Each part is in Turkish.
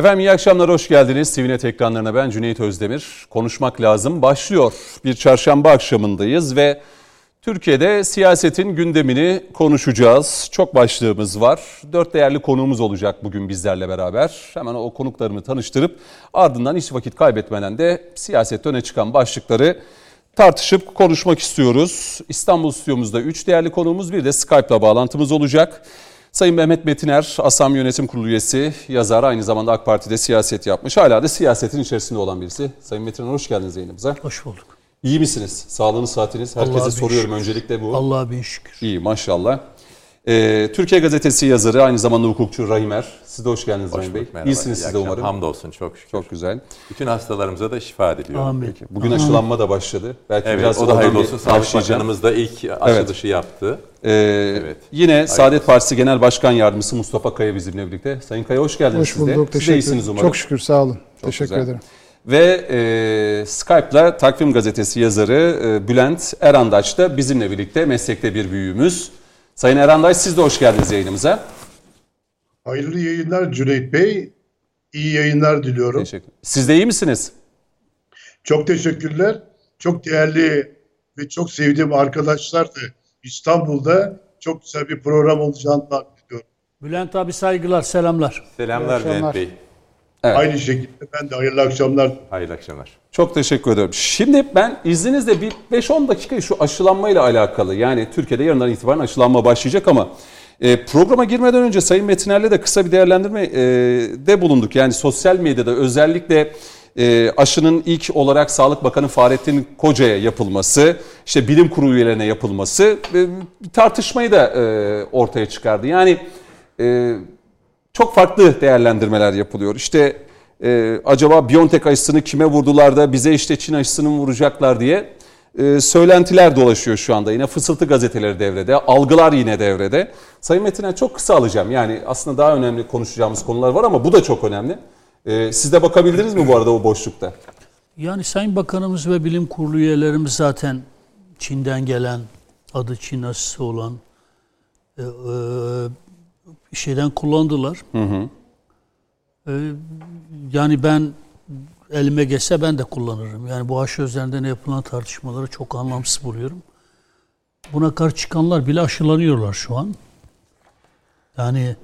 Efendim iyi akşamlar, hoş geldiniz. TVNET ekranlarına ben Cüneyt Özdemir. Konuşmak lazım başlıyor. Bir çarşamba akşamındayız ve Türkiye'de siyasetin gündemini konuşacağız. Çok başlığımız var. Dört değerli konuğumuz olacak bugün bizlerle beraber. Hemen o konuklarımı tanıştırıp ardından hiç vakit kaybetmeden de siyasette öne çıkan başlıkları tartışıp konuşmak istiyoruz. İstanbul stüdyomuzda üç değerli konuğumuz bir de Skype'la bağlantımız olacak. Sayın Mehmet Metiner, ASAM Yönetim Kurulu üyesi, yazar, aynı zamanda AK Parti'de siyaset yapmış. Hala da siyasetin içerisinde olan birisi. Sayın Metiner hoş geldiniz yayınımıza. Hoş bulduk. İyi misiniz? Sağlığınız, saatiniz? Herkese soruyorum şükür. öncelikle bu. Allah'a bin şükür. İyi maşallah. Ee, Türkiye Gazetesi yazarı, aynı zamanda hukukçu Rahim Er. Siz de hoş geldiniz Rahim Bey. Merhaba. İyisiniz siz de umarım. Hamdolsun çok şükür. Çok güzel. Bütün hastalarımıza da şifa diliyorum. Amin. Peki. Bugün Amin. aşılanma da başladı. Belki evet, biraz o da hayırlı olsun. Sağlık Bakanımız da ilk aşılışı evet. yaptı. Ee, evet. Yine hayırlı Saadet Partisi Genel Başkan Yardımcısı Mustafa Kaya bizimle birlikte. Sayın Kaya hoş geldiniz hoş bulduk, siz de. Teşekkür ederim. umarım. Çok şükür sağ olun. Çok teşekkür güzel. ederim. Ve e, Skype'la Takvim Gazetesi yazarı e, Bülent Erandaç da bizimle birlikte meslekte bir büyüğümüz. Sayın Erandaç siz de hoş geldiniz yayınımıza. Hayırlı yayınlar Cüneyt Bey. İyi yayınlar diliyorum. Teşekkür. Siz de iyi misiniz? Çok teşekkürler. Çok değerli ve çok sevdiğim arkadaşlar da İstanbul'da çok güzel bir program olacağını tahmin ediyorum. Bülent abi saygılar, selamlar. Selamlar Bülent Bey. Evet. Aynı şekilde ben de hayırlı akşamlar. Hayırlı akşamlar. Çok teşekkür ederim. Şimdi ben izninizle bir 5-10 dakika şu aşılanmayla alakalı yani Türkiye'de yarından itibaren aşılanma başlayacak ama e, programa girmeden önce Sayın Metiner'le de kısa bir değerlendirme e, de bulunduk. Yani sosyal medyada özellikle e, aşının ilk olarak Sağlık Bakanı Fahrettin Koca'ya yapılması, işte bilim kurulu üyelerine yapılması e, tartışmayı da e, ortaya çıkardı. Yani e, çok farklı değerlendirmeler yapılıyor. İşte e, acaba Biontech aşısını kime vurdular da bize işte Çin aşısını vuracaklar diye e, söylentiler dolaşıyor şu anda. Yine fısıltı gazeteleri devrede, algılar yine devrede. Sayın Metin'e çok kısa alacağım. Yani aslında daha önemli konuşacağımız konular var ama bu da çok önemli. E, siz de bakabildiniz mi bu arada o boşlukta? Yani Sayın Bakanımız ve bilim kurulu üyelerimiz zaten Çin'den gelen, adı Çin aşısı olan e, e, şeyden kullandılar. Hı hı. Ee, yani ben elime geçse ben de kullanırım. Yani bu aşı üzerinden yapılan tartışmaları çok anlamsız buluyorum. Buna karşı çıkanlar bile aşılanıyorlar şu an. Yani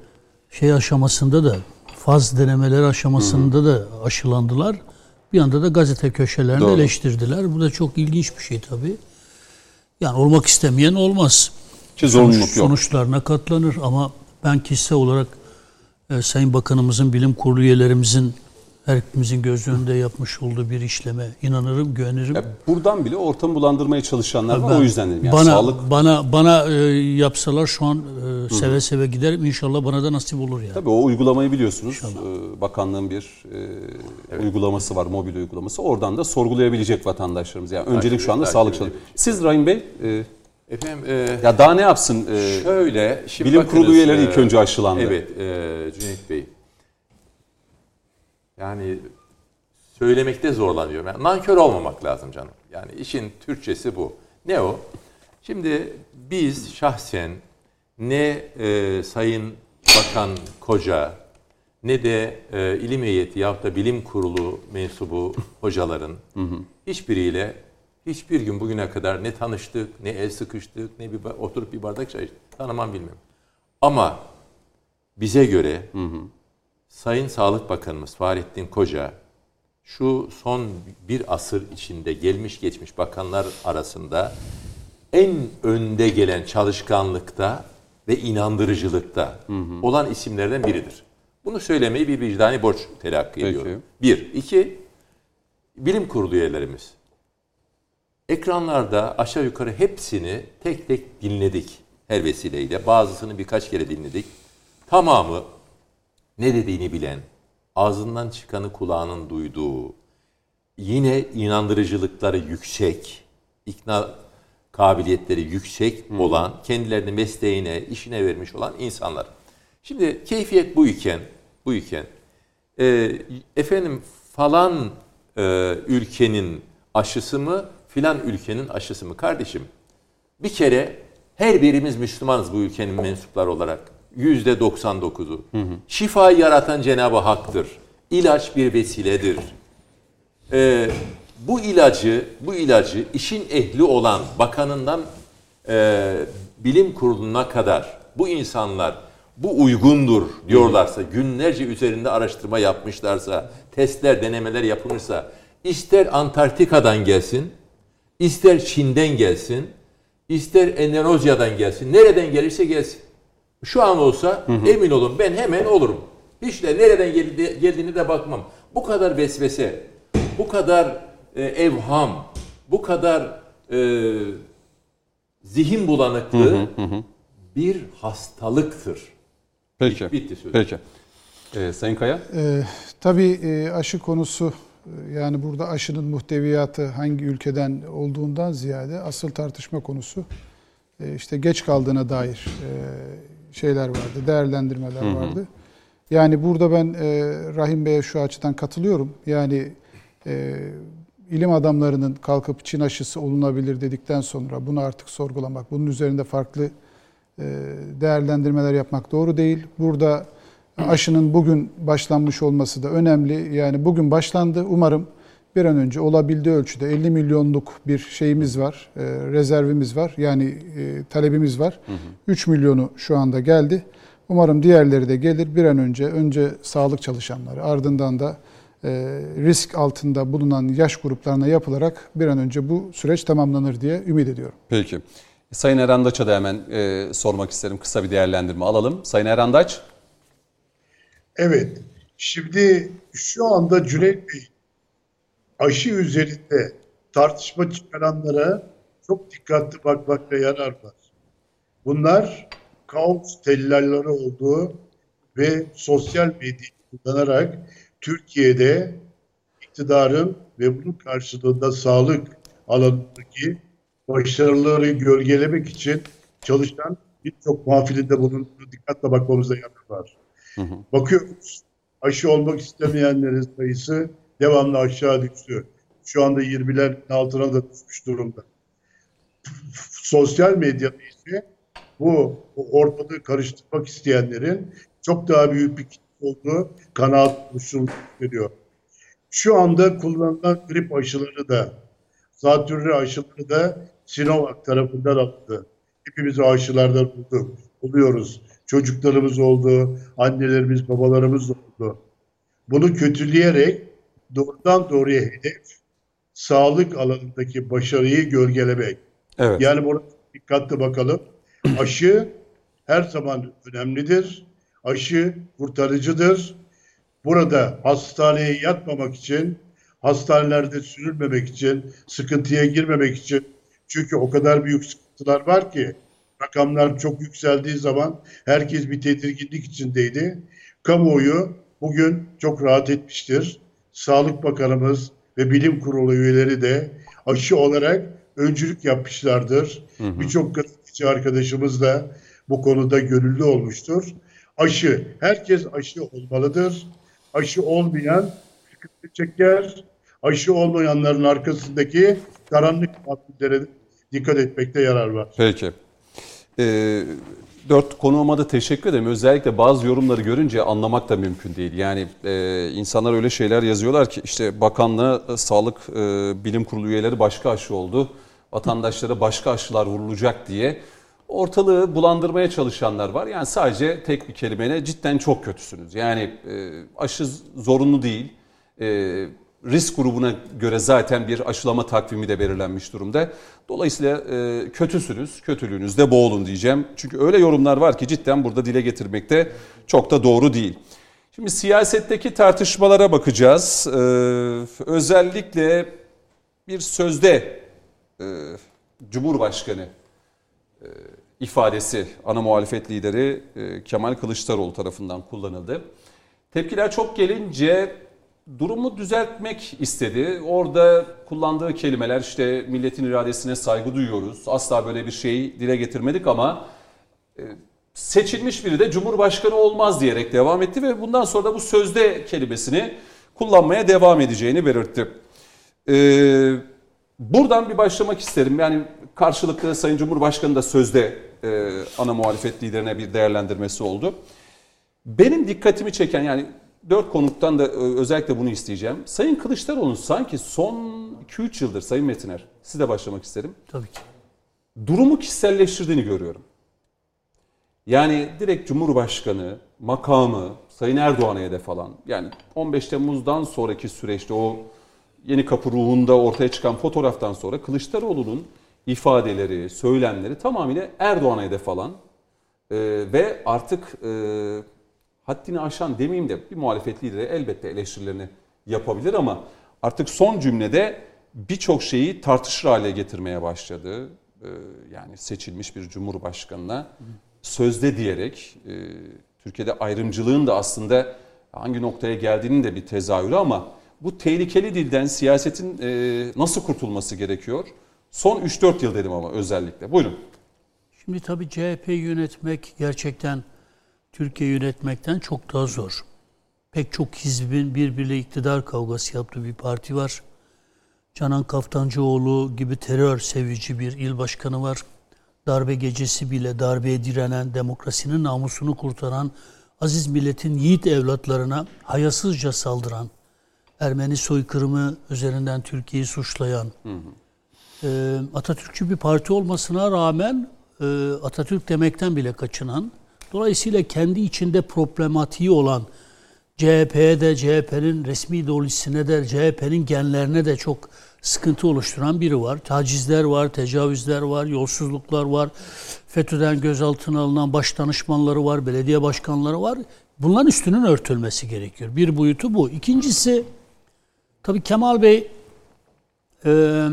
şey aşamasında da faz denemeleri aşamasında hı hı. da aşılandılar. Bir anda da gazete köşelerinde Doğru. eleştirdiler. Bu da çok ilginç bir şey tabii. Yani olmak istemeyen olmaz. Ki zorunluluk Sonuç, yok. Sonuçlarına katlanır ama ben kişisel olarak e, Sayın Bakanımızın, bilim kurulu üyelerimizin hepimizin göz önünde yapmış olduğu bir işleme inanırım, güvenirim. Ya buradan bile ortamı bulandırmaya çalışanlar var. o yüzden dedim. Yani bana, sağlık... bana, bana e, yapsalar şu an e, seve Hı-hı. seve giderim. İnşallah bana da nasip olur yani. Tabii o uygulamayı biliyorsunuz. E, bakanlığın bir e, evet. uygulaması var, mobil uygulaması. Oradan da sorgulayabilecek vatandaşlarımız. Yani öncelik şu anda sağlık çalışanları. Siz Rahim Bey... E, Efendim e, ya daha ne yapsın? E, şöyle şimdi bilim kurulu üyeleri ilk önce aşılandı. Evet e, Cüneyt Bey. Yani söylemekte zorlanıyorum. Yani nankör olmamak lazım canım. Yani işin Türkçesi bu. Ne o? Şimdi biz şahsen ne e, Sayın Bakan Koca ne de e, ilim heyeti yahut da bilim kurulu mensubu hocaların hı hı. hiçbiriyle Hiçbir gün bugüne kadar ne tanıştık, ne el sıkıştık, ne bir oturup bir bardak çay içtik. Tanımam bilmem. Ama bize göre hı hı. Sayın Sağlık Bakanımız Fahrettin Koca şu son bir asır içinde gelmiş geçmiş bakanlar arasında en önde gelen çalışkanlıkta ve inandırıcılıkta hı hı. olan isimlerden biridir. Bunu söylemeyi bir vicdani borç telakki ediyorum. Bir. iki bilim kurulu üyelerimiz. Ekranlarda aşağı yukarı hepsini tek tek dinledik her vesileyle. Bazısını birkaç kere dinledik. Tamamı ne dediğini bilen, ağzından çıkanı kulağının duyduğu, yine inandırıcılıkları yüksek, ikna kabiliyetleri yüksek olan, kendilerini mesleğine, işine vermiş olan insanlar. Şimdi keyfiyet bu iken, bu iken, e, efendim falan e, ülkenin aşısı mı, filan ülkenin aşısı mı? Kardeşim bir kere her birimiz Müslümanız bu ülkenin mensupları olarak. Yüzde 99'u. Şifayı yaratan Cenab-ı Hak'tır. İlaç bir vesiledir. Ee, bu ilacı, bu ilacı işin ehli olan bakanından e, bilim kuruluna kadar bu insanlar bu uygundur diyorlarsa, günlerce üzerinde araştırma yapmışlarsa, testler, denemeler yapılmışsa, ister Antarktika'dan gelsin, ister Çin'den gelsin, ister Endonezya'dan gelsin, nereden gelirse gelsin. Şu an olsa hı hı. emin olun ben hemen olurum. Hiç de nereden geldi, geldiğini de bakmam. Bu kadar vesvese, bu kadar e, evham, bu kadar e, zihin bulanıklığı hı hı hı. bir hastalıktır. Peki. Bitti söz. Peki. Ee, Sayın Kaya? Ee, tabii e, aşı konusu yani burada aşının muhteviyatı hangi ülkeden olduğundan ziyade asıl tartışma konusu e, işte geç kaldığına dair e, şeyler vardı, değerlendirmeler hı hı. vardı. Yani burada ben e, Rahim Bey'e şu açıdan katılıyorum. Yani ilim adamlarının kalkıp Çin aşısı olunabilir dedikten sonra bunu artık sorgulamak, bunun üzerinde farklı değerlendirmeler yapmak doğru değil. Burada aşının bugün başlanmış olması da önemli. Yani bugün başlandı. Umarım bir an önce olabildiği ölçüde 50 milyonluk bir şeyimiz var, e, rezervimiz var. Yani e, talebimiz var. Hı hı. 3 milyonu şu anda geldi. Umarım diğerleri de gelir bir an önce. Önce sağlık çalışanları ardından da risk altında bulunan yaş gruplarına yapılarak bir an önce bu süreç tamamlanır diye ümit ediyorum. Peki. Sayın Erandaç'a da hemen e, sormak isterim. Kısa bir değerlendirme alalım. Sayın Erandaç. Evet. Şimdi şu anda Cüneyt Bey aşı üzerinde tartışma çıkaranlara çok dikkatli bakmakta yarar var. Bunlar kaos tellalları olduğu ve sosyal medyayı kullanarak Türkiye'de iktidarın ve bunun karşılığında sağlık alanındaki başarıları gölgelemek için çalışan birçok muhafilinde bulunduğu dikkatle bakmamıza yarar var. Hı. Bakıyoruz aşı olmak istemeyenlerin sayısı devamlı aşağı düştü. Şu anda 20'lerin altına da düşmüş durumda. Sosyal medyada ise bu, ortalığı karıştırmak isteyenlerin çok daha büyük bir kitle olduğu kanaat oluşturulmuş veriyor. Şu anda kullanılan grip aşıları da, zatürre aşıları da Sinovac tarafından alındı. Hepimiz o aşılardan bulduk, buluyoruz. Çocuklarımız oldu, annelerimiz, babalarımız oldu. Bunu kötüleyerek doğrudan doğruya hedef sağlık alanındaki başarıyı gölgelemek. Evet. Yani burada dikkatli bakalım. Aşı her zaman önemlidir. Aşı kurtarıcıdır. Burada hastaneye yatmamak için, hastanelerde sürülmemek için, sıkıntıya girmemek için çünkü o kadar büyük sıkıntılar var ki rakamlar çok yükseldiği zaman herkes bir tedirginlik içindeydi. Kamuoyu bugün çok rahat etmiştir. Sağlık Bakanımız ve Bilim Kurulu üyeleri de aşı olarak öncülük yapmışlardır. Birçok gazeteci arkadaşımız da bu konuda gönüllü olmuştur. Aşı, herkes aşı olmalıdır. Aşı olmayan sıkıntı çeker. Aşı olmayanların arkasındaki karanlık maddelere dikkat etmekte yarar var. Peki. Ee, dört konuğuma da teşekkür ederim. Özellikle bazı yorumları görünce anlamak da mümkün değil. Yani e, insanlar öyle şeyler yazıyorlar ki işte bakanlığı, e, sağlık e, bilim kurulu üyeleri başka aşı oldu. Vatandaşlara başka aşılar vurulacak diye ortalığı bulandırmaya çalışanlar var. Yani sadece tek bir kelimeyle cidden çok kötüsünüz. Yani e, aşı zorunlu değil. E, risk grubuna göre zaten bir aşılama takvimi de belirlenmiş durumda. Dolayısıyla e, kötüsünüz, kötülüğünüzde boğulun diyeceğim. Çünkü öyle yorumlar var ki cidden burada dile getirmekte çok da doğru değil. Şimdi siyasetteki tartışmalara bakacağız. Ee, özellikle bir sözde e, Cumhurbaşkanı e, ifadesi ana muhalefet lideri e, Kemal Kılıçdaroğlu tarafından kullanıldı. Tepkiler çok gelince durumu düzeltmek istedi. Orada kullandığı kelimeler işte milletin iradesine saygı duyuyoruz. Asla böyle bir şeyi dile getirmedik ama e, seçilmiş biri de Cumhurbaşkanı olmaz diyerek devam etti ve bundan sonra da bu sözde kelimesini kullanmaya devam edeceğini belirtti. Ee, buradan bir başlamak isterim. Yani karşılıklı Sayın Cumhurbaşkanı da sözde e, ana muhalefet liderine bir değerlendirmesi oldu. Benim dikkatimi çeken yani dört konuktan da özellikle bunu isteyeceğim. Sayın Kılıçdaroğlu sanki son 2-3 yıldır Sayın Metiner, size başlamak isterim. Tabii ki. Durumu kişiselleştirdiğini görüyorum. Yani direkt Cumhurbaşkanı, makamı, Sayın Erdoğan'a hedef alan, yani 15 Temmuz'dan sonraki süreçte o yeni kapı ruhunda ortaya çıkan fotoğraftan sonra Kılıçdaroğlu'nun ifadeleri, söylemleri tamamıyla Erdoğan'a hedef alan e, ve artık e, haddini aşan demeyeyim de bir muhalefet lideri elbette eleştirilerini yapabilir ama artık son cümlede birçok şeyi tartışır hale getirmeye başladı. E, yani seçilmiş bir cumhurbaşkanına sözde diyerek e, Türkiye'de ayrımcılığın da aslında hangi noktaya geldiğinin de bir tezahürü ama bu tehlikeli dilden siyasetin e, nasıl kurtulması gerekiyor? Son 3-4 yıl dedim ama özellikle. Buyurun. Şimdi tabii CHP yönetmek gerçekten Türkiye yönetmekten çok daha zor. Pek çok hizbin birbiriyle iktidar kavgası yaptığı bir parti var. Canan Kaftancıoğlu gibi terör sevici bir il başkanı var. Darbe gecesi bile darbeye direnen, demokrasinin namusunu kurtaran, aziz milletin yiğit evlatlarına hayasızca saldıran, Ermeni soykırımı üzerinden Türkiye'yi suçlayan, hı hı. E, Atatürkçü bir parti olmasına rağmen e, Atatürk demekten bile kaçınan, dolayısıyla kendi içinde problematiği olan CHP'ye de CHP'nin resmi ideolojisine de CHP'nin genlerine de çok sıkıntı oluşturan biri var. Tacizler var, tecavüzler var, yolsuzluklar var. FETÖ'den gözaltına alınan baş danışmanları var, belediye başkanları var. Bunların üstünün örtülmesi gerekiyor. Bir boyutu bu. İkincisi tabii Kemal Bey e,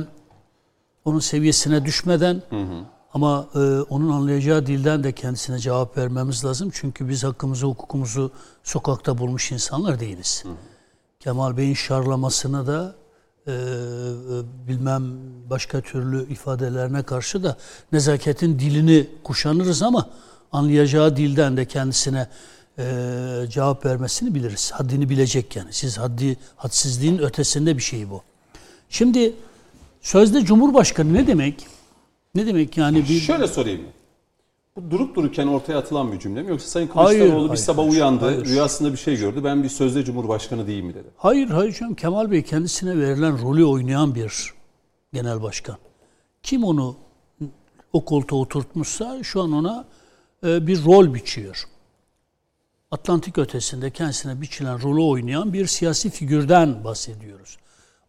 onun seviyesine düşmeden hı hı. Ama e, onun anlayacağı dilden de kendisine cevap vermemiz lazım. Çünkü biz hakkımızı, hukukumuzu sokakta bulmuş insanlar değiliz. Hı. Kemal Bey'in şarlamasını da e, bilmem başka türlü ifadelerine karşı da nezaketin dilini kuşanırız ama anlayacağı dilden de kendisine e, cevap vermesini biliriz. Haddini bilecek yani. Siz haddi, hadsizliğin ötesinde bir şey bu. Şimdi sözde Cumhurbaşkanı ne demek? Ne demek yani? Bir... Şöyle sorayım. Bu durup dururken ortaya atılan bir cümle mi? Yoksa Sayın Kılıçdaroğlu hayır, bir hayır, sabah hayır, uyandı, hayır. rüyasında bir şey gördü. Ben bir sözde cumhurbaşkanı değil mi dedi. Hayır, hayır canım. Kemal Bey kendisine verilen rolü oynayan bir genel başkan. Kim onu o koltuğa oturtmuşsa şu an ona e, bir rol biçiyor. Atlantik ötesinde kendisine biçilen rolü oynayan bir siyasi figürden bahsediyoruz.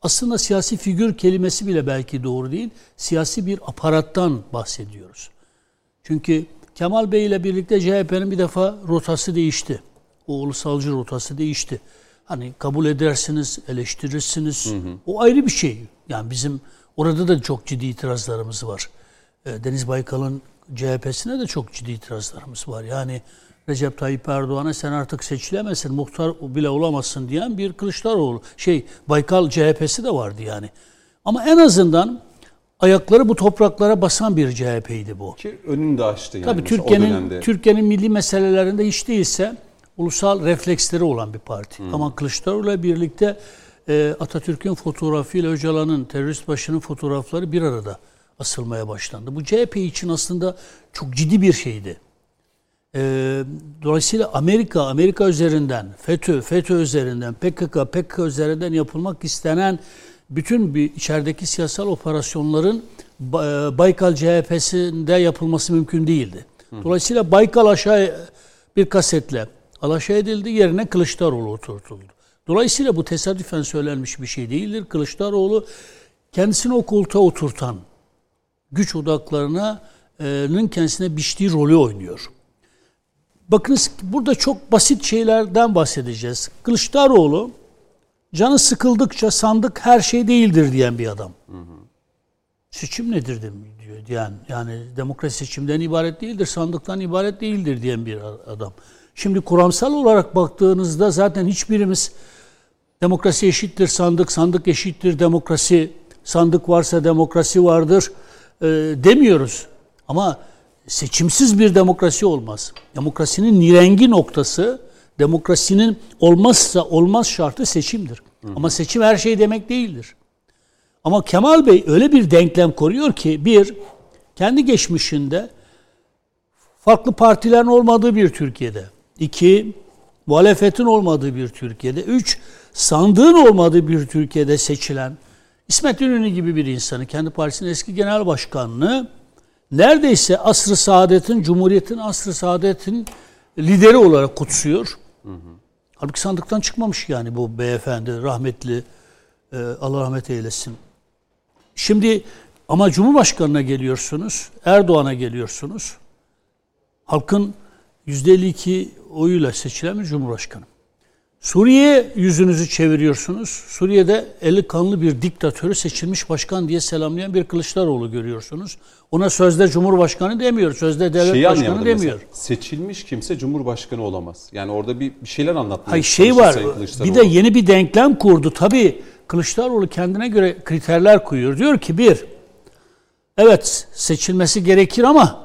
Aslında siyasi figür kelimesi bile belki doğru değil. Siyasi bir aparattan bahsediyoruz. Çünkü Kemal Bey ile birlikte CHP'nin bir defa rotası değişti. O ulusalcı rotası değişti. Hani kabul edersiniz, eleştirirsiniz. Hı hı. O ayrı bir şey. Yani bizim orada da çok ciddi itirazlarımız var. Ee, Deniz Baykal'ın CHP'sine de çok ciddi itirazlarımız var. Yani Recep Tayyip Erdoğan'a sen artık seçilemezsin, muhtar bile olamazsın diyen bir Kılıçdaroğlu. Şey, Baykal CHP'si de vardı yani. Ama en azından ayakları bu topraklara basan bir CHP'ydi bu. Ki önünü de açtı yani. Tabii Türkiye'nin Türkiye'nin milli meselelerinde hiç değilse ulusal refleksleri olan bir parti. Hmm. Ama Kılıçdaroğlu'yla birlikte e, Atatürk'ün fotoğrafıyla Öcalan'ın terörist başının fotoğrafları bir arada asılmaya başlandı. Bu CHP için aslında çok ciddi bir şeydi. E, dolayısıyla Amerika, Amerika üzerinden, FETÖ, FETÖ üzerinden, PKK, PKK üzerinden yapılmak istenen bütün bir içerideki siyasal operasyonların e, Baykal CHP'sinde yapılması mümkün değildi. Dolayısıyla Baykal aşağı bir kasetle alaşağı edildi, yerine Kılıçdaroğlu oturtuldu. Dolayısıyla bu tesadüfen söylenmiş bir şey değildir. Kılıçdaroğlu kendisini o koltuğa oturtan güç odaklarının kendisine biçtiği rolü oynuyor. Bakınız burada çok basit şeylerden bahsedeceğiz. Kılıçdaroğlu canı sıkıldıkça sandık her şey değildir diyen bir adam. Hı hı. Seçim nedir diyor diyen yani demokrasi seçimden ibaret değildir, sandıktan ibaret değildir diyen bir adam. Şimdi kuramsal olarak baktığınızda zaten hiçbirimiz demokrasi eşittir sandık, sandık eşittir demokrasi, sandık varsa demokrasi vardır e, demiyoruz. Ama seçimsiz bir demokrasi olmaz. Demokrasinin nirengi noktası Demokrasinin olmazsa olmaz şartı seçimdir. Hı. Ama seçim her şey demek değildir. Ama Kemal Bey öyle bir denklem koruyor ki bir, kendi geçmişinde farklı partilerin olmadığı bir Türkiye'de. iki muhalefetin olmadığı bir Türkiye'de, üç, sandığın olmadığı bir Türkiye'de seçilen İsmet İnönü gibi bir insanı, kendi partisinin eski genel başkanını neredeyse asr-ı saadetin, Cumhuriyet'in asr-ı saadetin lideri olarak kutsuyor. Hı hı. Halbuki sandıktan çıkmamış yani bu beyefendi, rahmetli, e, Allah rahmet eylesin. Şimdi ama Cumhurbaşkanı'na geliyorsunuz, Erdoğan'a geliyorsunuz. Halkın %52 oyuyla seçilen bir Cumhurbaşkanı. Suriye yüzünüzü çeviriyorsunuz. Suriye'de eli kanlı bir diktatörü seçilmiş başkan diye selamlayan bir Kılıçdaroğlu görüyorsunuz. Ona sözde Cumhurbaşkanı demiyor, sözde devlet Şeyi başkanı demiyor. Mesela, seçilmiş kimse Cumhurbaşkanı olamaz. Yani orada bir, bir şeyler anlatmaya Hayır şey var, bir de yeni bir denklem kurdu. Tabii Kılıçdaroğlu kendine göre kriterler koyuyor. Diyor ki bir, evet seçilmesi gerekir ama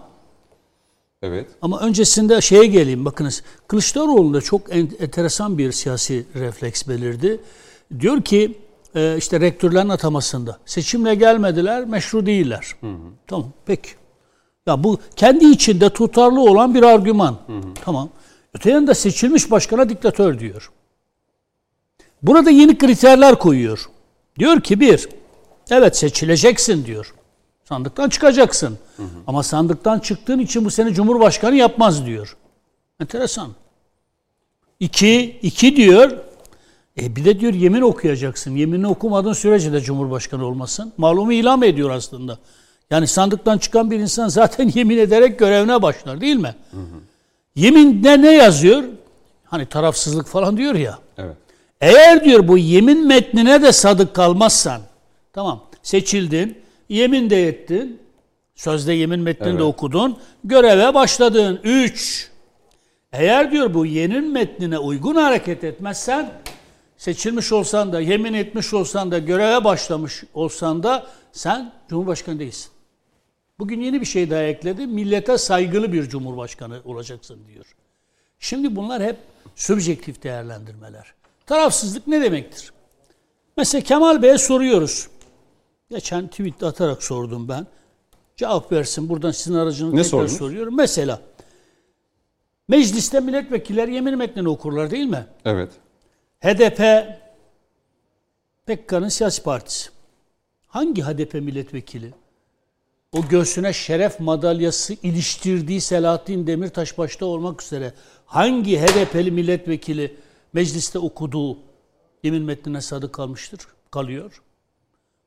Evet. Ama öncesinde şeye geleyim bakınız. Kılıçdaroğlu'nda çok enteresan bir siyasi refleks belirdi. Diyor ki e, işte rektörlerin atamasında seçimle gelmediler, meşru değiller. Hı hı. Tamam, peki. Ya bu kendi içinde tutarlı olan bir argüman. Hı hı. Tamam. Öte yanında seçilmiş başkana diktatör diyor. Burada yeni kriterler koyuyor. Diyor ki bir, evet seçileceksin diyor. Sandıktan çıkacaksın. Hı hı. Ama sandıktan çıktığın için bu seni Cumhurbaşkanı yapmaz diyor. Enteresan. İki, iki diyor. E bir de diyor yemin okuyacaksın. Yeminini okumadığın sürece de Cumhurbaşkanı olmasın. Malumu ilan ediyor aslında. Yani sandıktan çıkan bir insan zaten yemin ederek görevine başlar değil mi? Hı hı. Yeminde ne yazıyor? Hani tarafsızlık falan diyor ya. Evet. Eğer diyor bu yemin metnine de sadık kalmazsan, tamam seçildin, yemin de ettin, sözde yemin metnini evet. de okudun, göreve başladın. Üç, eğer diyor bu yemin metnine uygun hareket etmezsen, seçilmiş olsan da, yemin etmiş olsan da, göreve başlamış olsan da sen Cumhurbaşkanı değilsin. Bugün yeni bir şey daha ekledi. Millete saygılı bir Cumhurbaşkanı olacaksın diyor. Şimdi bunlar hep subjektif değerlendirmeler. Tarafsızlık ne demektir? Mesela Kemal Bey'e soruyoruz. Geçen tweet atarak sordum ben. Cevap versin. Buradan sizin aracınızı ne tekrar sordunuz? soruyorum. Mesela mecliste milletvekiller yemin metnini okurlar değil mi? Evet. HDP Pekkan'ın siyasi partisi. Hangi HDP milletvekili o göğsüne şeref madalyası iliştirdiği Selahattin Demirtaş başta olmak üzere hangi HDP'li milletvekili mecliste okuduğu yemin metnine sadık kalmıştır, kalıyor?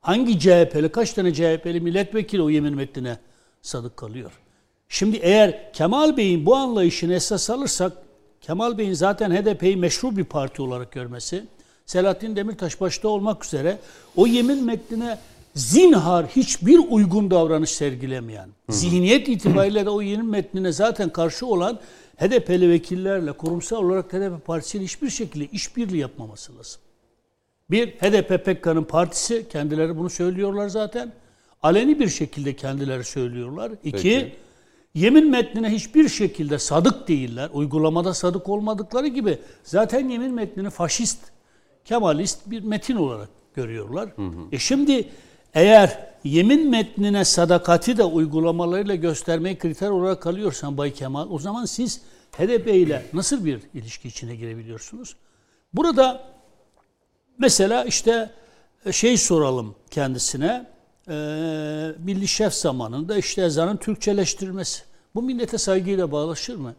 Hangi CHP'li, kaç tane CHP'li milletvekili o yemin metnine sadık kalıyor? Şimdi eğer Kemal Bey'in bu anlayışını esas alırsak, Kemal Bey'in zaten HDP'yi meşru bir parti olarak görmesi, Selahattin Demirtaş başta olmak üzere o yemin metnine zinhar hiçbir uygun davranış sergilemeyen, zihniyet itibariyle de o yemin metnine zaten karşı olan HDP'li vekillerle kurumsal olarak HDP partisiyle hiçbir şekilde işbirliği yapmaması lazım. Bir, HDP PKK'nın partisi, kendileri bunu söylüyorlar zaten. Aleni bir şekilde kendileri söylüyorlar. İki, Peki. yemin metnine hiçbir şekilde sadık değiller. Uygulamada sadık olmadıkları gibi zaten yemin metnini faşist, kemalist bir metin olarak görüyorlar. Hı hı. E şimdi eğer yemin metnine sadakati de uygulamalarıyla göstermeyi kriter olarak kalıyorsan Bay Kemal, o zaman siz HDP ile nasıl bir ilişki içine girebiliyorsunuz? Burada mesela işte e, şey soralım kendisine, e, Milli Şef zamanında işte ezanın Türkçeleştirilmesi. Bu millete saygıyla bağlaşır mı?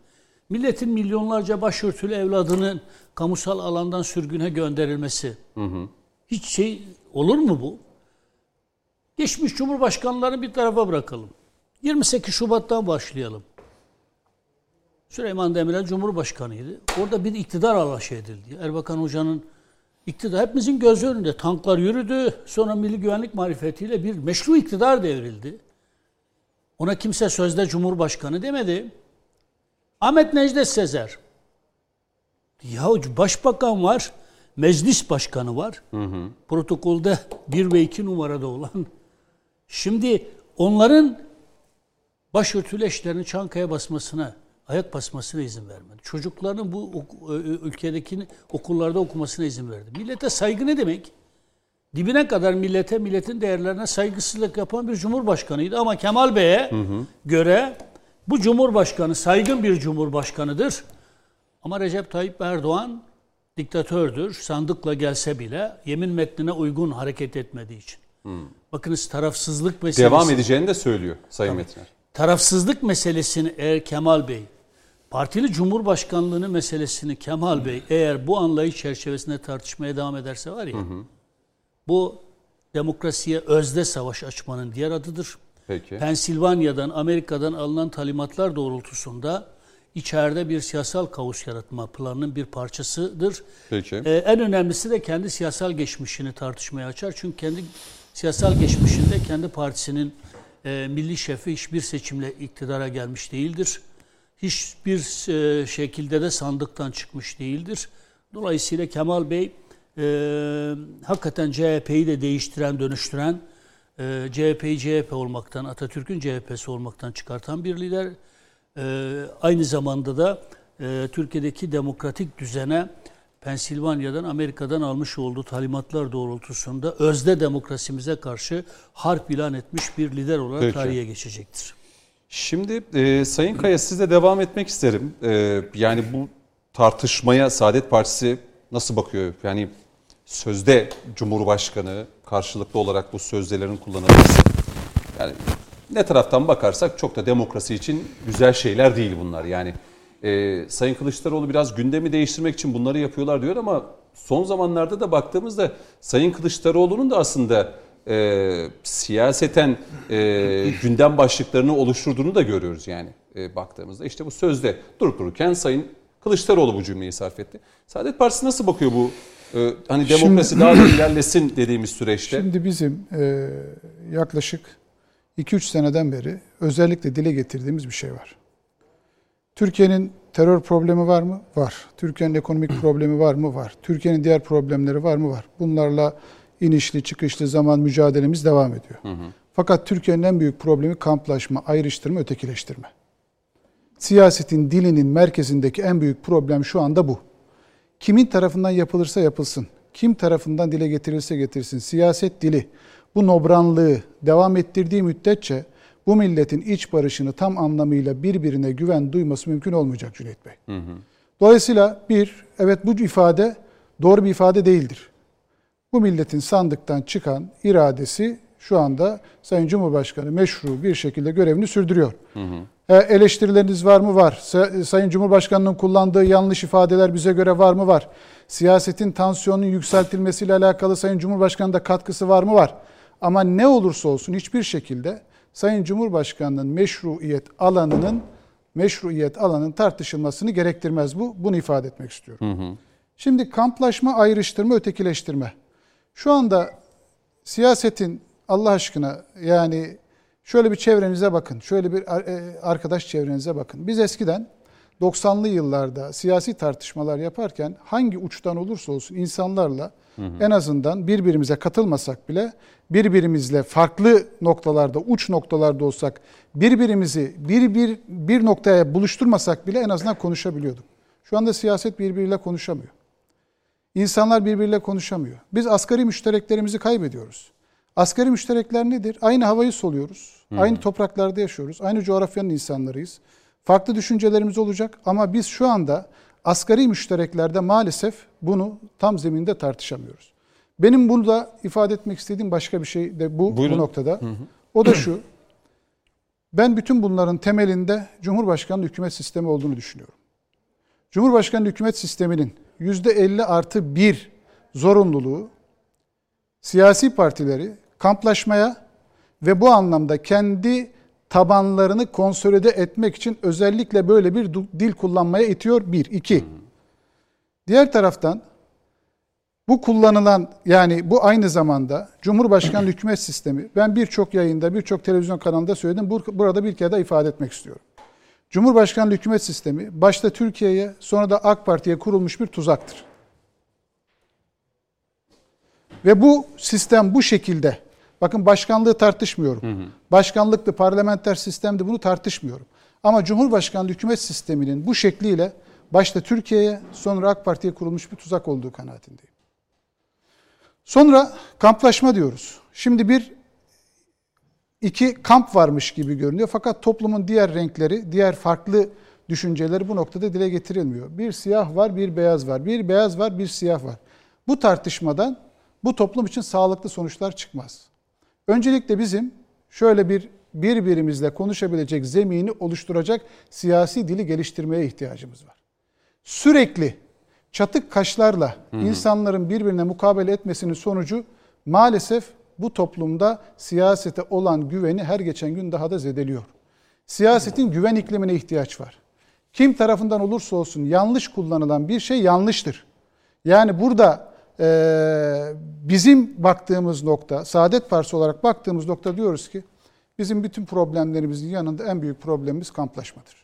Milletin milyonlarca başörtülü evladının kamusal alandan sürgüne gönderilmesi. Hı hı. Hiç şey olur mu bu? Geçmiş cumhurbaşkanlarını bir tarafa bırakalım. 28 Şubat'tan başlayalım. Süleyman Demirel Cumhurbaşkanıydı. Orada bir iktidar alaşı edildi. Erbakan Hoca'nın iktidar hepimizin gözü önünde. Tanklar yürüdü. Sonra milli güvenlik marifetiyle bir meşru iktidar devrildi. Ona kimse sözde Cumhurbaşkanı demedi. Ahmet Necdet Sezer. Ya başbakan var, meclis başkanı var. Hı hı. Protokolde bir ve iki numarada olan Şimdi onların başörtülü eşlerini Çankaya basmasına, ayak basmasına izin vermedi. Çocuklarının bu ülkedeki okullarda okumasına izin verdi. Millete saygı ne demek? Dibine kadar millete, milletin değerlerine saygısızlık yapan bir cumhurbaşkanıydı. Ama Kemal Bey'e göre bu cumhurbaşkanı saygın bir cumhurbaşkanıdır. Ama Recep Tayyip Erdoğan diktatördür. Sandıkla gelse bile yemin metnine uygun hareket etmediği için. Bakınız tarafsızlık meselesi. Devam edeceğini de söylüyor Sayın Metiner. Tarafsızlık meselesini eğer Kemal Bey, partili cumhurbaşkanlığını meselesini Kemal Bey eğer bu anlayış çerçevesinde tartışmaya devam ederse var ya, bu demokrasiye özde savaş açmanın diğer adıdır. Peki. Pensilvanya'dan, Amerika'dan alınan talimatlar doğrultusunda içeride bir siyasal kaos yaratma planının bir parçasıdır. Peki. Ee, en önemlisi de kendi siyasal geçmişini tartışmaya açar. Çünkü kendi siyasal geçmişinde kendi partisinin e, milli şefi hiçbir seçimle iktidara gelmiş değildir. Hiçbir e, şekilde de sandıktan çıkmış değildir. Dolayısıyla Kemal Bey e, hakikaten CHP'yi de değiştiren, dönüştüren, e, CHP'yi CHP olmaktan, Atatürk'ün CHP'si olmaktan çıkartan bir lider. E, aynı zamanda da e, Türkiye'deki demokratik düzene Pensilvanya'dan, Amerika'dan almış olduğu talimatlar doğrultusunda özde demokrasimize karşı harp ilan etmiş bir lider olarak Peki. tarihe geçecektir. Şimdi e, Sayın Kaya sizle devam etmek isterim. E, yani bu tartışmaya Saadet Partisi nasıl bakıyor? Yani sözde Cumhurbaşkanı karşılıklı olarak bu sözlerin kullanılması. Yani ne taraftan bakarsak çok da demokrasi için güzel şeyler değil bunlar. Yani e, Sayın Kılıçdaroğlu biraz gündemi değiştirmek için bunları yapıyorlar diyor ama son zamanlarda da baktığımızda Sayın Kılıçdaroğlu'nun da aslında e, siyaseten e, gündem başlıklarını oluşturduğunu da görüyoruz yani e, baktığımızda. işte bu sözde durup dururken Sayın Kılıçdaroğlu bu cümleyi sarf etti. Saadet Partisi nasıl bakıyor bu e, hani demokrasi Şimdi- daha da ilerlesin dediğimiz süreçte? Şimdi bizim e, yaklaşık 2-3 seneden beri özellikle dile getirdiğimiz bir şey var. Türkiye'nin terör problemi var mı? Var. Türkiye'nin ekonomik problemi var mı? Var. Türkiye'nin diğer problemleri var mı? Var. Bunlarla inişli çıkışlı zaman mücadelemiz devam ediyor. Fakat Türkiye'nin en büyük problemi kamplaşma, ayrıştırma, ötekileştirme. Siyasetin dilinin merkezindeki en büyük problem şu anda bu. Kimin tarafından yapılırsa yapılsın, kim tarafından dile getirilse getirsin, siyaset dili bu nobranlığı devam ettirdiği müddetçe bu milletin iç barışını tam anlamıyla birbirine güven duyması mümkün olmayacak Cüneyt Bey. Dolayısıyla bir, evet bu ifade doğru bir ifade değildir. Bu milletin sandıktan çıkan iradesi şu anda Sayın Cumhurbaşkanı meşru bir şekilde görevini sürdürüyor. E, eleştirileriniz var mı? Var. Sa- Sayın Cumhurbaşkanı'nın kullandığı yanlış ifadeler bize göre var mı? Var. Siyasetin tansiyonunun yükseltilmesiyle alakalı Sayın Cumhurbaşkanı'nın da katkısı var mı? Var. Ama ne olursa olsun hiçbir şekilde Sayın Cumhurbaşkanı'nın meşruiyet alanının meşruiyet alanının tartışılmasını gerektirmez bu. Bunu ifade etmek istiyorum. Şimdi kamplaşma, ayrıştırma, ötekileştirme. Şu anda siyasetin Allah aşkına yani şöyle bir çevrenize bakın. Şöyle bir e, arkadaş çevrenize bakın. Biz eskiden 90'lı yıllarda siyasi tartışmalar yaparken hangi uçtan olursa olsun insanlarla en azından birbirimize katılmasak bile birbirimizle farklı noktalarda, uç noktalarda olsak birbirimizi bir bir bir noktaya buluşturmasak bile en azından konuşabiliyorduk. Şu anda siyaset birbiriyle konuşamıyor. İnsanlar birbiriyle konuşamıyor. Biz asgari müştereklerimizi kaybediyoruz. Asgari müşterekler nedir? Aynı havayı soluyoruz. Aynı topraklarda yaşıyoruz. Aynı coğrafyanın insanlarıyız. Farklı düşüncelerimiz olacak ama biz şu anda asgari müştereklerde maalesef bunu tam zeminde tartışamıyoruz. Benim bunu da ifade etmek istediğim başka bir şey de bu, Buyurun. bu noktada. O da şu. Ben bütün bunların temelinde Cumhurbaşkanlığı hükümet sistemi olduğunu düşünüyorum. Cumhurbaşkanlığı hükümet sisteminin %50 artı 1 zorunluluğu siyasi partileri kamplaşmaya ve bu anlamda kendi tabanlarını konsolide etmek için özellikle böyle bir dil kullanmaya itiyor. Bir. iki. Diğer taraftan bu kullanılan yani bu aynı zamanda Cumhurbaşkanlığı hükümet sistemi ben birçok yayında birçok televizyon kanalında söyledim. Bur- Burada bir kere daha ifade etmek istiyorum. Cumhurbaşkanlığı hükümet sistemi başta Türkiye'ye sonra da AK Parti'ye kurulmuş bir tuzaktır. Ve bu sistem bu şekilde, bakın başkanlığı tartışmıyorum. Başkanlıklı, parlamenter sistemde bunu tartışmıyorum. Ama Cumhurbaşkanlığı hükümet sisteminin bu şekliyle başta Türkiye'ye sonra AK Parti'ye kurulmuş bir tuzak olduğu kanaatindeyim. Sonra kamplaşma diyoruz. Şimdi bir iki kamp varmış gibi görünüyor. Fakat toplumun diğer renkleri, diğer farklı düşünceleri bu noktada dile getirilmiyor. Bir siyah var, bir beyaz var. Bir beyaz var, bir siyah var. Bu tartışmadan bu toplum için sağlıklı sonuçlar çıkmaz. Öncelikle bizim şöyle bir birbirimizle konuşabilecek zemini oluşturacak siyasi dili geliştirmeye ihtiyacımız var. Sürekli çatık kaşlarla insanların birbirine mukabele etmesinin sonucu maalesef bu toplumda siyasete olan güveni her geçen gün daha da zedeliyor. Siyasetin güven iklimine ihtiyaç var. Kim tarafından olursa olsun yanlış kullanılan bir şey yanlıştır. Yani burada e, bizim baktığımız nokta, Saadet Partisi olarak baktığımız nokta diyoruz ki bizim bütün problemlerimizin yanında en büyük problemimiz kamplaşmadır.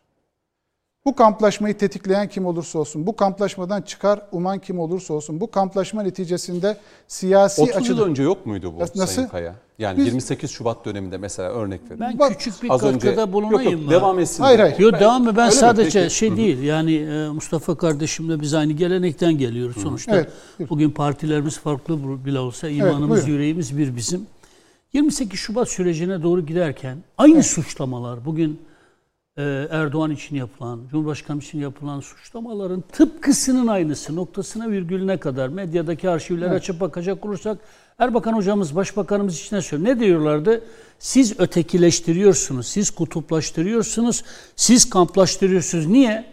Bu kamplaşmayı tetikleyen kim olursa olsun, bu kamplaşmadan çıkar uman kim olursa olsun, bu kamplaşma neticesinde siyasi 30 yıl açıdan... önce yok muydu bu Nasıl? Sayın Kaya? Yani Biz- 28 Şubat döneminde mesela örnek verin. Ben Bak, küçük bir Az önce katkıda yok bulunayım yok mı? devam etsin. Hayır, hayır. Yok devam mı? Ben Öyle mi? sadece Peki. şey değil. Yani e, Mustafa kardeşimle biz aynı gelenekten geliyoruz sonuçta. Evet. Bugün partilerimiz farklı bile olsa imanımız, buyurun. yüreğimiz bir bizim. 28 Şubat sürecine doğru giderken aynı suçlamalar bugün Erdoğan için yapılan, Cumhurbaşkanı için yapılan suçlamaların tıpkısının aynısı noktasına virgülüne kadar medyadaki arşivleri açıp bakacak olursak Erbakan hocamız, başbakanımız için ne söylüyor? Ne diyorlardı? Siz ötekileştiriyorsunuz, siz kutuplaştırıyorsunuz, siz kamplaştırıyorsunuz. Niye?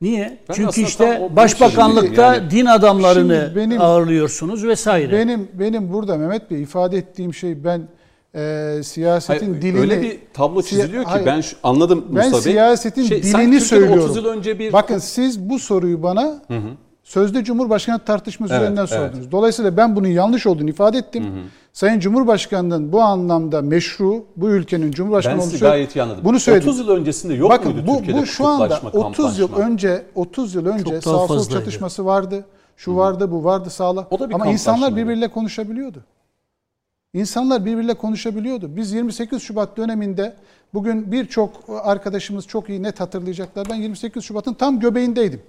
Niye? Ben Çünkü işte başbakanlıkta Yani- din adamlarını benim- ağırlıyorsunuz vesaire. Benim benim burada Mehmet Bey ifade ettiğim şey ben e, siyasetin Hayır, dilini öyle bir tablo çiziliyor ki Hayır. ben şu- anladım ben Mustafa Bey. siyasetin Şey, dilini söylüyorum. 30 yıl önce bir Bakın siz bu soruyu bana sözde Cumhurbaşkanı tartışması Evet, üzerinden evet. sordunuz. Dolayısıyla ben bunun yanlış olduğunu ifade ettim. Sayın Cumhurbaşkanı'nın bu anlamda meşru, bu ülkenin Cumhurbaşkanı ben olduğunu sizi söyle- gayet iyi anladım. Bunu söyledim. 30 yıl öncesinde yok Bakın muydu bu, Türkiye'de bu şu anda kutuplaşma, 30 yıl önce 30 yıl önce sağ sol çatışması vardı. Şu vardı, bu vardı sağla. O da bir Ama insanlar birbiriyle konuşabiliyordu. İnsanlar birbiriyle konuşabiliyordu. Biz 28 Şubat döneminde bugün birçok arkadaşımız çok iyi net hatırlayacaklar. Ben 28 Şubat'ın tam göbeğindeydim.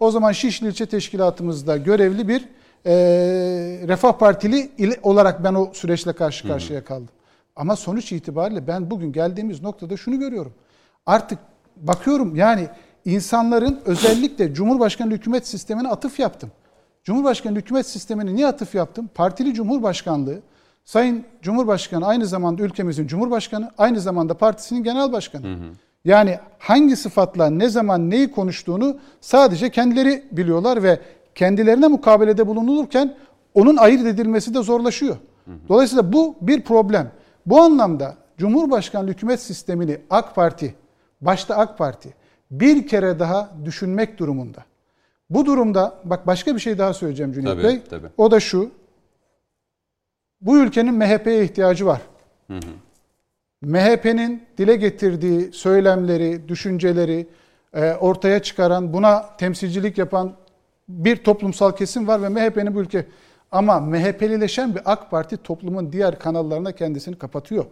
O zaman Şişli İlçe Teşkilatımızda görevli bir e, Refah Partili olarak ben o süreçle karşı karşıya kaldım. Ama sonuç itibariyle ben bugün geldiğimiz noktada şunu görüyorum. Artık bakıyorum yani insanların özellikle Cumhurbaşkanı hükümet sistemine atıf yaptım. Cumhurbaşkanı hükümet sistemine niye atıf yaptım? Partili Cumhurbaşkanlığı, Sayın Cumhurbaşkanı aynı zamanda ülkemizin Cumhurbaşkanı, aynı zamanda partisinin genel başkanı. Yani hangi sıfatla ne zaman neyi konuştuğunu sadece kendileri biliyorlar ve kendilerine mukabelede bulunulurken onun ayırt edilmesi de zorlaşıyor. Dolayısıyla bu bir problem. Bu anlamda Cumhurbaşkanlığı hükümet sistemini AK Parti, başta AK Parti bir kere daha düşünmek durumunda. Bu durumda bak başka bir şey daha söyleyeceğim Cüneyt Tabii, Bey. tabii. O da şu. Bu ülkenin MHP'ye ihtiyacı var. MHP'nin dile getirdiği söylemleri, düşünceleri e, ortaya çıkaran, buna temsilcilik yapan bir toplumsal kesim var ve MHP'nin bu ülke ama MHP'lileşen bir AK Parti toplumun diğer kanallarına kendisini kapatıyor.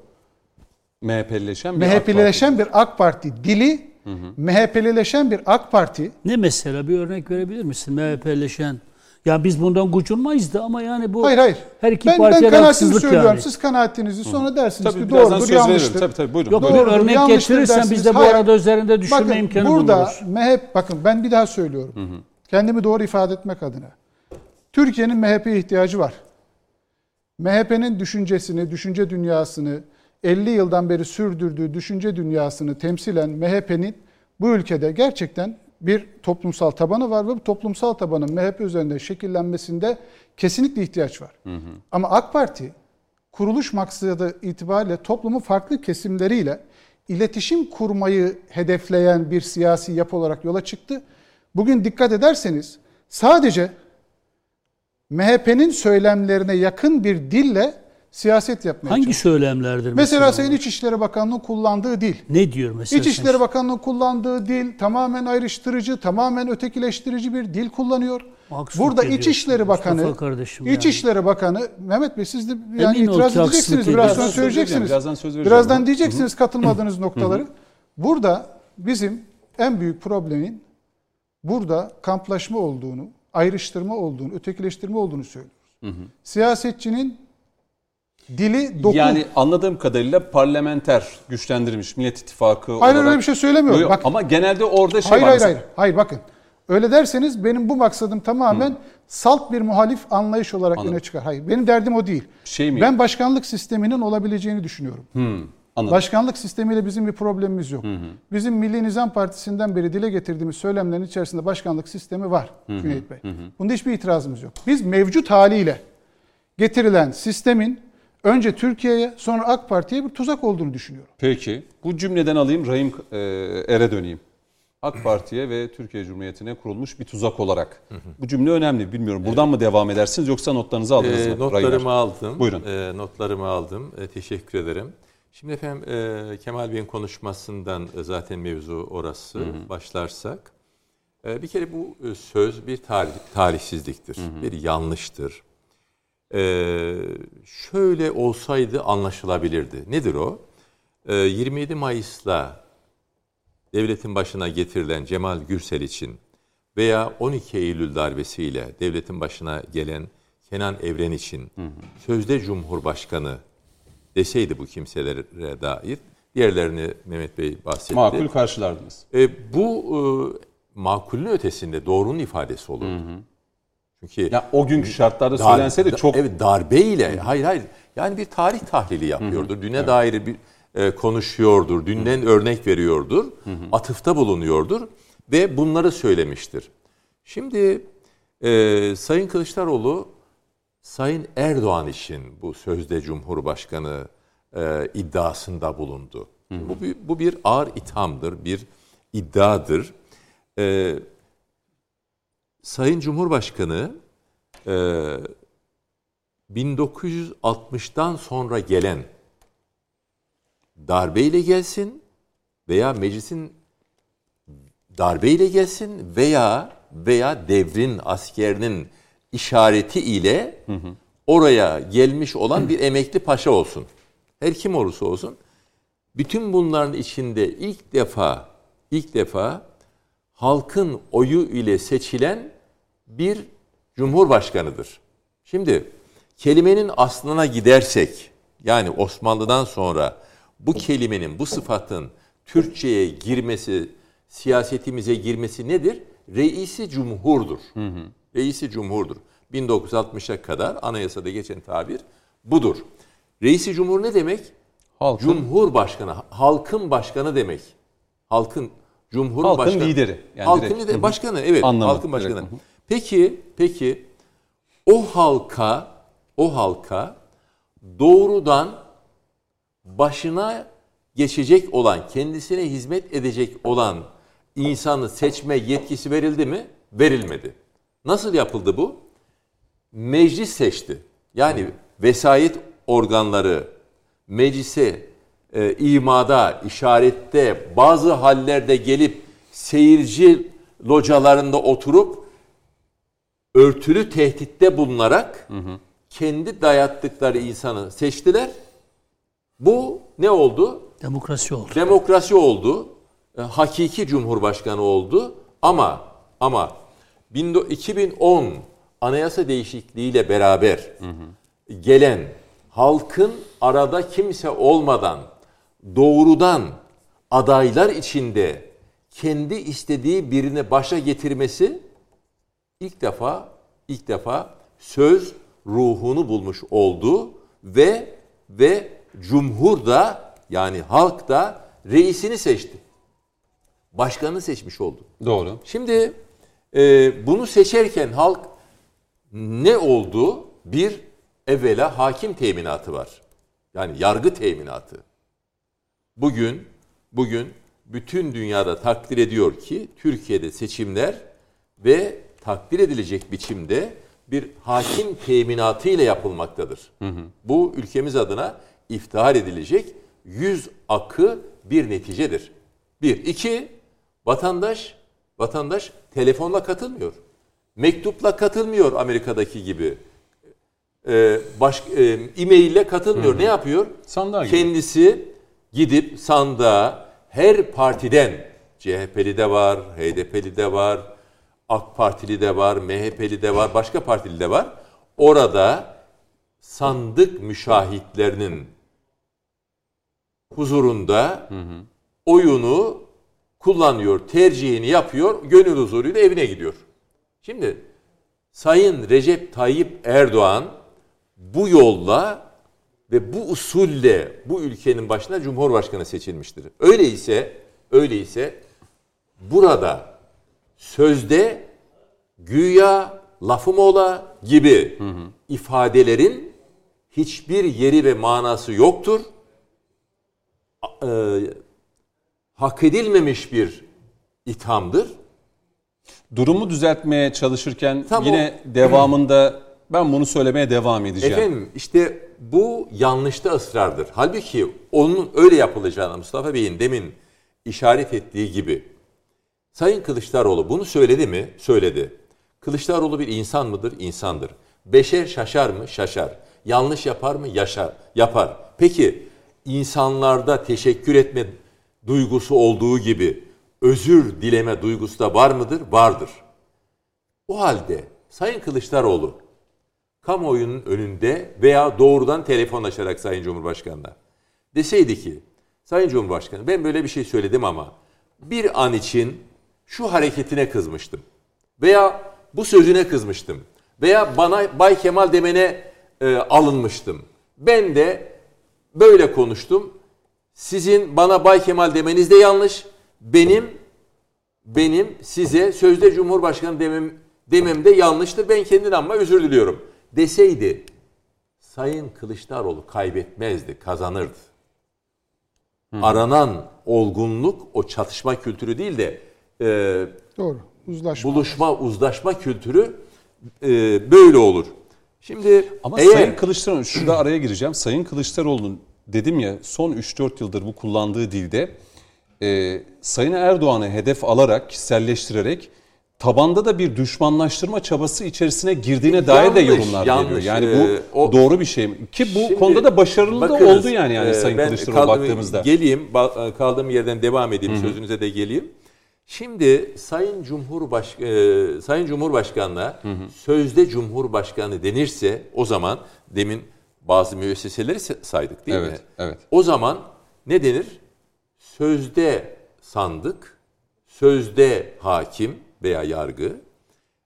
MHP'lileşen bir AK Parti. MHP'lileşen bir AK Parti dili, MHP'lileşen bir AK Parti Ne mesela bir örnek verebilir misin? MHP'leşen. Ya biz bundan gocunmayız da ama yani bu Hayır hayır. her iki ben, ben partiye de kanaatimi söylüyorum. yani. Siz kanaatinizi sonra dersiniz Tabii ki doğrudur, yanlıştır. Tabii tabii buyurun. Yok buyurun. Doğrudur, örnek yanlıştır getirirsen dersiniz. biz de bu Hayır. arada üzerinde düşünme Bakın imkanı burada buluruz. MHP bakın ben bir daha söylüyorum. Kendimi doğru ifade etmek adına. Türkiye'nin MHP'ye ihtiyacı var. MHP'nin düşüncesini, düşünce dünyasını 50 yıldan beri sürdürdüğü düşünce dünyasını temsilen MHP'nin bu ülkede gerçekten bir toplumsal tabanı var ve bu toplumsal tabanın MHP üzerinde şekillenmesinde kesinlikle ihtiyaç var. Ama AK Parti kuruluş maksadı itibariyle toplumun farklı kesimleriyle iletişim kurmayı hedefleyen bir siyasi yapı olarak yola çıktı. Bugün dikkat ederseniz sadece MHP'nin söylemlerine yakın bir dille siyaset yapmaya Hangi çalışıyor. söylemlerdir Mesela mesela? Sayın İçişleri Bakanlığı'nın kullandığı dil. Ne diyor mesela? İçişleri Bakanlığı kullandığı dil tamamen ayrıştırıcı, tamamen ötekileştirici bir dil kullanıyor. Haksızlık Burada İçişleri Bakanı, kardeşim yani. İçişleri Bakanı Mehmet Bey siz de yani Emin itiraz edeceksiniz. Biraz sonra ediyorsun. söyleyeceksiniz. Birazdan söz vereceğim. Birazdan Hı hı. diyeceksiniz katılmadığınız noktaları. Burada bizim en büyük problemin burada kamplaşma olduğunu, ayrıştırma olduğunu, ötekileştirme olduğunu söylüyoruz. Siyasetçinin Dili doku. Yani anladığım kadarıyla parlamenter güçlendirilmiş Millet İttifakı hayır olarak. öyle bir şey söylemiyorum. Yok, Bak, Ama genelde orada şey hayır var. hayır mesela- hayır. Hayır bakın. Öyle derseniz benim bu maksadım tamamen salt bir muhalif anlayış olarak Anladım. öne çıkar. Hayır benim derdim o değil. Şey mi? Ben başkanlık sisteminin olabileceğini düşünüyorum. Anladım. Başkanlık sistemiyle bizim bir problemimiz yok. Bizim Milli Nizam Partisi'nden beri dile getirdiğimiz söylemlerin içerisinde başkanlık sistemi var Cüneyt Bey. Bunda hiçbir itirazımız yok. Biz mevcut haliyle getirilen sistemin önce Türkiye'ye sonra AK Parti'ye bir tuzak olduğunu düşünüyorum. Peki. Bu cümleden alayım Rahim e, Er'e döneyim. AK Parti'ye ve Türkiye Cumhuriyeti'ne kurulmuş bir tuzak olarak. Bu cümle önemli. Bilmiyorum. Buradan mı devam edersiniz yoksa notlarınızı aldınız Ee, mı? Notlarımı aldım. Buyurun. Ee, notlarımı aldım. Ee, teşekkür ederim. Şimdi efendim e, Kemal Bey'in konuşmasından e, zaten mevzu orası. Başlarsak. E, bir kere bu e, söz bir tarih, tarihsizliktir. Bir yanlıştır. E, şöyle olsaydı anlaşılabilirdi. Nedir o? E, 27 Mayıs'la devletin başına getirilen Cemal Gürsel için veya 12 Eylül darbesiyle devletin başına gelen Kenan Evren için sözde Cumhurbaşkanı deseydi bu kimselere dair diğerlerini Mehmet Bey bahsetti. Makul karşılardınız. E, bu e, makulün ötesinde doğrunun ifadesi olurdu. Çünkü Ya o günkü şartlarda Dar- söylense de çok Evet darbeyle. Hayır hayır. Yani bir tarih tahlili yapıyordur. Düne dair bir e, konuşuyordur. Dünden örnek veriyordur. Atıfta bulunuyordur. Ve bunları söylemiştir. Şimdi e, Sayın Kılıçdaroğlu Sayın Erdoğan için bu sözde Cumhurbaşkanı e, iddiasında bulundu. Bu, bir, bu bir ağır ithamdır, bir iddiadır. E, Sayın Cumhurbaşkanı e, 1960'tan sonra gelen darbeyle gelsin veya meclisin darbeyle gelsin veya veya devrin askerinin işareti ile oraya gelmiş olan bir emekli paşa olsun. Her kim olursa olsun. Bütün bunların içinde ilk defa ilk defa halkın oyu ile seçilen bir cumhurbaşkanıdır. Şimdi kelimenin aslına gidersek yani Osmanlı'dan sonra bu kelimenin bu sıfatın Türkçe'ye girmesi, siyasetimize girmesi nedir? Reisi cumhurdur. Reisi cumhurdur. 1960'a kadar anayasada geçen tabir budur. Reisi cumhur ne demek? halkın, Cumhurbaşkanı, halkın başkanı demek. Halkın Cumhur Halkın lideri. Yani halkın direkt. lideri, başkanı evet. Anlamı, halkın başkanı. direkt. Peki, peki o halka, o halka doğrudan başına geçecek olan, kendisine hizmet edecek olan insanı seçme yetkisi verildi mi? Verilmedi. Nasıl yapıldı bu? Meclis seçti. Yani vesayet organları meclise e, imada, işarette, bazı hallerde gelip seyirci localarında oturup örtülü tehditte bulunarak kendi dayattıkları insanı seçtiler. Bu ne oldu? Demokrasi oldu. Demokrasi oldu. e, Hakiki cumhurbaşkanı oldu. Ama ama 2010 anayasa değişikliğiyle beraber gelen halkın arada kimse olmadan doğrudan adaylar içinde kendi istediği birini başa getirmesi ilk defa ilk defa söz ruhunu bulmuş oldu ve ve cumhur da yani halk da reisini seçti. Başkanı seçmiş oldu. Doğru. Şimdi e, bunu seçerken halk ne oldu? Bir evvela hakim teminatı var. Yani yargı teminatı. Bugün bugün bütün dünyada takdir ediyor ki Türkiye'de seçimler ve takdir edilecek biçimde bir hakim teminatı ile yapılmaktadır. Bu ülkemiz adına iftihar edilecek yüz akı bir neticedir. Bir. iki vatandaş vatandaş telefonla katılmıyor. Mektupla katılmıyor Amerika'daki gibi. Ee, baş, e, e-maille katılmıyor. Ne yapıyor? Sandığa. Kendisi gidip sandığa her partiden CHP'li de var, HDP'li de var, AK Partili de var, MHP'li de var, başka partili de var. Orada sandık müşahitlerinin huzurunda oyunu kullanıyor, tercihini yapıyor, gönül huzuruyla evine gidiyor. Şimdi Sayın Recep Tayyip Erdoğan bu yolla ve bu usulle bu ülkenin başına Cumhurbaşkanı seçilmiştir. Öyleyse, öyleyse burada sözde güya lafım ola gibi ifadelerin hiçbir yeri ve manası yoktur. E, hak edilmemiş bir ithamdır. Durumu düzeltmeye çalışırken Tam yine devamında ben bunu söylemeye devam edeceğim. Efendim işte bu yanlışta ısrardır. Halbuki onun öyle yapılacağını Mustafa Bey'in demin işaret ettiği gibi Sayın Kılıçdaroğlu bunu söyledi mi? Söyledi. Kılıçdaroğlu bir insan mıdır? İnsandır. Beşer şaşar mı? Şaşar. Yanlış yapar mı? Yaşar. Yapar. Peki insanlarda teşekkür etme duygusu olduğu gibi özür dileme duygusu da var mıdır? Vardır. O halde Sayın Kılıçdaroğlu kamuoyunun önünde veya doğrudan telefonlaşarak Sayın Cumhurbaşkanı'na deseydi ki Sayın Cumhurbaşkanı ben böyle bir şey söyledim ama bir an için şu hareketine kızmıştım veya bu sözüne kızmıştım veya bana Bay Kemal demene e, alınmıştım. Ben de böyle konuştum. Sizin bana Bay Kemal demeniz de yanlış. Benim benim size sözde Cumhurbaşkanı demem, demem de yanlıştır. Ben kendimden ama özür diliyorum. Deseydi Sayın Kılıçdaroğlu kaybetmezdi, kazanırdı. Aranan olgunluk o çatışma kültürü değil de e, Doğru. Uzlaşma. buluşma, uzlaşma kültürü e, böyle olur. Şimdi Ama eğer Sayın Kılıçdaroğlu, şurada araya gireceğim. Sayın Kılıçdaroğlu'nun dedim ya son 3-4 yıldır bu kullandığı dilde e, Sayın Erdoğan'ı hedef alarak, kişiselleştirerek tabanda da bir düşmanlaştırma çabası içerisine girdiğine dair de Yanlış, yorumlar yanlış. geliyor. Yani bu Ee, o- doğru bir şey mi? Ki bu Şimdi konuda da başarılı da bakınız, oldu yani yani e, Sayın Kılıçdaroğlu baktığımızda. Geleyim, ba- kaldığım yerden devam edeyim, sözünüze de geleyim. Şimdi Sayın Cumhurbaş e, Sayın Cumhurbaşkanı'na sözde Cumhurbaşkanı denirse o zaman demin bazı müesseseleri se- saydık değil mi? Evet, evet. O zaman ne denir? Sözde sandık, sözde hakim veya yargı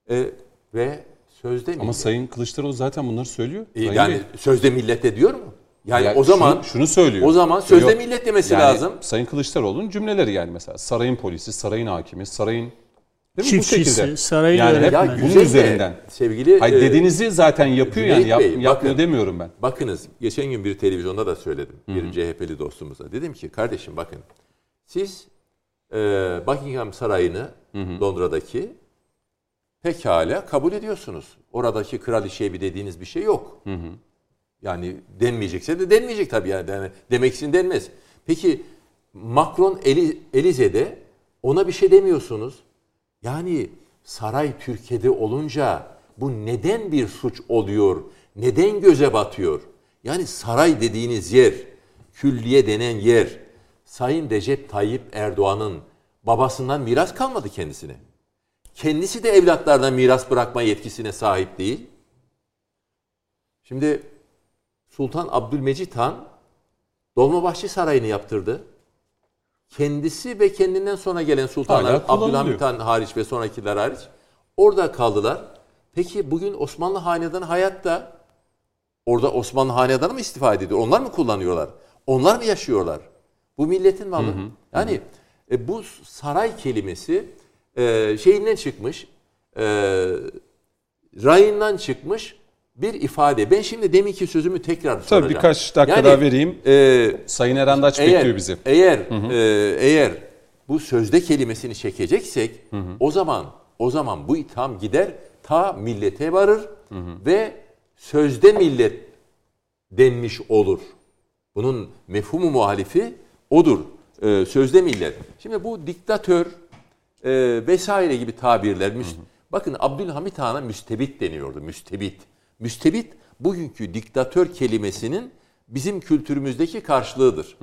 e, ve sözde Ama millet. Sayın Kılıçdaroğlu zaten bunları söylüyor. E, Sayın yani Bey. sözde millete diyor mu? Yani Ya o zaman şunu, şunu söylüyor. o zaman sözde Yok. millet demesi Yani lazım. Sayın Kılıçdaroğlu'nun cümleleri yani mesela sarayın polisi, sarayın hakimi, sarayın değil mi? bu Çiftçisi, şekilde. sarayın yani hep öğretmeni. Ya bunun üzerinden. sevgili Hayır e, dediğinizi zaten yapıyor yani Cüneyt yap, Bey, yapmıyor bakın. demiyorum ben. Bakınız geçen gün bir televizyonda da söyledim. Bir CHP'li dostumuza. Dedim ki kardeşim bakın siz e, Buckingham Sarayı'nı Londra'daki pekala kabul ediyorsunuz. Oradaki kraliçeye bir dediğiniz bir şey yok. Yani denmeyecekse de denmeyecek tabii yani. yani demek için denmez. Peki Macron Eli, Elize'de ona bir şey demiyorsunuz. Yani saray Türkiye'de olunca bu neden bir suç oluyor? Neden göze batıyor? Yani saray dediğiniz yer, külliye denen yer, Sayın Recep Tayyip Erdoğan'ın babasından miras kalmadı kendisine. Kendisi de evlatlarına miras bırakma yetkisine sahip değil. Şimdi Sultan Abdülmecit Han Dolmabahçe Sarayı'nı yaptırdı. Kendisi ve kendinden sonra gelen sultanlar. Abdülhamit Han hariç ve sonrakiler hariç orada kaldılar. Peki bugün Osmanlı Hanedanı hayatta orada Osmanlı Hanedanı mı istifade ediyor? Onlar mı kullanıyorlar? Onlar mı yaşıyorlar? Bu milletin malı. Yani e, bu saray kelimesi e, şeyinden çıkmış, e, rayından çıkmış bir ifade. Ben şimdi deminki sözümü tekrar soracağım. Tabii birkaç dakika Yani, daha vereyim. e, Sayın Erendaç eğer, bekliyor bizi. Eğer e, eğer bu sözde kelimesini çekeceksek o zaman o zaman bu itham gider ta millete varır ve sözde millet denmiş olur. Bunun mefhumu muhalifi odur. E, sözde millet. Şimdi bu diktatör e, vesaire gibi tabirler. müs- Bakın Abdülhamit Han'a müstebit deniyordu. Müstebit. Müstebit bugünkü diktatör kelimesinin bizim kültürümüzdeki karşılığıdır.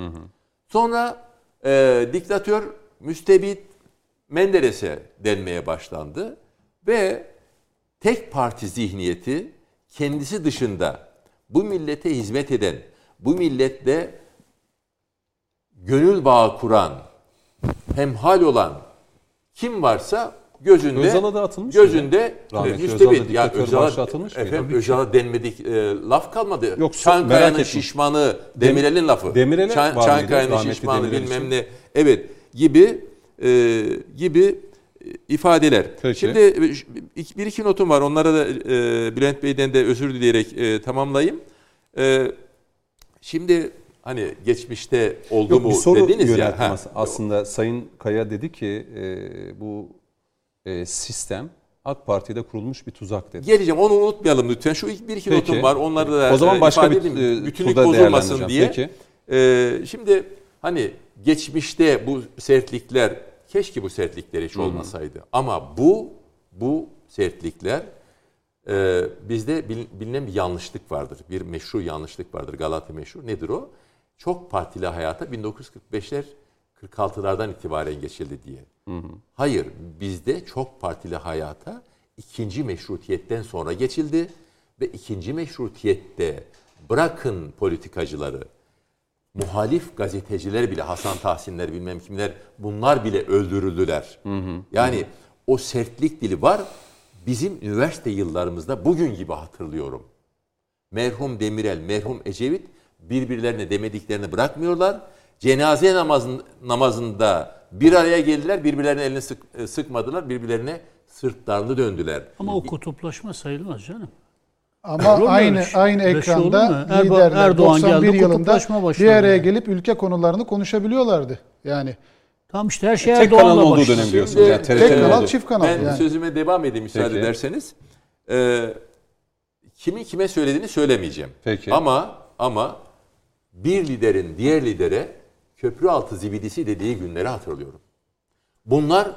Sonra e, diktatör müstebit Menderes'e denmeye başlandı ve tek parti zihniyeti kendisi dışında bu millete hizmet eden, bu milletle gönül bağı kuran, hemhal olan kim varsa gözünde Özal'a da atılmış gözünde Rahmetli müstebit. Özal'da Ya Özal'a atılmış efendim. Özal'a denmedik e, laf kalmadı. Yok, Çankaya'nın şişmanı Demirel'in lafı. Demirel'e Çan-? Çankaya'nın şişmanı Demirel bilmem için. ne. Evet gibi e, gibi e, ifadeler. Peki. Şimdi e, bir iki notum var. Onlara da e, Bülent Bey'den de özür dileyerek e, tamamlayayım. E, şimdi hani geçmişte oldu Yok, mu bir soru dediniz ya. Ha. as- aslında. Sayın Kaya dedi ki e, bu e, sistem AK Parti'de kurulmuş bir tuzak dedi. Geleceğim onu unutmayalım lütfen. Şu ilk bir iki Peki. notum var. Onları da O zaman e, başka bir, edeyim. e, bütünlük bozulmasın diye. Peki. E, şimdi hani geçmişte bu sertlikler keşke bu sertlikler hiç olmasaydı. Ama bu bu sertlikler e, bizde bil- bilinen bir yanlışlık vardır. Bir meşru yanlışlık vardır. Galata meşru. Nedir o? Çok partili hayata 1945'ler 46'lardan itibaren geçildi diye. Hayır, bizde çok partili hayata ikinci meşrutiyetten sonra geçildi ve ikinci meşrutiyette bırakın politikacıları, muhalif gazeteciler bile Hasan Tahsinler bilmem kimler bunlar bile öldürüldüler. Yani o sertlik dili var. Bizim üniversite yıllarımızda bugün gibi hatırlıyorum. Merhum Demirel, merhum Ecevit birbirlerine demediklerini bırakmıyorlar. Cenaze namazın, namazında bir araya geldiler, birbirlerine elini sık, e, sıkmadılar, birbirlerine sırtlarını döndüler. Ama o kutuplaşma sayılmaz canım. Ama Olur aynı şey? aynı şey ekranda liderler Erdoğan 91 geldi, yılında kutuplaşma bir araya yani. gelip ülke konularını konuşabiliyorlardı. Yani Tamam işte her şey Tek Erdoğan'la kanalın olduğu başladı. dönem diyorsunuz. Yani tek kanal olduğu. çift kanal Ben yani. sözüme devam edeyim müsaade Peki. ederseniz. Ee, kimin kime söylediğini söylemeyeceğim. Peki. Ama ama bir liderin diğer lidere köprü altı zibidisi dediği günleri hatırlıyorum. Bunlar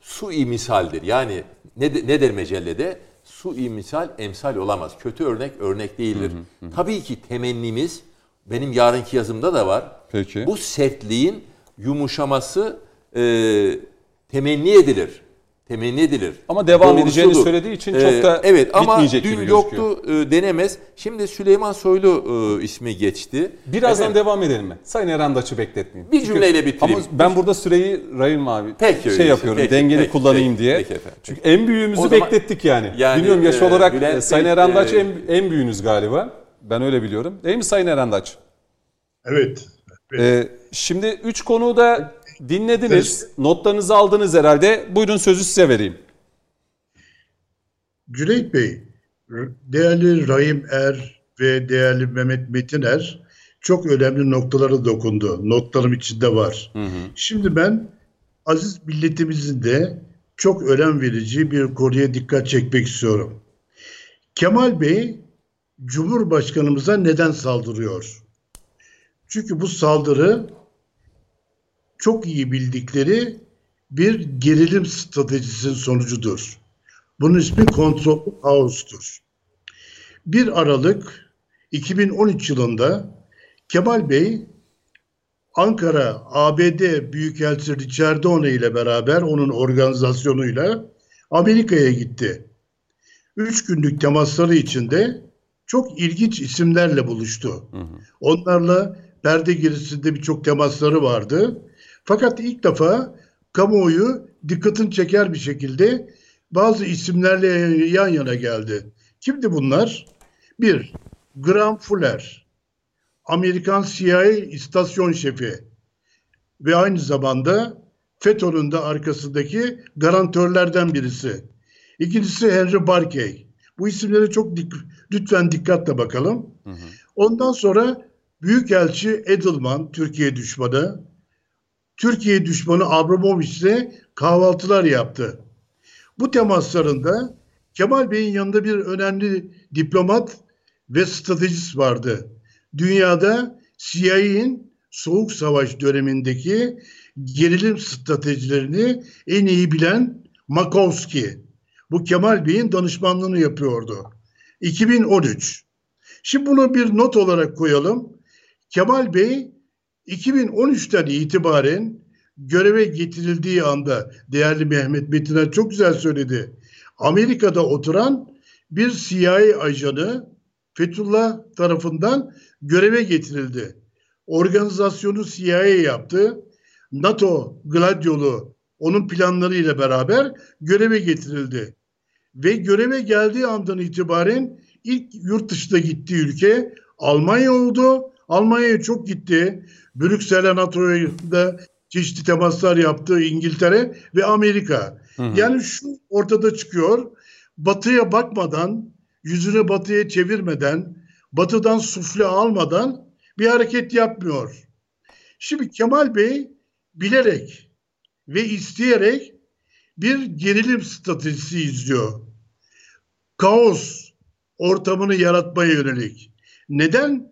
su misaldir. Yani ne, de- ne der mecellede? Su misal emsal olamaz. Kötü örnek örnek değildir. Tabii ki temennimiz benim yarınki yazımda da var. Peki. Bu sertliğin yumuşaması e, temenni edilir. Temenni edilir. Ama devam edeceğini Doğrusudur. söylediği için çok da evet ama bitmeyecek dün gibi yoktu e, denemez. Şimdi Süleyman Soylu e, ismi geçti. Birazdan Efendim, devam edelim mi? Sayın Erendaç'ı bekletmeyeyim. Bir cümleyle bitireyim. Ama ben burada süreyi Rahim abi Peki, şey öyleyse. yapıyorum Peki, dengeli peki, kullanayım peki, diye. peki efendim, Çünkü en büyüğümüzü zaman- beklettik yani. Yani, Bilmiyorum yaş e, olarak Bülent e, Sayın Bey, Erendaç e, en, en büyüğünüz galiba. Ben öyle biliyorum. Değil mi Sayın Erendaç? Evet. Ee, şimdi üç konuyu dinlediniz. Notlarınızı aldınız herhalde. Buyurun sözü size vereyim. Cüneyt Bey, değerli Rahim Er ve değerli Mehmet Metiner çok önemli noktalara dokundu. Notlarım içinde var. Şimdi ben aziz milletimizin de çok önem verici bir konuya dikkat çekmek istiyorum. Kemal Bey Cumhurbaşkanımıza neden saldırıyor? Çünkü bu saldırı çok iyi bildikleri bir gerilim stratejisinin sonucudur. Bunun ismi Control House'tur. 1 Aralık 2013 yılında Kemal Bey Ankara ABD Büyükelçisi Richard Doney ile beraber onun organizasyonuyla Amerika'ya gitti. Üç günlük temasları içinde çok ilginç isimlerle buluştu. Onlarla perde gerisinde birçok temasları vardı. Fakat ilk defa kamuoyu dikkatini çeker bir şekilde bazı isimlerle yan yana geldi. Kimdi bunlar? Bir, Graham Fuller, Amerikan CIA istasyon şefi ve aynı zamanda FETÖ'nün de arkasındaki garantörlerden birisi. İkincisi Henry Barkey. Bu isimlere çok dik lütfen dikkatle bakalım. Ondan sonra Büyükelçi Edelman, Türkiye düşmanı, Türkiye düşmanı Abramovich ile kahvaltılar yaptı. Bu temaslarında Kemal Bey'in yanında bir önemli diplomat ve stratejist vardı. Dünyada CIA'in Soğuk Savaş dönemindeki gerilim stratejilerini en iyi bilen Makovski. Bu Kemal Bey'in danışmanlığını yapıyordu. 2013. Şimdi bunu bir not olarak koyalım. Kemal Bey 2013'ten itibaren göreve getirildiği anda değerli Mehmet Metiner çok güzel söyledi. Amerika'da oturan bir CIA ajanı Fethullah tarafından göreve getirildi. Organizasyonu CIA yaptı. NATO Gladiolu onun planlarıyla beraber göreve getirildi. Ve göreve geldiği andan itibaren ilk yurt dışına gittiği ülke Almanya oldu. Almanya'ya çok gitti. Brüksel'e NATO'ya da çeşitli temaslar yaptı İngiltere ve Amerika. Hı hı. Yani şu ortada çıkıyor. Batıya bakmadan, yüzünü batıya çevirmeden, batıdan sufle almadan bir hareket yapmıyor. Şimdi Kemal Bey bilerek ve isteyerek bir gerilim stratejisi izliyor. Kaos ortamını yaratmaya yönelik. Neden?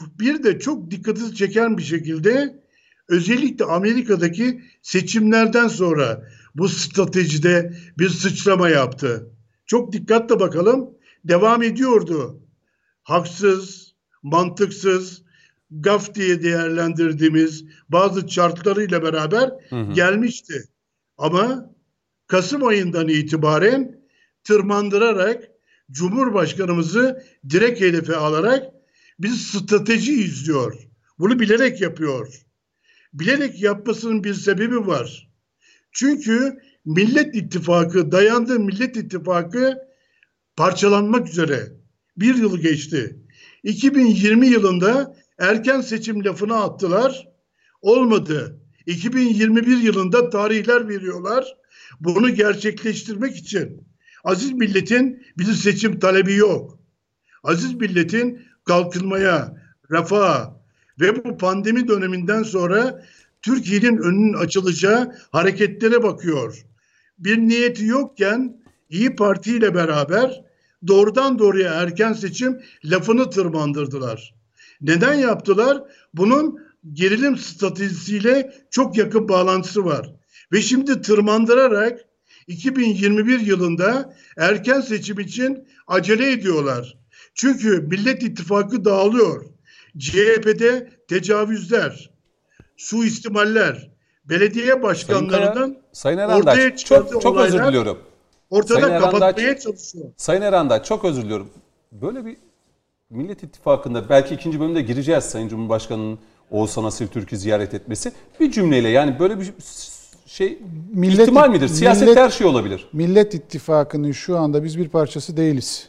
Bir de çok dikkati çeken bir şekilde özellikle Amerika'daki seçimlerden sonra bu stratejide bir sıçrama yaptı. Çok dikkatle bakalım. Devam ediyordu. Haksız, mantıksız, gaf diye değerlendirdiğimiz bazı çarklarıyla beraber hı hı. gelmişti. Ama Kasım ayından itibaren tırmandırarak Cumhurbaşkanımızı direkt hedefe alarak bir strateji izliyor. Bunu bilerek yapıyor. Bilerek yapmasının bir sebebi var. Çünkü Millet İttifakı, dayandığı Millet İttifakı parçalanmak üzere. Bir yıl geçti. 2020 yılında erken seçim lafını attılar. Olmadı. 2021 yılında tarihler veriyorlar. Bunu gerçekleştirmek için aziz milletin bir seçim talebi yok. Aziz milletin kalkınmaya, refaha ve bu pandemi döneminden sonra Türkiye'nin önünün açılacağı hareketlere bakıyor. Bir niyeti yokken İyi Parti ile beraber doğrudan doğruya erken seçim lafını tırmandırdılar. Neden yaptılar? Bunun gerilim stratejisiyle çok yakın bağlantısı var. Ve şimdi tırmandırarak 2021 yılında erken seçim için acele ediyorlar. Çünkü Millet İttifakı dağılıyor. CHP'de tecavüzler, suistimaller, belediye başkanlarının Sayın, Sayın ortaya çok, çok özür diliyorum. Ortada Sayın kapatmaya çalışıyor. Sayın Erandaç çok özür diliyorum. Böyle bir Millet İttifakı'nda belki ikinci bölümde gireceğiz Sayın Cumhurbaşkanı'nın Oğuzhan Asil Türk'ü ziyaret etmesi. Bir cümleyle yani böyle bir şey millet, ihtimal midir? Siyaset millet, her şey olabilir. Millet İttifakı'nın şu anda biz bir parçası değiliz.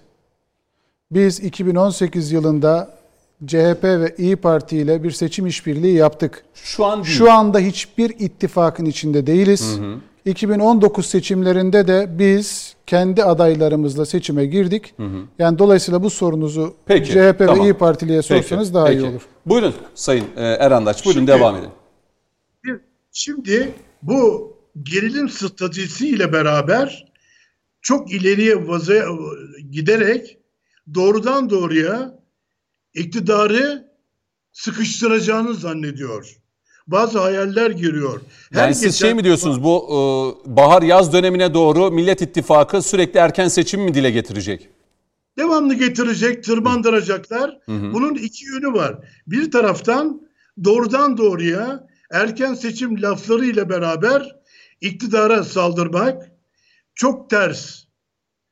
Biz 2018 yılında CHP ve İyi Parti ile bir seçim işbirliği yaptık. Şu an değil. Şu anda hiçbir ittifakın içinde değiliz. Hı hı. 2019 seçimlerinde de biz kendi adaylarımızla seçime girdik. Hı hı. Yani dolayısıyla bu sorunuzu Peki, CHP tamam. ve İyi Partili'ye sorsanız Peki, daha Peki. iyi olur. Buyurun Sayın e, Erandaç, buyurun şimdi, devam edin. Şimdi bu gerilim stratejisiyle beraber çok ileriye vaza giderek doğrudan doğruya iktidarı sıkıştıracağını zannediyor. Bazı hayaller giriyor. Her yani siz şey mi diyorsunuz bu e, bahar yaz dönemine doğru Millet İttifakı sürekli erken seçim mi dile getirecek? Devamlı getirecek, tırmandıracaklar. Hı hı. Bunun iki yönü var. Bir taraftan doğrudan doğruya erken seçim lafları ile beraber iktidara saldırmak çok ters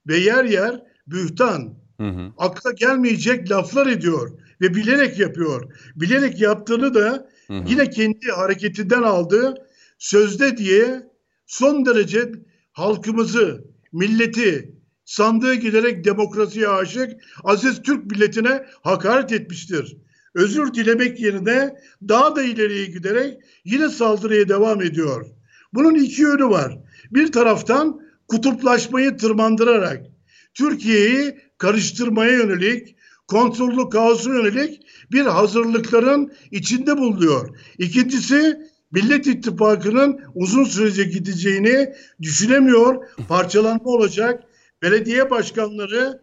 ve yer yer bühtan, hı hı. akla gelmeyecek laflar ediyor ve bilerek yapıyor. Bilerek yaptığını da hı hı. yine kendi hareketinden aldığı sözde diye son derece halkımızı, milleti sandığı giderek demokrasiye aşık aziz Türk milletine hakaret etmiştir özür dilemek yerine daha da ileriye giderek yine saldırıya devam ediyor. Bunun iki yönü var. Bir taraftan kutuplaşmayı tırmandırarak Türkiye'yi karıştırmaya yönelik, kontrollü kaosu yönelik bir hazırlıkların içinde bulunuyor. İkincisi Millet İttifakı'nın uzun sürece gideceğini düşünemiyor. Parçalanma olacak. Belediye başkanları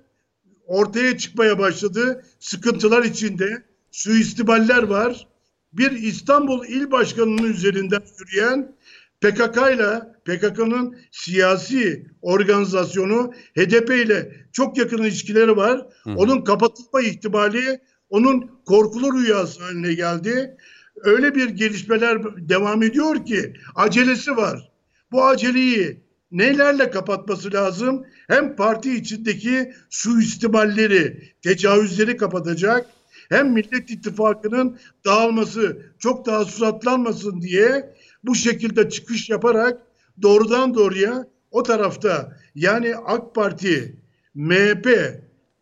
ortaya çıkmaya başladı. Sıkıntılar içinde suistimaller var. Bir İstanbul İl Başkanı'nın üzerinden yürüyen PKK ile PKK'nın siyasi organizasyonu HDP ile çok yakın ilişkileri var. Hı. Onun kapatılma ihtimali onun korkulu rüyası haline geldi. Öyle bir gelişmeler devam ediyor ki acelesi var. Bu aceleyi nelerle kapatması lazım? Hem parti içindeki suistimalleri, tecavüzleri kapatacak, hem Millet İttifakı'nın dağılması, çok daha suratlanmasın diye bu şekilde çıkış yaparak doğrudan doğruya o tarafta yani AK Parti, MHP,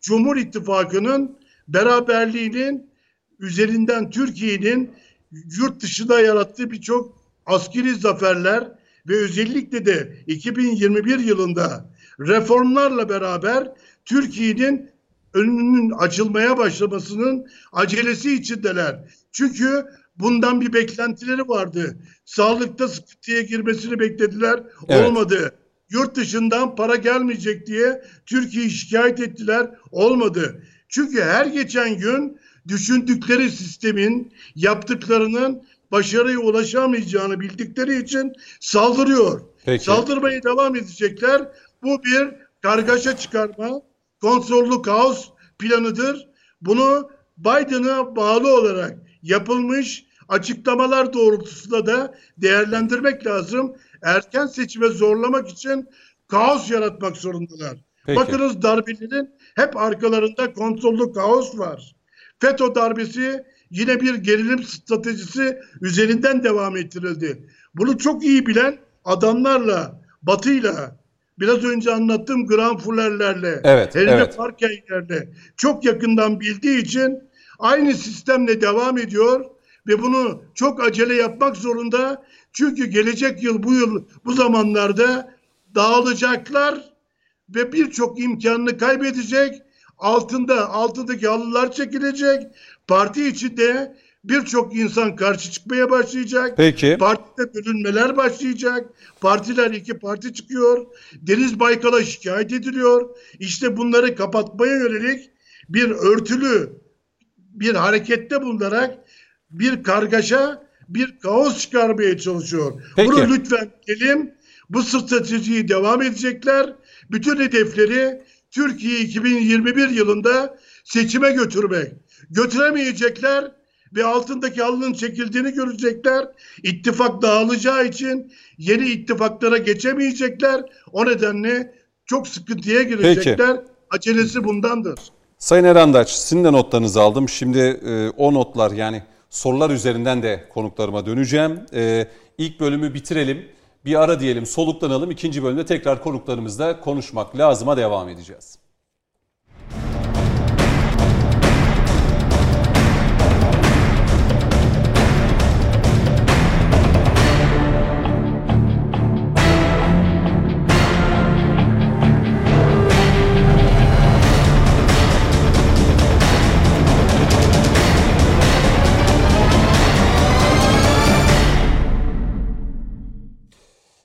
Cumhur İttifakı'nın beraberliğinin üzerinden Türkiye'nin yurt dışında yarattığı birçok askeri zaferler ve özellikle de 2021 yılında reformlarla beraber Türkiye'nin önünün açılmaya başlamasının acelesi içindeler. Çünkü bundan bir beklentileri vardı. Sağlıkta sıkıntıya girmesini beklediler. Evet. Olmadı. Yurt dışından para gelmeyecek diye Türkiye'yi şikayet ettiler. Olmadı. Çünkü her geçen gün düşündükleri sistemin yaptıklarının başarıya ulaşamayacağını bildikleri için saldırıyor. Peki. Saldırmaya devam edecekler. Bu bir kargaşa çıkarma, kontrollü kaos planıdır. Bunu Biden'a bağlı olarak yapılmış açıklamalar doğrultusunda da değerlendirmek lazım. Erken seçime zorlamak için kaos yaratmak zorundalar. Peki. Bakınız darbelerin hep arkalarında kontrollü kaos var. FETÖ darbesi yine bir gerilim stratejisi üzerinden devam ettirildi. Bunu çok iyi bilen adamlarla, Batı'yla, biraz önce anlattığım Granfullerlerle, Evet, Helene evet. Farkeylerle çok yakından bildiği için aynı sistemle devam ediyor ve bunu çok acele yapmak zorunda. Çünkü gelecek yıl bu yıl bu zamanlarda dağılacaklar ve birçok imkanını kaybedecek. Altında altındaki halılar çekilecek. Parti içinde birçok insan karşı çıkmaya başlayacak. Peki. Partide bölünmeler başlayacak. Partiler iki parti çıkıyor. Deniz Baykal'a şikayet ediliyor. İşte bunları kapatmaya yönelik bir örtülü bir harekette bulunarak bir kargaşa, bir kaos çıkarmaya çalışıyor. Peki. Bunu lütfen bilelim. Bu stratejiyi devam edecekler. Bütün hedefleri Türkiye 2021 yılında seçime götürmek. Götüremeyecekler ve altındaki halının çekildiğini görecekler. İttifak dağılacağı için yeni ittifaklara geçemeyecekler. O nedenle çok sıkıntıya girecekler. Acelesi bundandır. Sayın Erandaç, sizin de notlarınızı aldım. Şimdi e, o notlar yani sorular üzerinden de konuklarıma döneceğim. E, ilk bölümü bitirelim. Bir ara diyelim, soluklanalım. İkinci bölümde tekrar konuklarımızla konuşmak lazıma devam edeceğiz.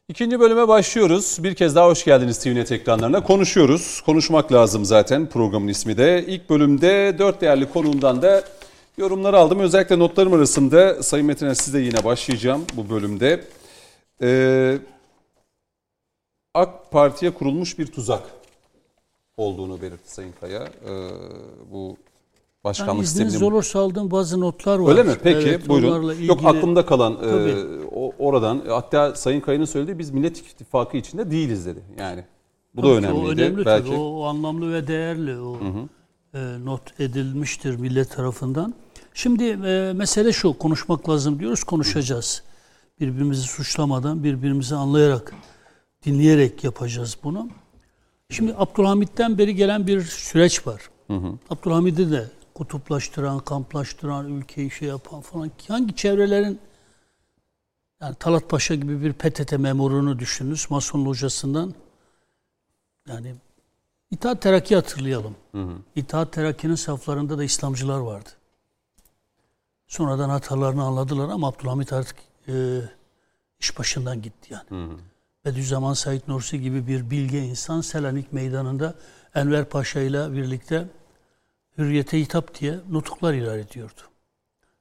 İkinci bölüme başlıyoruz. Bir kez daha hoş geldiniz TVNet ekranlarına. Konuşuyoruz. Konuşmak lazım zaten programın ismi de. İlk bölümde dört değerli konuğumdan da yorumları aldım. Özellikle notlarım arasında Sayın Metiner sizle yine başlayacağım bu bölümde. Ee, AK Parti'ye kurulmuş bir tuzak olduğunu belirtti Sayın Kaya. Ee, bu Yani başkanlık izniniz sisteminin... olursa aldığım bazı notlar var. Öyle mi? Peki Evet, buyurun. onlarla Yok ilgili- aklımda kalan e, Tabii. oradan hatta Sayın Kaya'nın söylediği biz Millet İttifakı içinde değiliz dedi. Yani bu da Tabii ki önemliydi. O önemli Belki tabii. O, o anlamlı ve değerli. O e, not edilmiştir millet tarafından. Şimdi e, mesele şu. Konuşmak lazım diyoruz. Konuşacağız. Birbirimizi suçlamadan, birbirimizi anlayarak, dinleyerek yapacağız bunu. Şimdi Abdülhamit'ten beri gelen bir süreç var. Abdülhamid'i de kutuplaştıran, kamplaştıran, ülkeyi şey yapan falan. Hangi çevrelerin yani Talat Paşa gibi bir PTT memurunu düşününüz. Mason locasından yani İttihat Terakki hatırlayalım. İttihat Terakki'nin saflarında da İslamcılar vardı. Sonradan hatalarını anladılar ama Abdülhamit artık e, iş başından gitti yani. Bediüzzaman Said Nursi gibi bir bilge insan Selanik Meydanı'nda Enver Paşa ile birlikte hürriyete hitap diye nutuklar ilan ediyordu.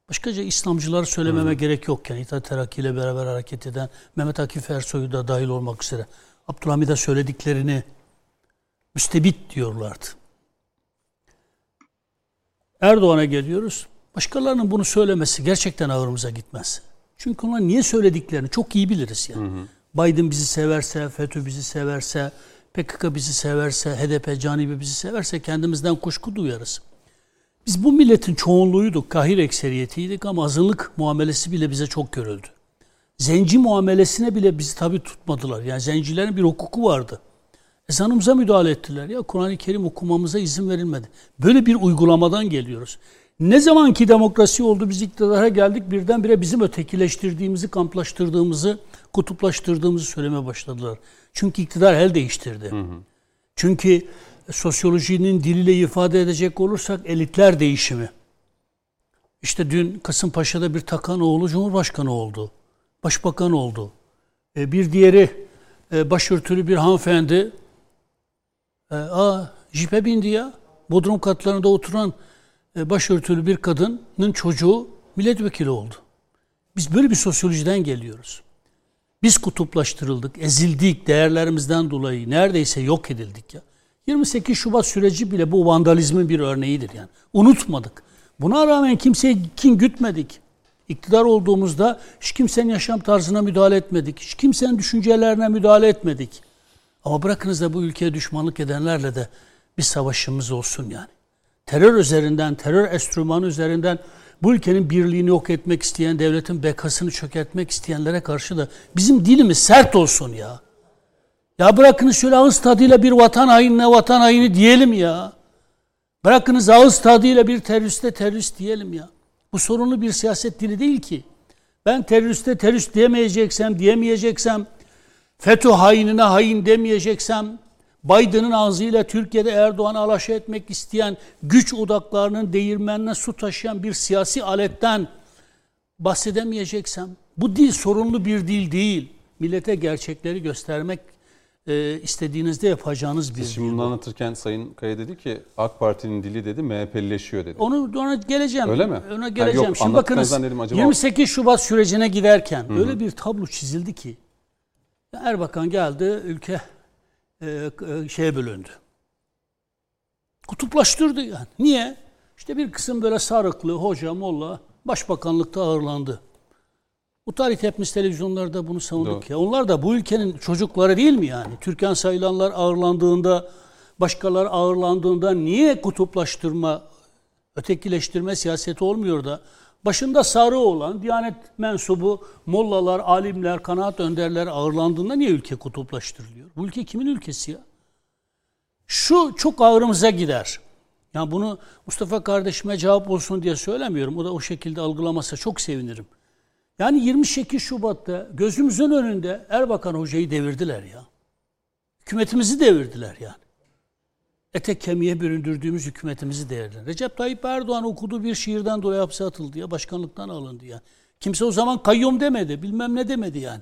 Başkaca İslamcıları söylememe gerek yok. Yani İttihat Terakki ile beraber hareket eden Mehmet Akif Ersoy'u da dahil olmak üzere Abdülhamid'e söylediklerini müstebit diyorlardı. Erdoğan'a geliyoruz. Başkalarının bunu söylemesi gerçekten ağırımıza gitmez. Çünkü onlar niye söylediklerini çok iyi biliriz yani. Biden bizi severse, FETÖ bizi severse, PKK bizi severse, HDP, Canibi bizi severse kendimizden kuşku duyarız. Biz bu milletin çoğunluğuyduk, kahir ekseriyetiydik ama azınlık muamelesi bile bize çok görüldü. Zenci muamelesine bile bizi tabi tutmadılar. Yani zencilerin bir hukuku vardı. Ezanımıza müdahale ettiler. Ya Kur'an-ı Kerim okumamıza izin verilmedi. Böyle bir uygulamadan geliyoruz. Ne zamanki demokrasi oldu biz iktidara geldik birdenbire bizim ötekileştirdiğimizi, kamplaştırdığımızı, kutuplaştırdığımızı söylemeye başladılar. Çünkü iktidar el değiştirdi. Hı hı. Çünkü sosyolojinin diliyle ifade edecek olursak elitler değişimi. İşte dün Kasımpaşa'da bir takan oğlu Cumhurbaşkanı oldu. Başbakan oldu. E, bir diğeri e, başörtülü bir hanımefendi e, aa, jipe bindi ya. Bodrum katlarında oturan e, başörtülü bir kadının çocuğu milletvekili oldu. Biz böyle bir sosyolojiden geliyoruz. Biz kutuplaştırıldık, ezildik değerlerimizden dolayı neredeyse yok edildik ya. 28 Şubat süreci bile bu vandalizmin bir örneğidir yani. Unutmadık. Buna rağmen kimseye kin gütmedik. İktidar olduğumuzda hiç kimsenin yaşam tarzına müdahale etmedik. Hiç kimsenin düşüncelerine müdahale etmedik. Ama bırakınız da bu ülkeye düşmanlık edenlerle de bir savaşımız olsun yani. Terör üzerinden, terör enstrümanı üzerinden bu ülkenin birliğini yok etmek isteyen, devletin bekasını çökertmek isteyenlere karşı da bizim dilimiz sert olsun ya. Ya bırakınız şöyle ağız tadıyla bir vatan hainine vatan haini diyelim ya. Bırakınız ağız tadıyla bir teröriste terörist diyelim ya. Bu sorunlu bir siyaset dili değil ki. Ben teröriste terörist diyemeyeceksem, diyemeyeceksem, FETÖ hainine hain demeyeceksem, Biden'ın ağzıyla Türkiye'de Erdoğan'ı alaşa etmek isteyen güç odaklarının değirmenine su taşıyan bir siyasi aletten bahsedemeyeceksem, bu dil sorunlu bir dil değil. Millete gerçekleri göstermek e, istediğinizde yapacağınız bir Siz şimdi bunu anlatırken Sayın Kaya dedi ki AK Parti'nin dili dedi MHP'lileşiyor dedi. Onu ona geleceğim. Öyle mi? Ona geleceğim. Ha, yok, şimdi bakınız dedim, acaba... 28 Şubat sürecine giderken Hı-hı. öyle bir tablo çizildi ki Erbakan geldi ülke e, e, şeye bölündü. Kutuplaştırdı yani. Niye? İşte bir kısım böyle sarıklı hoca, molla başbakanlıkta ağırlandı. Bu tarih hepimiz televizyonlarda bunu savunduk Doğru. ya. Onlar da bu ülkenin çocukları değil mi yani? Türkan sayılanlar ağırlandığında, başkaları ağırlandığında niye kutuplaştırma, ötekileştirme siyaseti olmuyor da başında sarı olan Diyanet mensubu mollalar, alimler, kanaat önderler ağırlandığında niye ülke kutuplaştırılıyor? Bu ülke kimin ülkesi ya? Şu çok ağrımıza gider. Yani bunu Mustafa kardeşime cevap olsun diye söylemiyorum. O da o şekilde algılamasa çok sevinirim. Yani 28 Şubat'ta gözümüzün önünde Erbakan Hoca'yı devirdiler ya. Hükümetimizi devirdiler yani. Etek kemiğe büründürdüğümüz hükümetimizi devirdiler. Recep Tayyip Erdoğan okuduğu bir şiirden dolayı hapse atıldı ya, başkanlıktan alındı ya. Kimse o zaman kayyum demedi, bilmem ne demedi yani.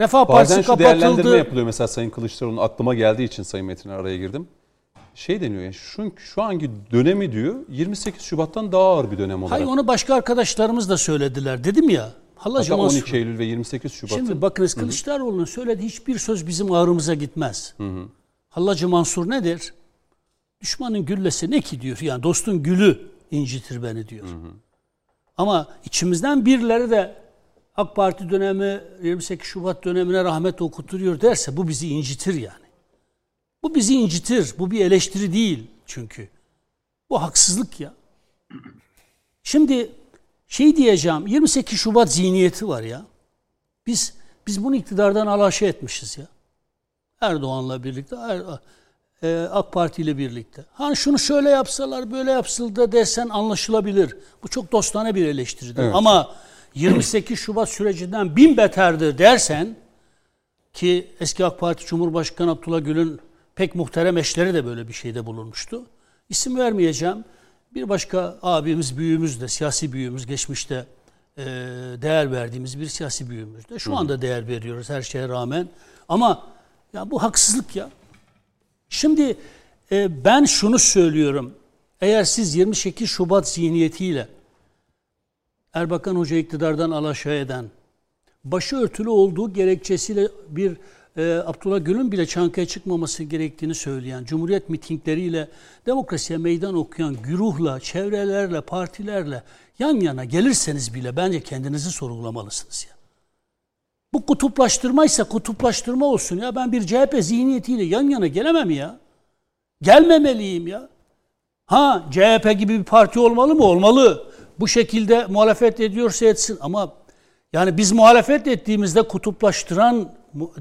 Refah Bazen Partisi şu kapatıldı. değerlendirme yapılıyor mesela Sayın Kılıçdaroğlu'nun aklıma geldiği için Sayın Metin'e araya girdim şey deniyor yani şu, şu anki dönemi diyor 28 Şubat'tan daha ağır bir dönem olarak. Hayır onu başka arkadaşlarımız da söylediler. Dedim ya. Hatta 12 Eylül ve 28 Şubat. Şimdi bakınız Kılıçdaroğlu'nun söylediği hiçbir söz bizim ağrımıza gitmez. Hı hı. Hallacı Mansur nedir? Düşmanın güllesi ne ki diyor. Yani dostun gülü incitir beni diyor. Hı hı. Ama içimizden birileri de AK Parti dönemi 28 Şubat dönemine rahmet okuturuyor derse bu bizi incitir yani. Bu bizi incitir. Bu bir eleştiri değil çünkü. Bu haksızlık ya. Şimdi şey diyeceğim 28 Şubat zihniyeti var ya. Biz biz bunu iktidardan alaşa etmişiz ya. Erdoğan'la birlikte er, e, AK Parti ile birlikte. Hani şunu şöyle yapsalar böyle yapsıldı desen anlaşılabilir. Bu çok dostane bir eleştiridir. Evet. Ama 28 Şubat sürecinden bin beterdir dersen ki eski AK Parti Cumhurbaşkanı Abdullah Gül'ün pek muhterem eşleri de böyle bir şeyde bulunmuştu. İsim vermeyeceğim. Bir başka abimiz, büyüğümüz de, siyasi büyüğümüz, geçmişte e, değer verdiğimiz bir siyasi büyüğümüz de. Şu anda değer veriyoruz her şeye rağmen. Ama ya bu haksızlık ya. Şimdi e, ben şunu söylüyorum. Eğer siz 28 Şubat zihniyetiyle Erbakan Hoca iktidardan alaşağı eden, başı örtülü olduğu gerekçesiyle bir e, Abdullah Gül'ün bile Çankaya çıkmaması gerektiğini söyleyen, Cumhuriyet mitingleriyle demokrasiye meydan okuyan güruhla, çevrelerle, partilerle yan yana gelirseniz bile bence kendinizi sorgulamalısınız ya. Bu kutuplaştırmaysa kutuplaştırma olsun ya. Ben bir CHP zihniyetiyle yan yana gelemem ya. Gelmemeliyim ya. Ha CHP gibi bir parti olmalı mı? Olmalı. Bu şekilde muhalefet ediyorsa etsin ama yani biz muhalefet ettiğimizde kutuplaştıran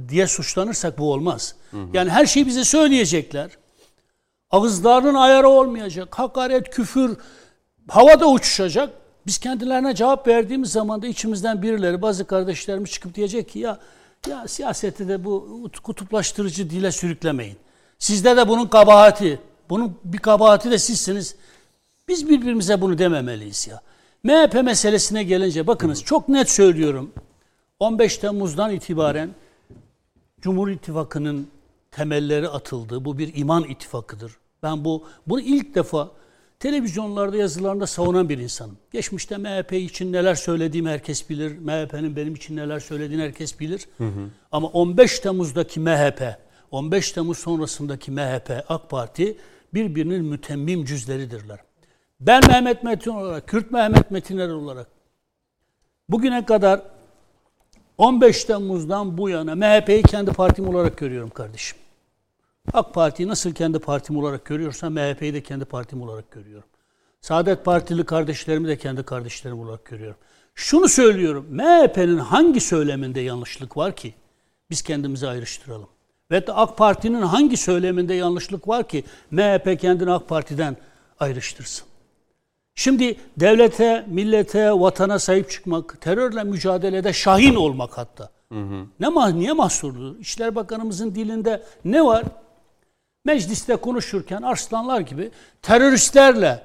diye suçlanırsak bu olmaz. Hı hı. Yani her şeyi bize söyleyecekler. Ağızlarının ayarı olmayacak. Hakaret, küfür havada uçuşacak. Biz kendilerine cevap verdiğimiz zaman da içimizden birileri, bazı kardeşlerimiz çıkıp diyecek ki ya ya siyasette de bu kutuplaştırıcı dile sürüklemeyin. Sizde de bunun kabahati, bunun bir kabahati de sizsiniz. Biz birbirimize bunu dememeliyiz ya. MHP meselesine gelince bakınız çok net söylüyorum. 15 Temmuz'dan itibaren Cumhur İttifakı'nın temelleri atıldı. Bu bir iman ittifakıdır. Ben bu bunu ilk defa televizyonlarda yazılarında savunan bir insanım. Geçmişte MHP için neler söylediğimi herkes bilir. MHP'nin benim için neler söylediğini herkes bilir. Hı hı. Ama 15 Temmuz'daki MHP, 15 Temmuz sonrasındaki MHP, AK Parti birbirinin mütemmim cüzleridirler. Ben Mehmet Metin olarak, Kürt Mehmet Metiner olarak bugüne kadar 15 Temmuz'dan bu yana MHP'yi kendi partim olarak görüyorum kardeşim. AK Parti'yi nasıl kendi partim olarak görüyorsam MHP'yi de kendi partim olarak görüyorum. Saadet Partili kardeşlerimi de kendi kardeşlerim olarak görüyorum. Şunu söylüyorum. MHP'nin hangi söyleminde yanlışlık var ki biz kendimizi ayrıştıralım? Ve de AK Parti'nin hangi söyleminde yanlışlık var ki MHP kendini AK Parti'den ayrıştırsın? Şimdi devlete, millete, vatana sahip çıkmak, terörle mücadelede şahin olmak hatta. Hı hı. Ne niye mahsurdur? İşler Bakanımızın dilinde ne var? Mecliste konuşurken arslanlar gibi teröristlerle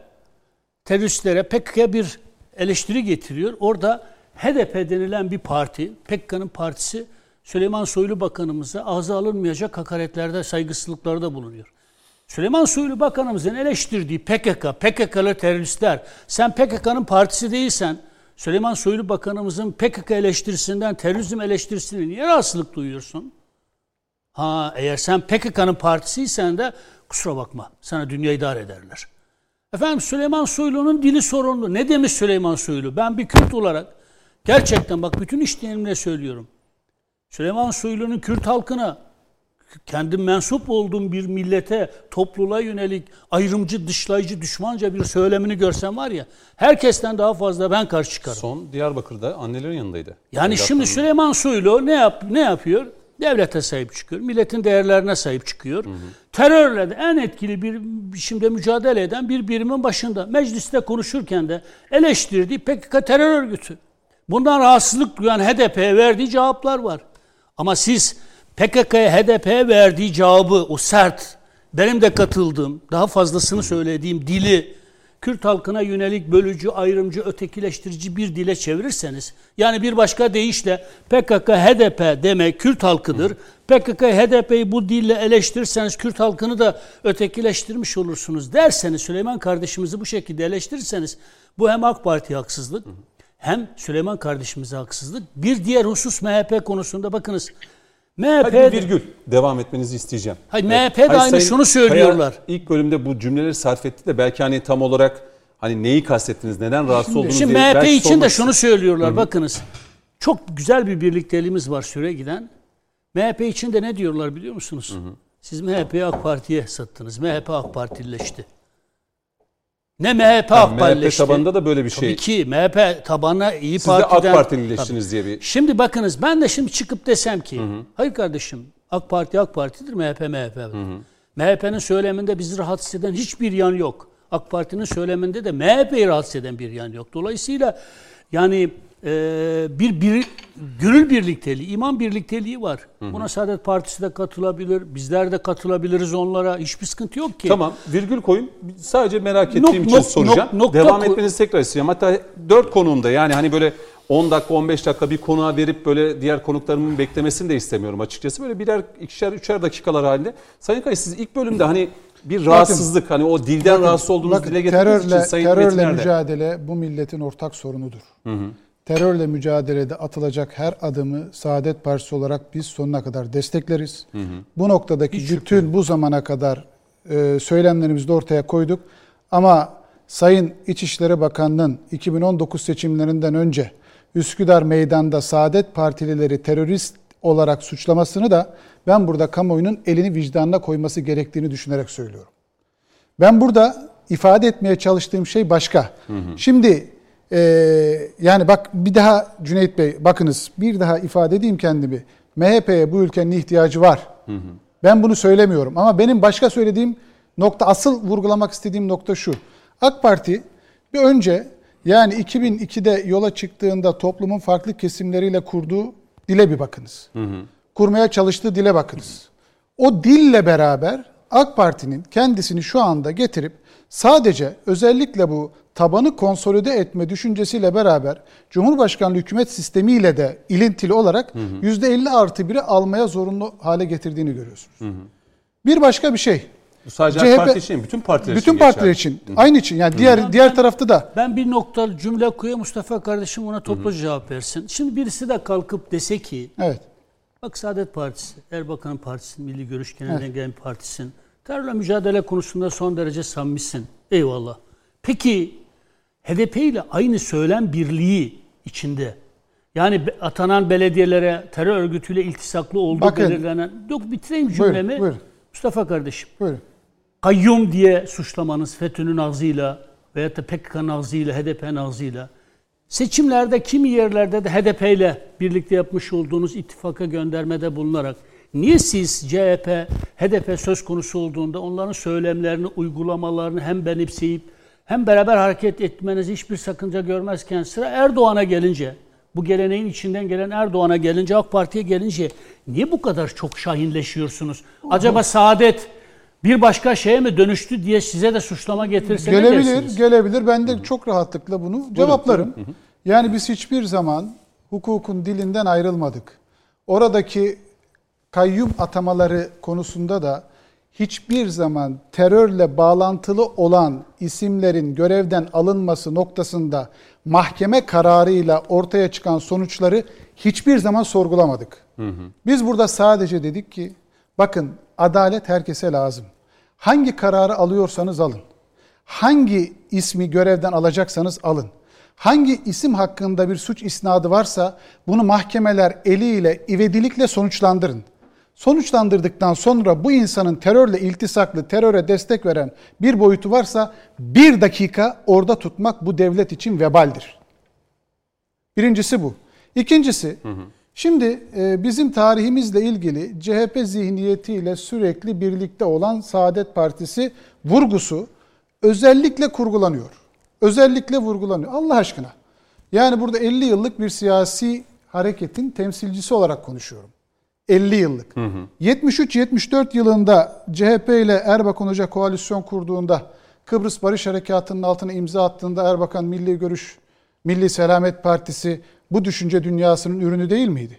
teröristlere PKK bir eleştiri getiriyor. Orada HDP denilen bir parti, PKK'nın partisi Süleyman Soylu Bakanımıza ağza alınmayacak hakaretlerde, saygısızlıklarda bulunuyor. Süleyman Soylu Bakanımızın eleştirdiği PKK, PKK'lı teröristler, sen PKK'nın partisi değilsen, Süleyman Soylu Bakanımızın PKK eleştirisinden terörizm eleştirisini niye rahatsızlık duyuyorsun? Ha eğer sen PKK'nın partisiysen de kusura bakma sana dünya idare ederler. Efendim Süleyman Soylu'nun dili sorunlu. Ne demiş Süleyman Soylu? Ben bir Kürt olarak gerçekten bak bütün işlerimle söylüyorum. Süleyman Soylu'nun Kürt halkına kendim mensup olduğum bir millete, topluluğa yönelik ayrımcı, dışlayıcı, düşmanca bir söylemini görsem var ya, herkesten daha fazla ben karşı çıkarım. Son Diyarbakır'da annelerin yanındaydı. Yani şimdi Süleyman Soylu ne yap ne yapıyor? Devlete sahip çıkıyor, milletin değerlerine sahip çıkıyor. Hı hı. Terörle de en etkili bir biçimde mücadele eden bir birimin başında. Mecliste konuşurken de eleştirdiği PKK terör örgütü. Bundan rahatsızlık duyan HDP'ye verdiği cevaplar var. Ama siz PKK'ya HDP verdiği cevabı, o sert, benim de katıldığım, daha fazlasını söylediğim dili Kürt halkına yönelik bölücü, ayrımcı, ötekileştirici bir dile çevirirseniz, yani bir başka deyişle PKK, HDP demek Kürt halkıdır. PKK, HDP'yi bu dille eleştirirseniz Kürt halkını da ötekileştirmiş olursunuz derseniz, Süleyman kardeşimizi bu şekilde eleştirirseniz, bu hem AK Parti haksızlık, hem Süleyman kardeşimize haksızlık. Bir diğer husus MHP konusunda bakınız, MHP Hadi bir virgül devam etmenizi isteyeceğim. Hayır MHP de aynı Sayın şunu söylüyorlar. Kaya ilk bölümde bu cümleleri sarf etti de belki hani tam olarak hani neyi kastettiniz, neden rahatsız şimdi, oldunuz şimdi diye. MHP için de şunu söylüyorlar. Hı-hı. Bakınız çok güzel bir birlikteliğimiz var süre giden. MHP için de ne diyorlar biliyor musunuz? Hı-hı. Siz MHP'yi AK Parti'ye sattınız. MHP AK Partilileşti. Ne MHP yani AK. MHP tabanında da böyle bir şey. Tabii ki MHP tabanına iyi Siz Parti'den. Siz de AK Partilileştiniz diye bir. Şimdi bakınız ben de şimdi çıkıp desem ki hı hı. hayır kardeşim AK Parti AK Parti'dir MHP MHP. MHP'nin söyleminde bizi rahatsız eden hiçbir yan yok. AK Parti'nin söyleminde de MHP'yi rahatsız eden bir yan yok. Dolayısıyla yani e, bir, bir gönül birlikteliği, iman birlikteliği var. Hı hı. Buna Saadet Partisi de katılabilir, bizler de katılabiliriz onlara. Hiçbir sıkıntı yok ki. Tamam, virgül koyun. Sadece merak ettiğim nok, için nok, soracağım. Nok, nokta Devam etmenizi tekrar isteyeceğim. Hatta dört konuğumda yani hani böyle 10 dakika 15 dakika bir konuğa verip böyle diğer konuklarımın beklemesini de istemiyorum açıkçası. Böyle birer ikişer üçer dakikalar halinde. Sayın Kaya siz ilk bölümde hani bir rahatsızlık bakın, hani o dilden bakın, rahatsız olduğunuz bakın, dile getirdiğiniz terörle, için Sayın Terörle mücadele bu milletin ortak sorunudur. Hı hı terörle mücadelede atılacak her adımı Saadet Partisi olarak biz sonuna kadar destekleriz. Hı hı. Bu noktadaki Hiç bütün şüphe. bu zamana kadar e, söylemlerimizi de ortaya koyduk. Ama Sayın İçişleri Bakanı'nın 2019 seçimlerinden önce Üsküdar meydanda Saadet Partilileri terörist olarak suçlamasını da ben burada kamuoyunun elini vicdanına koyması gerektiğini düşünerek söylüyorum. Ben burada ifade etmeye çalıştığım şey başka. Şimdi e, yani bak bir daha Cüneyt Bey bakınız bir daha ifade edeyim kendimi. MHP'ye bu ülkenin ihtiyacı var. Ben bunu söylemiyorum ama benim başka söylediğim nokta asıl vurgulamak istediğim nokta şu. AK Parti bir önce yani 2002'de yola çıktığında toplumun farklı kesimleriyle kurduğu dile bir bakınız. Kurmaya çalıştığı dile bakınız. O dille beraber AK Parti'nin kendisini şu anda getirip sadece özellikle bu tabanı konsolide etme düşüncesiyle beraber Cumhurbaşkanlığı hükümet sistemiyle de ilintili olarak %50 artı 1'i almaya zorunlu hale getirdiğini görüyorsunuz. Bir başka bir şey. Bu sadece CHP AK Parti için bütün partiler Bütün için partiler geçerli. için. Aynı için. Yani diğer diğer tarafta da Ben bir nokta cümle koyayım Mustafa kardeşim ona topluca cevap versin. Şimdi birisi de kalkıp dese ki evet. bak Saadet Partisi, Erbakan'ın partisi, Milli Görüş Genelden gelen bir partisin. Terörle mücadele konusunda son derece samimisin. Eyvallah. Peki HDP ile aynı söylem birliği içinde yani atanan belediyelere terör örgütüyle iltisaklı olduğu Bakın. belirlenen... Yok bitireyim Buyurun, cümlemi. buyurun. Mustafa kardeşim Buyurun. kayyum diye suçlamanız FETÖ'nün ağzıyla veyahut da PKK'nın ağzıyla, HDP'nin ağzıyla seçimlerde kimi yerlerde de HDP ile birlikte yapmış olduğunuz ittifaka göndermede bulunarak niye siz CHP, HDP söz konusu olduğunda onların söylemlerini, uygulamalarını hem benimseyip hem beraber hareket etmenizi hiçbir sakınca görmezken sıra Erdoğan'a gelince bu geleneğin içinden gelen Erdoğan'a gelince AK Parti'ye gelince niye bu kadar çok şahinleşiyorsunuz? Acaba Saadet bir başka şeye mi dönüştü diye size de suçlama getirse ne Gelebilir, dersiniz? gelebilir. Ben de çok rahatlıkla bunu cevaplarım. Yani biz hiçbir zaman hukukun dilinden ayrılmadık. Oradaki kayyum atamaları konusunda da hiçbir zaman terörle bağlantılı olan isimlerin görevden alınması noktasında mahkeme kararıyla ortaya çıkan sonuçları hiçbir zaman sorgulamadık. Biz burada sadece dedik ki bakın adalet herkese lazım. Hangi kararı alıyorsanız alın. Hangi ismi görevden alacaksanız alın. Hangi isim hakkında bir suç isnadı varsa bunu mahkemeler eliyle ivedilikle sonuçlandırın. Sonuçlandırdıktan sonra bu insanın terörle iltisaklı, teröre destek veren bir boyutu varsa bir dakika orada tutmak bu devlet için vebaldir. Birincisi bu. İkincisi, şimdi e, bizim tarihimizle ilgili CHP zihniyetiyle sürekli birlikte olan Saadet Partisi vurgusu özellikle kurgulanıyor. Özellikle vurgulanıyor. Allah aşkına. Yani burada 50 yıllık bir siyasi hareketin temsilcisi olarak konuşuyorum. 50 yıllık. 73-74 yılında CHP ile Erbakan Hoca koalisyon kurduğunda Kıbrıs Barış Harekatı'nın altına imza attığında Erbakan Milli Görüş, Milli Selamet Partisi bu düşünce dünyasının ürünü değil miydi?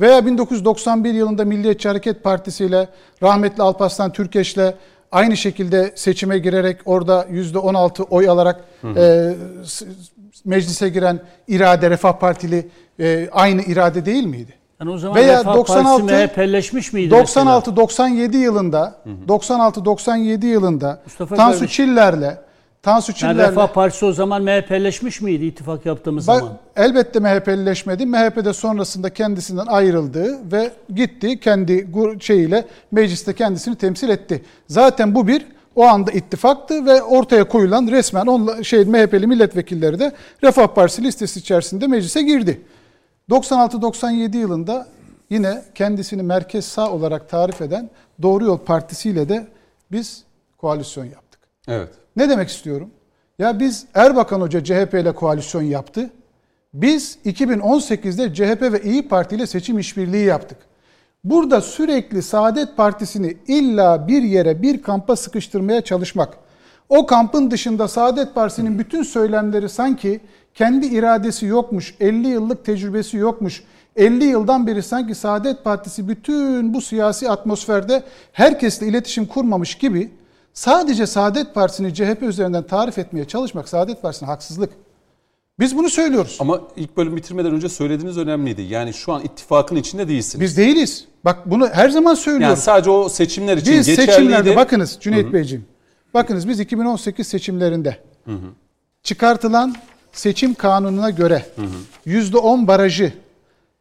Veya 1991 yılında Milliyetçi Hareket Partisi ile rahmetli Alparslan Türkeş'le aynı şekilde seçime girerek orada %16 oy alarak e, s- meclise giren irade Refah Partili e, aynı irade değil miydi? Yani o zaman Veya Refah 96 Partisi MHP'leşmiş miydi mesela? 96-97 yılında 96-97 yılında Mustafa Tansu kardeş. Çiller'le Tansu Yani Çiller'le Refah Partisi o zaman MHP'leşmiş miydi ittifak yaptığımız Bak, zaman? elbette MHP'lileşmedi. MHP de sonrasında kendisinden ayrıldı ve gitti kendi şeyiyle mecliste kendisini temsil etti. Zaten bu bir o anda ittifaktı ve ortaya koyulan resmen onla, şey MHP'li milletvekilleri de Refah Partisi listesi içerisinde meclise girdi. 96-97 yılında yine kendisini merkez sağ olarak tarif eden Doğru Yol Partisi ile de biz koalisyon yaptık. Evet. Ne demek istiyorum? Ya biz Erbakan Hoca CHP ile koalisyon yaptı. Biz 2018'de CHP ve İyi Parti ile seçim işbirliği yaptık. Burada sürekli Saadet Partisi'ni illa bir yere, bir kampa sıkıştırmaya çalışmak. O kampın dışında Saadet Partisi'nin bütün söylemleri sanki kendi iradesi yokmuş, 50 yıllık tecrübesi yokmuş. 50 yıldan beri sanki Saadet Partisi bütün bu siyasi atmosferde herkesle iletişim kurmamış gibi sadece Saadet Partisi'ni CHP üzerinden tarif etmeye çalışmak Saadet Partisi'ne haksızlık. Biz bunu söylüyoruz. Ama ilk bölüm bitirmeden önce söylediğiniz önemliydi. Yani şu an ittifakın içinde değilsiniz. Biz değiliz. Bak bunu her zaman yani söylüyoruz. sadece o seçimler için Biz geçerliydi. seçimlerde bakınız Cüneyt Beyciğim. Bakınız biz 2018 seçimlerinde çıkartılan seçim kanununa göre %10 barajı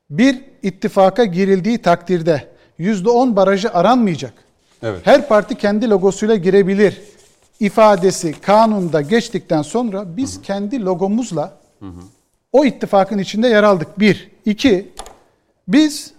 bir ittifaka girildiği takdirde %10 barajı aranmayacak. Evet. Her parti kendi logosuyla girebilir ifadesi kanunda geçtikten sonra biz kendi logomuzla o ittifakın içinde yer aldık. Bir. iki biz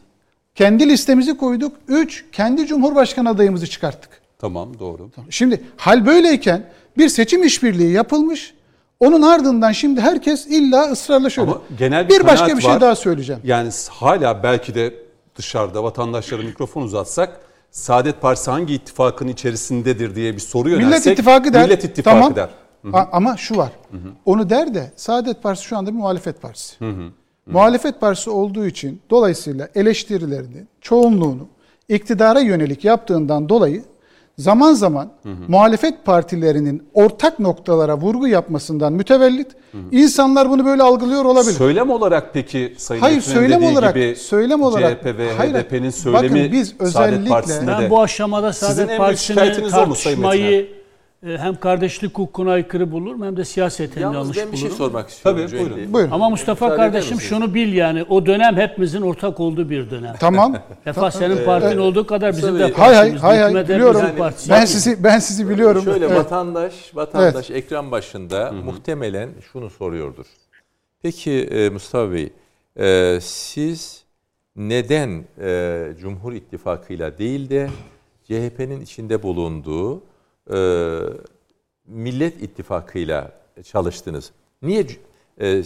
kendi listemizi koyduk. Üç, kendi Cumhurbaşkanı adayımızı çıkarttık. Tamam doğru. Şimdi hal böyleyken bir seçim işbirliği yapılmış. Onun ardından şimdi herkes illa ısrarla şöyle. Ama genel bir bir başka bir şey var. daha söyleyeceğim. Yani hala belki de dışarıda vatandaşlara mikrofon uzatsak Saadet Partisi hangi ittifakın içerisindedir diye bir soru yönelsek Millet İttifakı der. Millet İttifakı tamam. der. A- Ama şu var. Onu der de Saadet Partisi şu anda bir muhalefet partisi. Muhalefet partisi olduğu için dolayısıyla eleştirilerini, çoğunluğunu iktidara yönelik yaptığından dolayı zaman zaman muhalefet partilerinin ortak noktalara vurgu yapmasından mütevellit. İnsanlar bunu böyle algılıyor olabilir. Söylem olarak peki Sayın Hayır, söylem dediği olarak- gibi söylem olarak- CHP ve Hayır, HDP'nin söylemi bakın biz Saadet özellikle- Partisinde Ben de bu aşamada Saadet büyük Partisi'ni şikayetiniz o mu Sayın tartışmayı hem kardeşlik hukukuna aykırı bulurum hem de siyaseten Yalnız yanlış ben bir şey bulurum. sormak istiyorum. Tabii, buyurun. Bey. Buyurun. Ama Mustafa Müsaade kardeşim şunu bil yani o dönem hepimizin ortak olduğu bir dönem. Tamam. Refah senin partin olduğu kadar bizim de Mustafa Hay hay partimiz. hay hay biliyorum. partisi. Ben sizi ben sizi biliyorum. Şöyle Evet. vatandaş vatandaş ekran başında muhtemelen şunu soruyordur. Peki e, Mustafa Bey, e, siz neden e, Cumhur İttifakı'yla değil de CHP'nin içinde bulunduğu e, Millet İttifakı'yla çalıştınız? Niye e, e,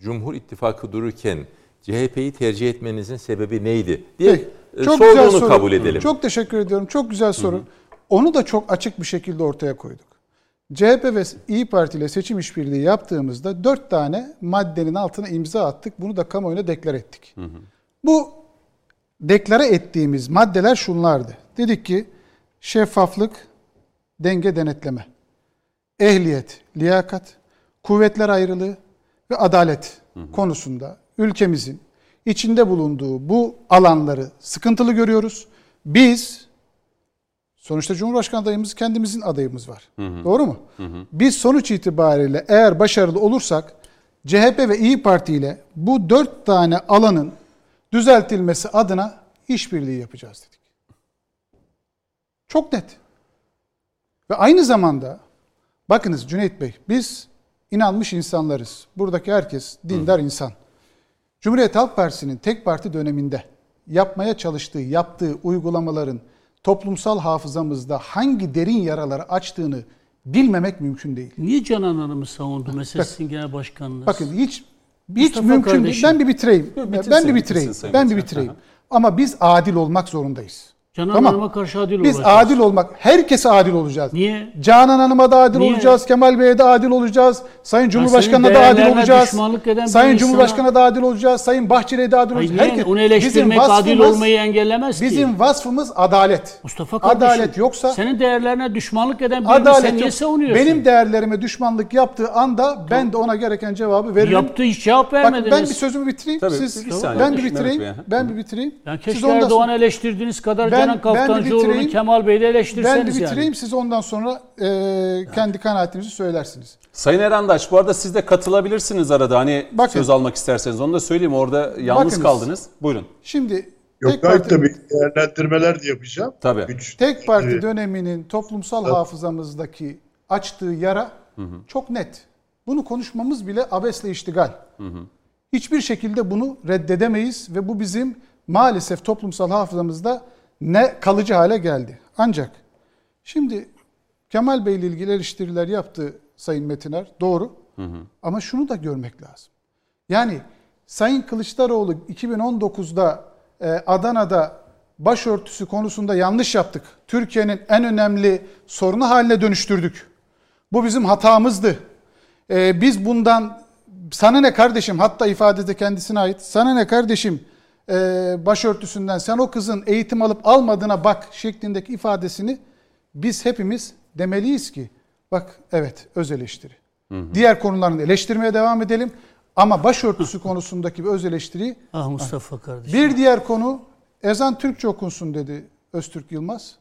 Cumhur İttifakı dururken CHP'yi tercih etmenizin sebebi neydi diye Peki, e, çok güzel sorduğunu soru. kabul edelim. Çok teşekkür ediyorum. Çok güzel soru. Onu da çok açık bir şekilde ortaya koyduk. CHP ve İyi Parti ile seçim işbirliği yaptığımızda dört tane maddenin altına imza attık. Bunu da kamuoyuna deklar ettik. Bu deklare ettiğimiz maddeler şunlardı. Dedik ki şeffaflık, denge denetleme, ehliyet, liyakat, kuvvetler ayrılığı ve adalet konusunda ülkemizin içinde bulunduğu bu alanları sıkıntılı görüyoruz. Biz sonuçta Cumhurbaşkanı adayımız kendimizin adayımız var. Doğru mu? Biz sonuç itibariyle eğer başarılı olursak CHP ve İyi Parti ile bu dört tane alanın düzeltilmesi adına işbirliği yapacağız dedik. Çok net. Ve aynı zamanda bakınız Cüneyt Bey biz inanmış insanlarız. Buradaki herkes dindar insan. Cumhuriyet Halk Partisi'nin tek parti döneminde yapmaya çalıştığı, yaptığı uygulamaların toplumsal hafızamızda hangi derin yaraları açtığını bilmemek mümkün değil. Niye Canan Hanım'ı savundu mesela sizin genel başkanınız? Bakın hiç hiç Mustafa mümkün değil. kardeşim. Ben bir bitireyim. Yok, ben bitirsin, bir bitirsin bitireyim. Sayın Ben bir bitireyim. Aha. Ama biz adil olmak zorundayız. Canan Tamam. Hanım'a karşı adil Biz olacağız. adil olmak, herkese adil olacağız. Niye? Canan Hanım'a da adil Niye? olacağız, Kemal Bey'e de adil olacağız, Sayın Cumhurbaşkanı'na da adil olacağız. Sayın insana- Cumhurbaşkanı'na da adil olacağız, Sayın Bahçeli'ye de adil Hayır, olacağız. niye? Onu eleştirmek bizim adil vasfımız- olmayı engellemez ki. Bizim vasfımız adalet. Mustafa kardeşim, Adalet yoksa senin değerlerine düşmanlık eden birini adalet sen niye yok. savunuyorsun? Benim değerlerime düşmanlık yaptığı anda ben de ona gereken cevabı veririm. Yaptığı hiç cevap Bak vermediniz. ben bir sözümü bitireyim. Tabii, Siz bir saniye. ben bir bitireyim. Ben bir bitireyim. Yani Siz Erdoğan'ı eleştirdiğiniz kadar Ben- Canan Kaftancıoğlu'nu bitireyim. Kemal Bey'i de eleştirseniz ben bir bitireyim. yani. Siz ondan sonra e, kendi kanaatinizi söylersiniz. Sayın Erendaş bu arada siz de katılabilirsiniz arada. Hani Bakın. söz almak isterseniz onu da söyleyeyim. Orada yalnız Bakınız. kaldınız. Buyurun. Şimdi Yok tek parti, tabii değerlendirmeler de yapacağım. Tabii. Üç, tek parti Evet. döneminin toplumsal hafızamızdaki açtığı yara çok net. Bunu konuşmamız bile abesle iştigal. Hiçbir şekilde bunu reddedemeyiz ve bu bizim maalesef toplumsal hafızamızda ne kalıcı hale geldi. Ancak şimdi Kemal Bey ile ilgili eleştiriler yaptı Sayın Metiner. Doğru. Ama şunu da görmek lazım. Yani Sayın Kılıçdaroğlu 2019'da e, Adana'da başörtüsü konusunda yanlış yaptık. Türkiye'nin en önemli sorunu haline dönüştürdük. Bu bizim hatamızdı. E, biz bundan sana ne kardeşim hatta ifadede kendisine ait sana ne kardeşim e, başörtüsünden sen o kızın eğitim alıp almadığına bak şeklindeki ifadesini biz hepimiz demeliyiz ki bak evet öz eleştiri. Diğer konularını eleştirmeye devam edelim ama başörtüsü konusundaki bir öz eleştiriyi Ah Mustafa kardeşim. bir diğer konu ezan Türkçe okunsun dedi Öztürk Yılmaz.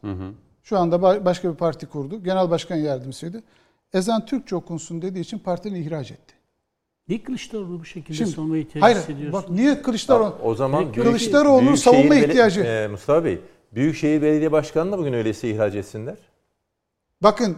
Şu anda ba- başka bir parti kurdu. Genel başkan yardımcısıydı. Ezan Türkçe okunsun dediği için partini ihraç etti. Niye Kılıçdaroğlu bu şekilde Şimdi, savunma ihtiyacı hayır, hissediyorsun? bak niye Kılıçdaroğlu? O zaman büyük- Kılıçdaroğlu'nun savunma ihtiyacı. Ee, Mustafa Bey, Büyükşehir Belediye Başkanı'nı bugün öyleyse ihraç etsinler. Bakın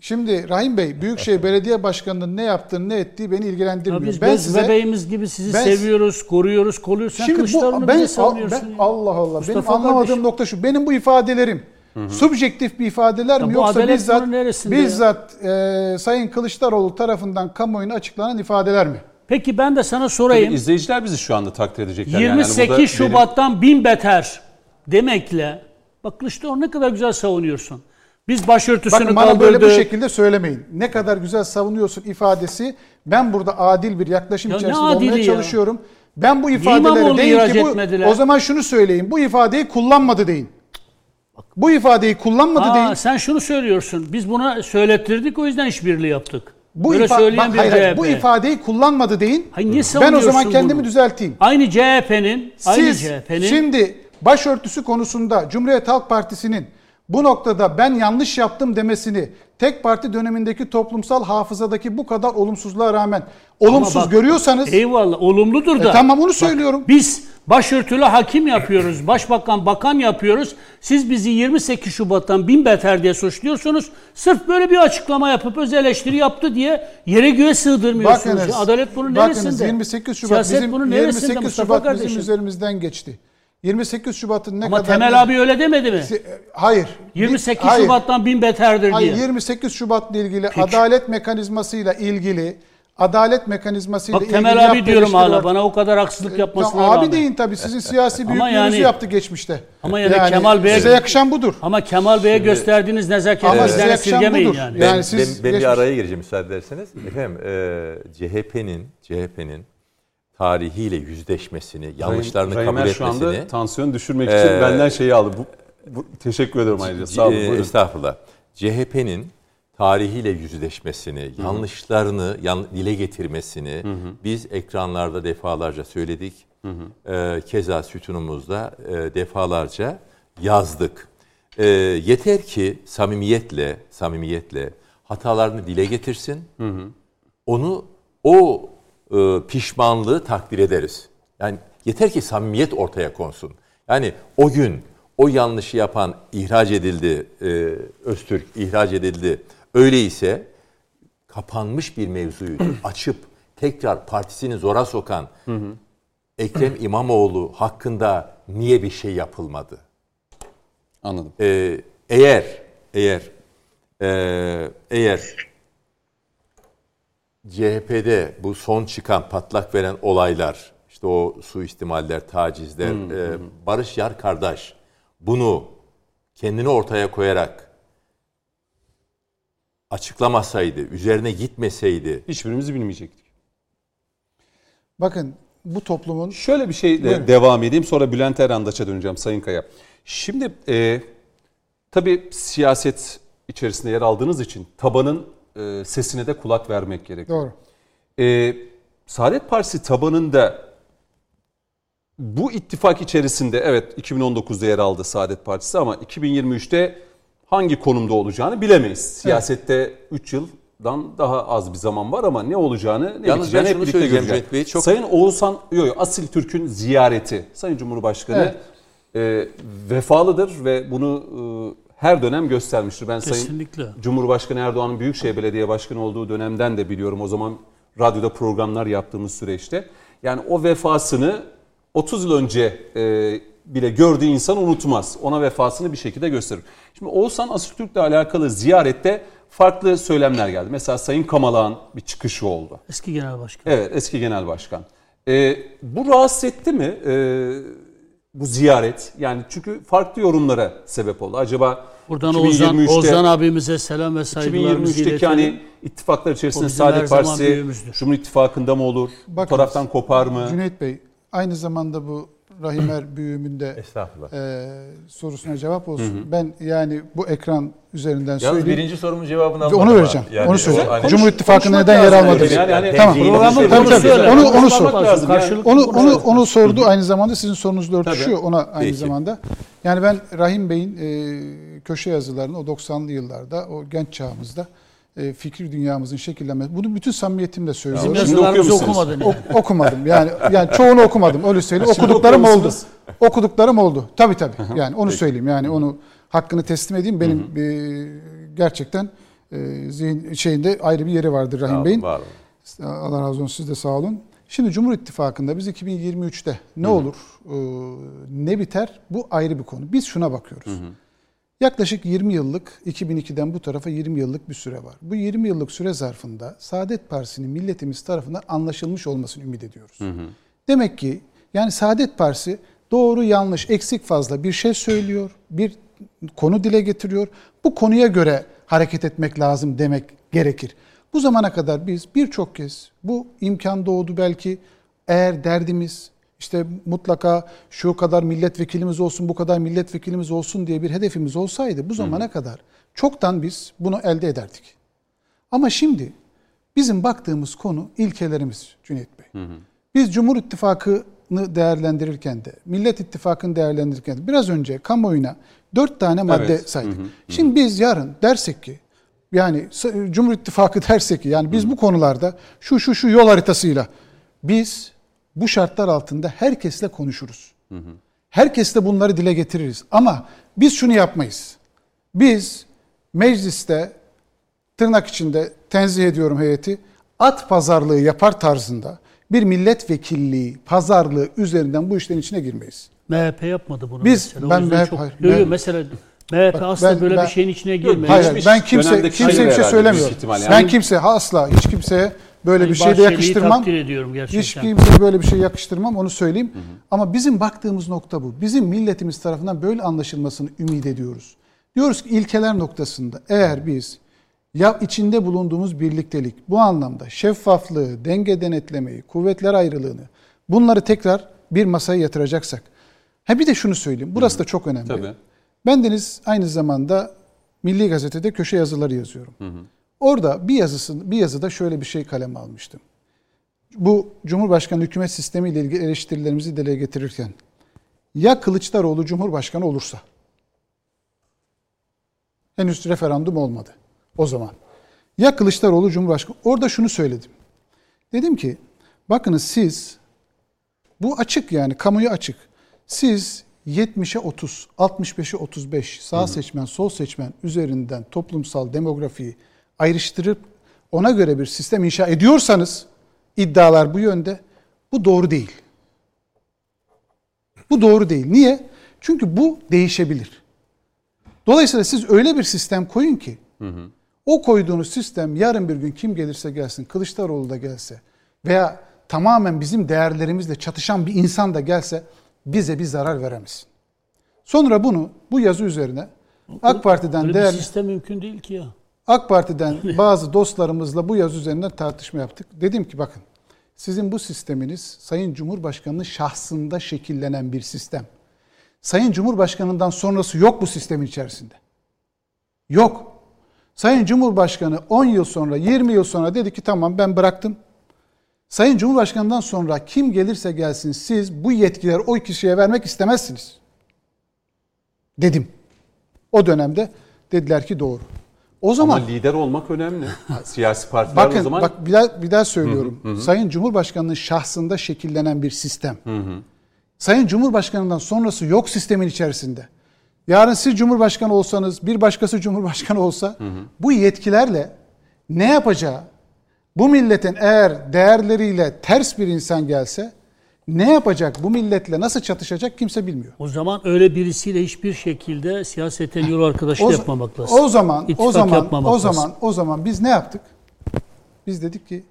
şimdi Rahim Bey Büyükşehir Belediye Başkanı'nın ne yaptığını ne ettiği beni Ya ilgilendirmiyor. biz ben size bebeğimiz gibi sizi ben- seviyoruz, koruyoruz, kolluyoruz. Sen Şimdi Kılıçdaroğlu'nu bu bize ben, savunuyorsun. ben ya. Allah Allah Mustafa benim anlamadığım kardeşim. nokta şu. Benim bu ifadelerim subjektif bir ifadeler Ya mi yoksa bizzat ya? bizzat e, Sayın Kılıçdaroğlu tarafından kamuoyuna açıklanan ifadeler mi? Peki ben de sana Tabii sorayım. izleyiciler bizi şu anda takdir edecekler. Yani. Yani 28 burada benim- Şubat'tan bin beter demekle bak Kılıçdaroğlu ne kadar güzel savunuyorsun. Biz başörtüsünü Bakın bana kaldırdık. böyle bu şekilde söylemeyin. Ne kadar güzel savunuyorsun ifadesi. Ben burada adil bir yaklaşım Ya içerisinde olmaya ya? çalışıyorum. Ben bu ifadeleri değil ki bu, etmediler? o zaman şunu söyleyin. Bu ifadeyi kullanmadı deyin. Bu ifadeyi kullanmadı Aa, deyin. sen şunu söylüyorsun. Biz buna söylettirdik o yüzden işbirliği yaptık. Bu, Böyle ifa- söyleyen bak, bir hayır, hayır, CHP. bu ifadeyi kullanmadı deyin. Hayır, niye ben o savunuyorsun zaman kendimi bunu? düzelteyim. Aynı CHP'nin, aynı Siz CHP'nin şimdi başörtüsü konusunda Cumhuriyet Halk Partisi'nin bu noktada ben yanlış yaptım demesini tek parti dönemindeki toplumsal hafızadaki bu kadar olumsuzluğa rağmen olumsuz bak, görüyorsanız eyvallah olumludur da. E, tamam onu söylüyorum. Biz başörtülü hakim yapıyoruz, başbakan bakan yapıyoruz. Siz bizi 28 Şubat'tan bin beter diye suçluyorsunuz. Sırf böyle bir açıklama yapıp öz eleştiri yaptı diye yere göğe sığdırmıyorsunuz. bakınız, Adalet bunun bakınız, neresinde? 28 Şubat Siyaset bizim bunun neresinde 28 Mustafa Şubat kardeşim? bizim üzerimizden geçti. 28 Şubat'ın ne Ama kadar Temel abi öyle demedi mi? hayır. 28 hayır. Şubat'tan bin beterdir Hayır, diye. 28 Şubat'la ilgili adalet mekanizmasıyla ilgili adalet mekanizmasıyla Bak ilgili Temel abi diyorum hala var. bana o kadar haksızlık yapmasına Tamam, abi rağmen. deyin tabii sizin siyasi Ama büyüklüğünüzü yani- yaptı geçmişte. Ama yani Kemal Bey'e- size yakışan budur. Ama Kemal Bey'e gösterdiğiniz nezaketi Ama bizden size yakışan esirgemeyin budur. yani. Ben, Yani ben- siz ben, bir geçmiş- araya gireceğim müsaade ederseniz. Efendim e, CHP'nin CHP'nin tarihiyle yüzleşmesini, yanlışlarını Rahim kabul Er şu anda etmesini tansiyon düşürmek için Ee, benden şeyi aldı. Bu, bu- teşekkür ederim ayrıca. Sağ olun. Ee, buyurun. Estağfurullah. CHP'nin tarihiyle yüzleşmesini, yanlışlarını yan, dile getirmesini biz ekranlarda defalarca söyledik. Ee, keza sütunumuzda e, defalarca yazdık. Ee, yeter ki samimiyetle, samimiyetle hatalarını dile getirsin. Onu o e, pişmanlığı takdir ederiz. Yani yeter ki samimiyet ortaya konsun. Yani o gün o yanlışı yapan ihraç edildi, e, Öztürk ihraç edildi. Öyleyse kapanmış bir mevzuyu açıp tekrar partisini zora sokan Ekrem İmamoğlu hakkında niye bir şey yapılmadı? Anladım. Ee, eğer eğer e, eğer CHP'de bu son çıkan patlak veren olaylar işte o suistimaller, tacizler, e, Barış Yar kardeş bunu kendini ortaya koyarak açıklamasaydı, üzerine gitmeseydi Hiçbirimizi bilmeyecektik. Bakın bu toplumun Şöyle bir şeyle Buyurun. devam edeyim sonra Bülent Erandaç'a döneceğim Sayın Kaya. Şimdi e, tabii siyaset içerisinde yer aldığınız için tabanın e, sesine de kulak vermek gerekiyor. doğru. E, Saadet Partisi tabanında bu ittifak içerisinde evet 2019'da yer aldı Saadet Partisi ama 2023'te hangi konumda olacağını bilemeyiz. Siyasette 3 yıldan daha az bir zaman var ama ne olacağını ne Yalnız biteceğini hep birlikte göreceğiz. Bey, çok- Sayın Oğuzhan yo, yo, Asil Türk'ün ziyareti Sayın Cumhurbaşkanı e, vefalıdır ve bunu e, her dönem göstermiştir. Ben Kesinlikle. Sayın Cumhurbaşkanı Erdoğan'ın Büyükşehir Belediye Başkanı olduğu dönemden de biliyorum. O zaman radyoda programlar yaptığımız süreçte. Yani o vefasını 30 yıl önce e, bile gördüğü insan unutmaz. Ona vefasını bir şekilde gösterir. Şimdi Oğuzhan Asiltürk'le alakalı ziyarette farklı söylemler geldi. Mesela Sayın Kamalak'ın bir çıkışı oldu. Eski genel başkan. Evet eski genel başkan. Ee, bu rahatsız etti mi ee, bu ziyaret? Yani çünkü farklı yorumlara sebep oldu. Acaba Buradan Oğuzhan, 2023'te Oğuzhan abimize selam ve saygılarımızı 2023'teki iletelim. hani ittifaklar içerisinde Saadet Partisi. Cumhur İttifakı'nda mı olur? Bu Bakınız, taraftan kopar mı? Cüneyt Bey aynı zamanda bu Rahimer büyüğümünde e, sorusuna cevap olsun. Ben yani bu ekran üzerinden Yalnız söyleyeyim. birinci sorumun cevabını almadım. onu vereceğim. Yani onu söyleyeceğim. hani- Cumhur İttifakı'na konuşmak neden yer almadı? Yani hani tamam. Programı şey. Tabii, tabii. Onu- onu sor. lazım. Yani Onu onu onu sordu aynı zamanda sizin sorunuzla örtüşüyor ona aynı Peki. zamanda. Yani ben Rahim Bey'in e, köşe yazılarını o 90'lı yıllarda o genç çağımızda e, fikri dünyamızın şekillenmesi. Bunu bütün samimiyetimle Bizim söylüyorum. Şimdi yazılarımızı okumadın. yani. Ok- okumadım. Yani yani çoğunu okumadım. Öyle söyleyeyim. Şimdi Okuduklarım oldu. Okuduklarım oldu. Tabii tabii. Yani onu söyleyeyim. Yani onu hakkını teslim edeyim. Benim e, gerçekten e, zihin şeyinde ayrı bir yeri vardır Rahim Bey'in. var. Allah razı olsun siz de sağ olun. Şimdi Cumhur İttifakı'nda biz 2023'te ne olur, e, ne biter bu ayrı bir konu. Biz şuna bakıyoruz. Yaklaşık 20 yıllık, 2002'den bu tarafa 20 yıllık bir süre var. Bu 20 yıllık süre zarfında Saadet Partisi'nin milletimiz tarafından anlaşılmış olmasını ümit ediyoruz. Demek ki yani Saadet Partisi doğru yanlış eksik fazla bir şey söylüyor, bir konu dile getiriyor. Bu konuya göre hareket etmek lazım demek gerekir. Bu zamana kadar biz birçok kez bu imkan doğdu belki eğer derdimiz işte mutlaka şu kadar milletvekilimiz olsun, bu kadar milletvekilimiz olsun diye bir hedefimiz olsaydı bu zamana kadar çoktan biz bunu elde ederdik. Ama şimdi bizim baktığımız konu ilkelerimiz Cüneyt Bey. Biz Cumhur İttifakı'nı değerlendirirken de, Millet İttifakı'nı değerlendirirken de biraz önce kamuoyuna dört tane madde Evet. saydık. Şimdi biz yarın dersek ki yani Cumhur İttifakı dersek ki yani biz bu konularda şu şu şu yol haritasıyla biz bu şartlar altında herkesle konuşuruz. Herkesle bunları dile getiririz. Ama biz şunu yapmayız. Biz mecliste tırnak içinde tenzih ediyorum heyeti at pazarlığı yapar tarzında bir milletvekilliği pazarlığı üzerinden bu işlerin içine girmeyiz. MHP yapmadı bunu Biz- mesela. Ben MHP hayır, Yok, yok, ben- mesela MHP Bak, asla ben- böyle ben- bir şeyin içine girmiyor. Hayır, Geçmiş ben kimse kimseye bir şey söylemiyorum. yani. Ben kimseye asla hiç kimseye böyle bir şey de yakıştırmam. takdir ediyorum gerçekten. Hiç kimseye böyle bir şey yakıştırmam onu söyleyeyim. Ama bizim baktığımız nokta bu. Bizim milletimiz tarafından böyle anlaşılmasını ümit ediyoruz. Diyoruz ki ilkeler noktasında eğer biz ya içinde bulunduğumuz birliktelik bu anlamda şeffaflığı, denge denetlemeyi, kuvvetler ayrılığını bunları tekrar bir masaya yatıracaksak. Ha bir de şunu söyleyeyim. Burası da çok önemli. Tabii. Ben Deniz aynı zamanda Milli Gazete'de köşe yazıları yazıyorum. Orada bir yazısı bir yazıda şöyle bir şey kaleme almıştım. Bu Cumhurbaşkanı hükümet sistemi ile ilgili eleştirilerimizi dile getirirken ya Kılıçdaroğlu Cumhurbaşkanı olursa henüz referandum olmadı o zaman. Ya Kılıçdaroğlu Cumhurbaşkanı orada şunu söyledim. Dedim ki bakınız siz bu açık yani kamuya açık. Siz 70'e 30, 65'e 35 sağ seçmen, sol seçmen üzerinden toplumsal demografiyi ayrıştırıp ona göre bir sistem inşa ediyorsanız iddialar bu yönde. Bu doğru değil. Bu doğru değil. Niye? Çünkü bu değişebilir. Dolayısıyla siz öyle bir sistem koyun ki o koyduğunuz sistem yarın bir gün kim gelirse gelsin, Kılıçdaroğlu da gelse veya tamamen bizim değerlerimizle çatışan bir insan da gelse bize bir zarar veremez. Sonra bunu bu yazı üzerine AK Parti'den Böyle bir değerli sistem mümkün değil ki ya. AK Parti'den bazı dostlarımızla bu yazı üzerinden tartışma yaptık. Dedim ki bakın sizin bu sisteminiz Sayın Cumhurbaşkanı'nın şahsında şekillenen bir sistem. Sayın Cumhurbaşkanı'ndan sonrası yok bu sistemin içerisinde. Yok. Sayın Cumhurbaşkanı 10 yıl sonra, 20 yıl sonra dedi ki tamam ben bıraktım. Sayın Cumhurbaşkanı'ndan sonra kim gelirse gelsin siz bu yetkileri o kişiye vermek istemezsiniz. Dedim. O dönemde dediler ki doğru. O zaman Ama lider olmak önemli. Siyasi partiler o Bakın zaman bak bir daha, bir daha söylüyorum. Sayın Cumhurbaşkanı'nın şahsında şekillenen bir sistem. Sayın Cumhurbaşkanı'ndan sonrası yok sistemin içerisinde. Yarın siz Cumhurbaşkanı olsanız, bir başkası Cumhurbaşkanı olsa bu yetkilerle ne yapacağı, bu milletin eğer değerleriyle ters bir insan gelse ne yapacak, bu milletle nasıl çatışacak kimse bilmiyor. O zaman öyle birisiyle hiçbir şekilde siyaseten yol arkadaşlığı O, yapmamak lazım. o zaman o İttifak zaman yapmamak o lazım. zaman o zaman biz ne yaptık? Biz dedik ki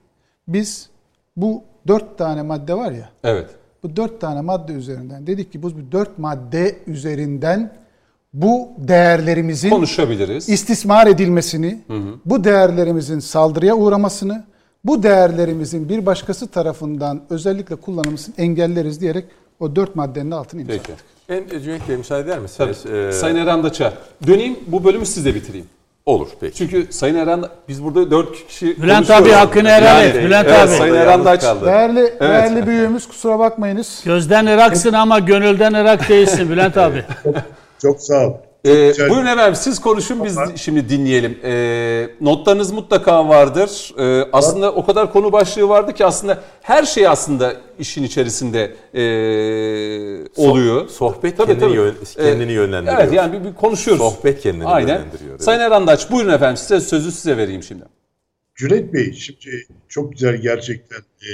biz bu dört tane madde var ya evet. bu dört tane madde üzerinden dedik ki bu bu dört madde üzerinden bu değerlerimizin Konuşabiliriz. istismar edilmesini, bu değerlerimizin saldırıya uğramasını, bu değerlerimizin bir başkası tarafından özellikle kullanılmasını engelleriz diyerek o dört maddenin altını imzaladık. Peki. Ben Cüneyt Bey müsaade eder Tabii. misiniz? Ee, Sayın Eren Daça. Döneyim bu bölümü sizle bitireyim. Olur peki. Çünkü Sayın Eren biz burada dört kişi Bülent abi hakkını helal et. Bülent evet, abi. Sayın Eren Daç. kaldı. Değerli, değerli büyüğümüz kusura bakmayınız. Gözden Irak'sın ama gönülden Irak değilsin Bülent abi. Çok sağ ol. Ee, güzel. buyurun efendim siz konuşun biz şimdi dinleyelim. Ee, notlarınız mutlaka vardır. Ee, aslında o kadar konu başlığı vardı ki aslında her şey aslında işin içerisinde ee, oluyor. sohbet Tabii, kendini, tabii. yön- kendini Ee, yönlendiriyor. Evet yani bir, bir konuşuyoruz. Sohbet kendini Aynen. yönlendiriyor, evet. Sayın Erandaç buyurun efendim size sözü size vereyim şimdi. Cüneyt Bey şimdi çok güzel gerçekten e,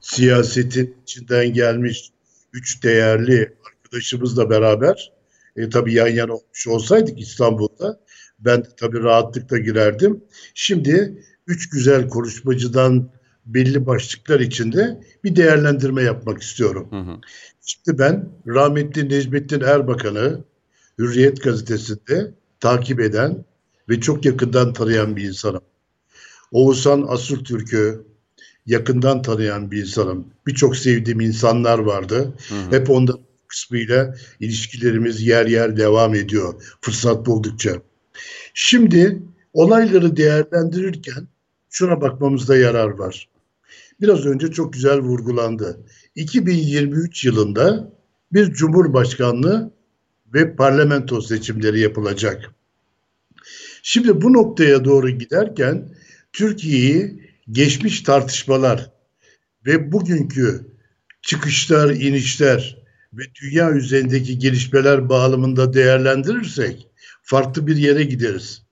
siyasetin içinden gelmiş üç değerli arkadaşımızla beraber e, tabii yan yana olmuş olsaydık İstanbul'da ben tabii rahatlıkla girerdim. Şimdi üç güzel konuşmacıdan belli başlıklar içinde bir değerlendirme yapmak istiyorum. Şimdi ben rahmetli Necmettin Erbakan'ı Hürriyet gazetesinde takip eden ve çok yakından tanıyan bir insanım. Oğuzhan Asurtürk'ü yakından tanıyan bir insanım. Birçok sevdiğim insanlar vardı. Hep onların kısmıyla ilişkilerimiz yer yer devam ediyor fırsat buldukça. Şimdi olayları değerlendirirken şuna bakmamızda yarar var. Biraz önce çok güzel vurgulandı. 2023 yılında bir cumhurbaşkanlığı ve parlamento seçimleri yapılacak. Şimdi bu noktaya doğru giderken Türkiye'yi geçmiş tartışmalar ve bugünkü çıkışlar, inişler ve dünya üzerindeki gelişmeler bağlamında değerlendirirsek farklı bir yere gideriz.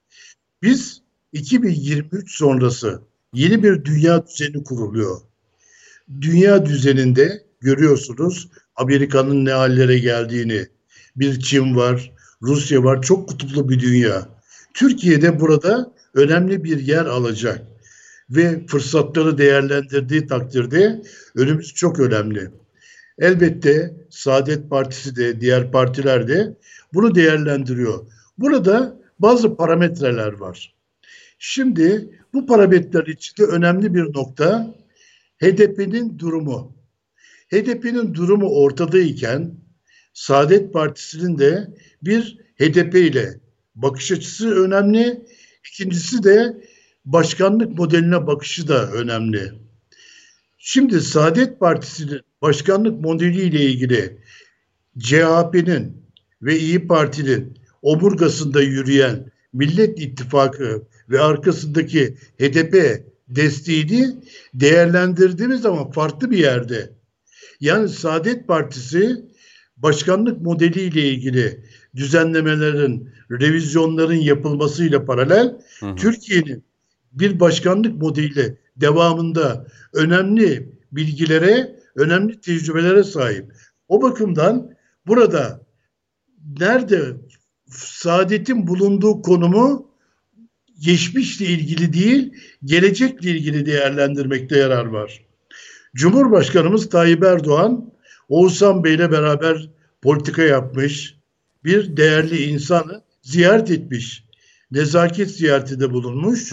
Biz 2023 sonrası yeni bir dünya düzeni kuruluyor. Dünya düzeninde görüyorsunuz Amerika'nın ne hallere geldiğini. Bir Çin var, Rusya var, çok kutuplu bir dünya. Türkiye'de burada önemli bir yer alacak ve fırsatları değerlendirdiği takdirde önümüz çok önemli. Elbette Saadet Partisi de diğer partiler de bunu değerlendiriyor. Burada bazı parametreler var. Şimdi bu parametreler içinde önemli bir nokta HDP'nin durumu. HDP'nin durumu ortadayken Saadet Partisi'nin de bir HDP ile bakış açısı önemli. İkincisi de başkanlık modeline bakışı da önemli. Şimdi Saadet Partisi'nin başkanlık modeliyle ilgili CHP'nin ve İyi Parti'nin omurgasında yürüyen Millet İttifakı ve arkasındaki HDP desteğini değerlendirdiğimiz zaman farklı bir yerde. Yani Saadet Partisi başkanlık modeliyle ilgili düzenlemelerin, revizyonların yapılmasıyla paralel Türkiye'nin bir başkanlık modeliyle devamında önemli bilgilere, önemli tecrübelere sahip. O bakımdan burada nerede Saadet'in bulunduğu konumu geçmişle ilgili değil, gelecekle ilgili değerlendirmekte yarar var. Cumhurbaşkanımız Tayyip Erdoğan, Oğuzhan Bey'le beraber politika yapmış, bir değerli insanı ziyaret etmiş. Nezaket ziyaretinde bulunmuş.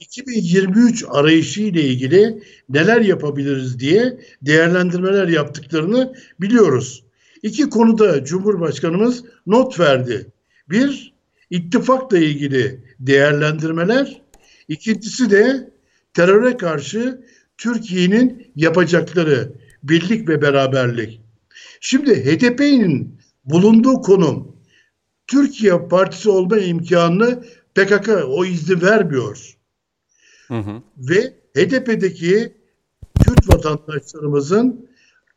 2023 arayışı ile ilgili neler yapabiliriz diye değerlendirmeler yaptıklarını biliyoruz. İki konuda Cumhurbaşkanımız not verdi. Bir, ittifakla ilgili değerlendirmeler. İkincisi de teröre karşı Türkiye'nin yapacakları birlik ve beraberlik. Şimdi HDP'nin bulunduğu konum Türkiye Partisi olma imkanını PKK o izni vermiyor. Hı hı. Ve HDP'deki Kürt vatandaşlarımızın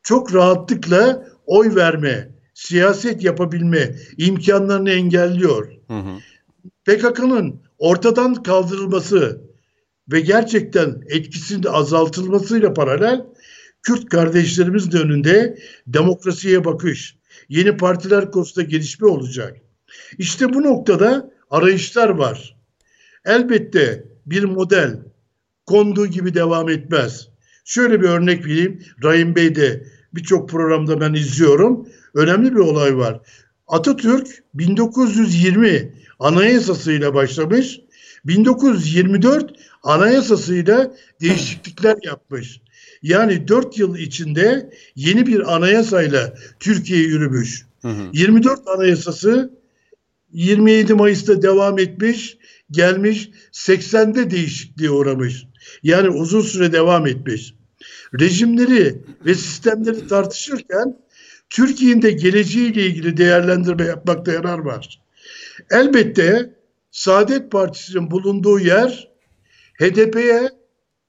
çok rahatlıkla oy verme, siyaset yapabilme imkanlarını engelliyor. PKK'nın ortadan kaldırılması ve gerçekten etkisinin azaltılmasıyla paralel Kürt kardeşlerimizin önünde demokrasiye bakış, yeni partiler konusunda gelişme olacak. İşte bu noktada arayışlar var. Elbette bir model konduğu gibi devam etmez. Şöyle bir örnek vereyim. Rahim Bey de birçok programda ben izliyorum. Önemli bir olay var. Atatürk 1920 anayasasıyla başlamış. 1924 anayasasıyla değişiklikler yapmış. Yani 4 yıl içinde yeni bir anayasayla Türkiye yürümüş. 24 anayasası 27 Mayıs'ta devam etmiş, gelmiş 80'de değişikliğe uğramış. Yani uzun süre devam etmiş. Rejimleri ve sistemleri tartışırken Türkiye'nin de geleceğiyle ilgili değerlendirme yapmakta yarar var. Elbette Saadet Partisi'nin bulunduğu yer HDP'ye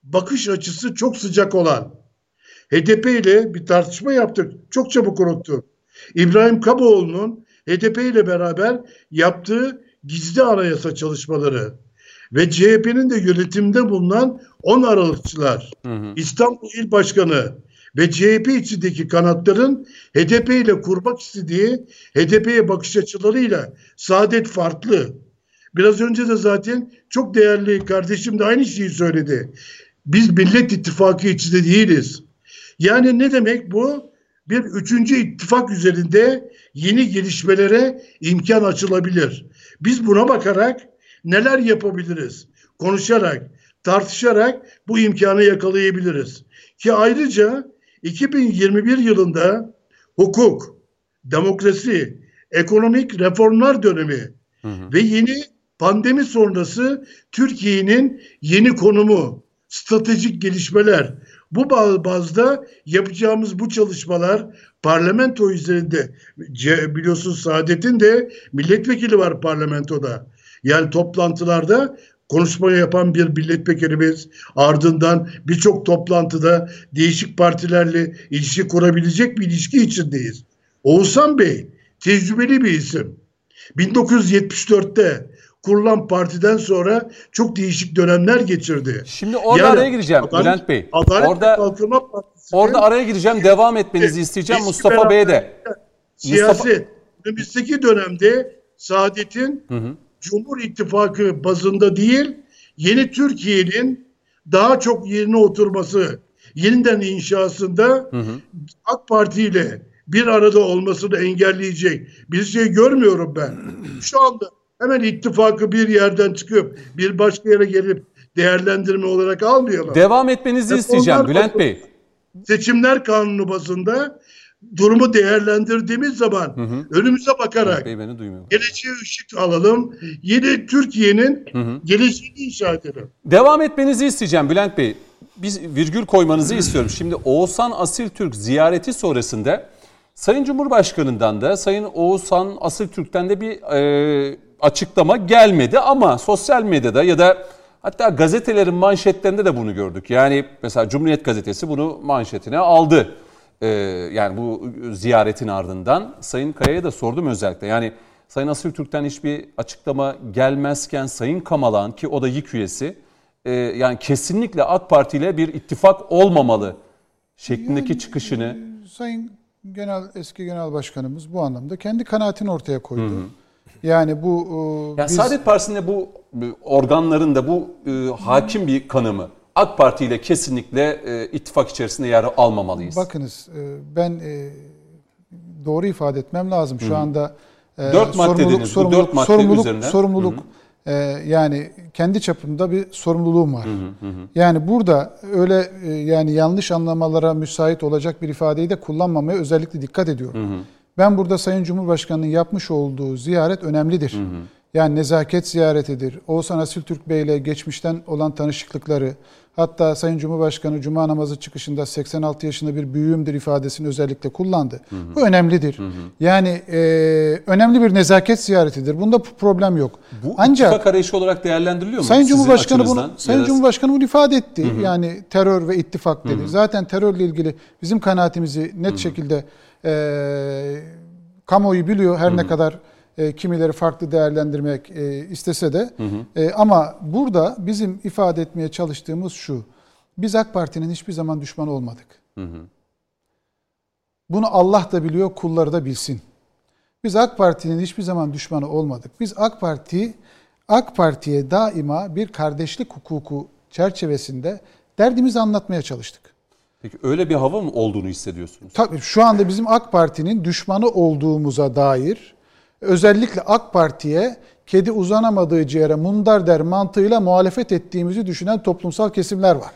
bakış açısı çok sıcak olan. HDP ile bir tartışma yaptık. Çok çabuk unuttum. İbrahim Kaboğlu'nun HDP ile beraber yaptığı gizli anayasa çalışmaları ve CHP'nin de yönetimde bulunan 10 Aralıkçılar, İstanbul İl Başkanı ve CHP içindeki kanatların HDP ile kurmak istediği HDP'ye bakış açılarıyla saadet farklı. Biraz önce de zaten çok değerli kardeşim de aynı şeyi söyledi. Biz Millet İttifakı içinde değiliz. Yani ne demek bu? Bir üçüncü ittifak üzerinde yeni gelişmelere imkan açılabilir. Biz buna bakarak neler yapabiliriz? Konuşarak, tartışarak bu imkanı yakalayabiliriz. Ki ayrıca 2021 yılında hukuk, demokrasi, ekonomik reformlar dönemi ve yeni pandemi sonrası Türkiye'nin yeni konumu, stratejik gelişmeler. Bu ba- bazda yapacağımız bu çalışmalar parlamento üzerinde Ce- biliyorsun Saadet'in de milletvekili var parlamentoda. Yani toplantılarda konuşma yapan bir milletvekilimiz ardından birçok toplantıda değişik partilerle ilişki kurabilecek bir ilişki içindeyiz. Oğuzhan Bey tecrübeli bir isim. 1974'te kurulan partiden sonra çok değişik dönemler geçirdi. Şimdi orada Yani araya gireceğim Adalet- Bülent Bey. Adalet orada Kalkınma Partisi'nin orada araya gireceğim. Devam etmenizi isteyeceğim Mustafa Bey'e de. beraber Siyaset. Önümüzdeki dönemde Saadet'in Cumhur İttifakı bazında değil, yeni Türkiye'nin daha çok yerine oturması, yeniden inşasında AK Parti ile bir arada olmasını engelleyecek bir şey görmüyorum ben. Şu anda hemen ittifakı bir yerden çıkıp bir başka yere gelip değerlendirme olarak almayalım. Devam etmenizi Hep isteyeceğim Bülent. Bey. Seçimler kanunu bazında durumu değerlendirdiğimiz zaman önümüze bakarak Bey beni duymuyor. geleceğe ışık alalım. Yeni Türkiye'nin geleceğini inşa edelim. Devam etmenizi isteyeceğim Bülent Bey. Biz virgül koymanızı istiyorum. Şimdi Oğuzhan Asiltürk ziyareti sonrasında Sayın Cumhurbaşkanı'ndan da Sayın Oğuzhan Asiltürk'ten de bir e, açıklama gelmedi ama sosyal medyada ya da hatta gazetelerin manşetlerinde de bunu gördük. Yani mesela Cumhuriyet Gazetesi bunu manşetine aldı. E, yani bu ziyaretin ardından Sayın Kaya'ya da sordum özellikle. Yani Sayın Asiltürk'ten hiçbir açıklama gelmezken Sayın Kamalan ki o da YİK üyesi e, yani kesinlikle AK Parti ile bir ittifak olmamalı şeklindeki çıkışını Sayın Genel Eski Genel Başkanımız bu anlamda kendi kanaatini ortaya koydu. Yani bu e, yani biz- Saadet Partisi'nde bu e, organlarında bu e, hakim bir kanımı AK Parti ile kesinlikle e, ittifak içerisinde yer almamalıyız. bakınız e, ben e, doğru ifade etmem lazım. Şu anda e, Dört madde dediniz. Sorumluluk, dört madde sorumluluk, üzerinden. sorumluluk e, yani kendi çapımda bir sorumluluğum var. Yani burada öyle e, yani yanlış anlamalara müsait olacak bir ifadeyi de kullanmamaya özellikle dikkat ediyorum. Ben burada Sayın Cumhurbaşkanı'nın yapmış olduğu ziyaret önemlidir. Yani nezaket ziyaretidir. Oğuzhan Asiltürk Bey ile geçmişten olan tanışıklıkları, hatta Sayın Cumhurbaşkanı Cuma namazı çıkışında 86 yaşında bir büyüğümdür ifadesini özellikle kullandı. Bu önemlidir. Yani e, önemli bir nezaket ziyaretidir. Bunda problem yok. bu Ancak ittifak arayışı olarak değerlendiriliyor mu? Sayın Cumhurbaşkanı bunu? Sayın Cumhurbaşkanı bunu ifade etti. Yani terör ve ittifak dedi. Zaten terörle ilgili bizim kanaatimizi net şekilde e, kamuoyu biliyor. Her ne kadar e, kimileri farklı değerlendirmek e, istese de. E, ama burada bizim ifade etmeye çalıştığımız şu. Biz AK Parti'nin hiçbir zaman düşmanı olmadık. Bunu Allah da biliyor, kulları da bilsin. Biz AK Parti'nin hiçbir zaman düşmanı olmadık. Biz AK Parti AK Parti'ye daima bir kardeşlik hukuku çerçevesinde derdimizi anlatmaya çalıştık. Peki öyle bir hava mı olduğunu hissediyorsunuz? Tabii şu anda bizim AK Parti'nin düşmanı olduğumuza dair özellikle AK Parti'ye kedi uzanamadığı ciğere mundar der mantığıyla muhalefet ettiğimizi düşünen toplumsal kesimler var.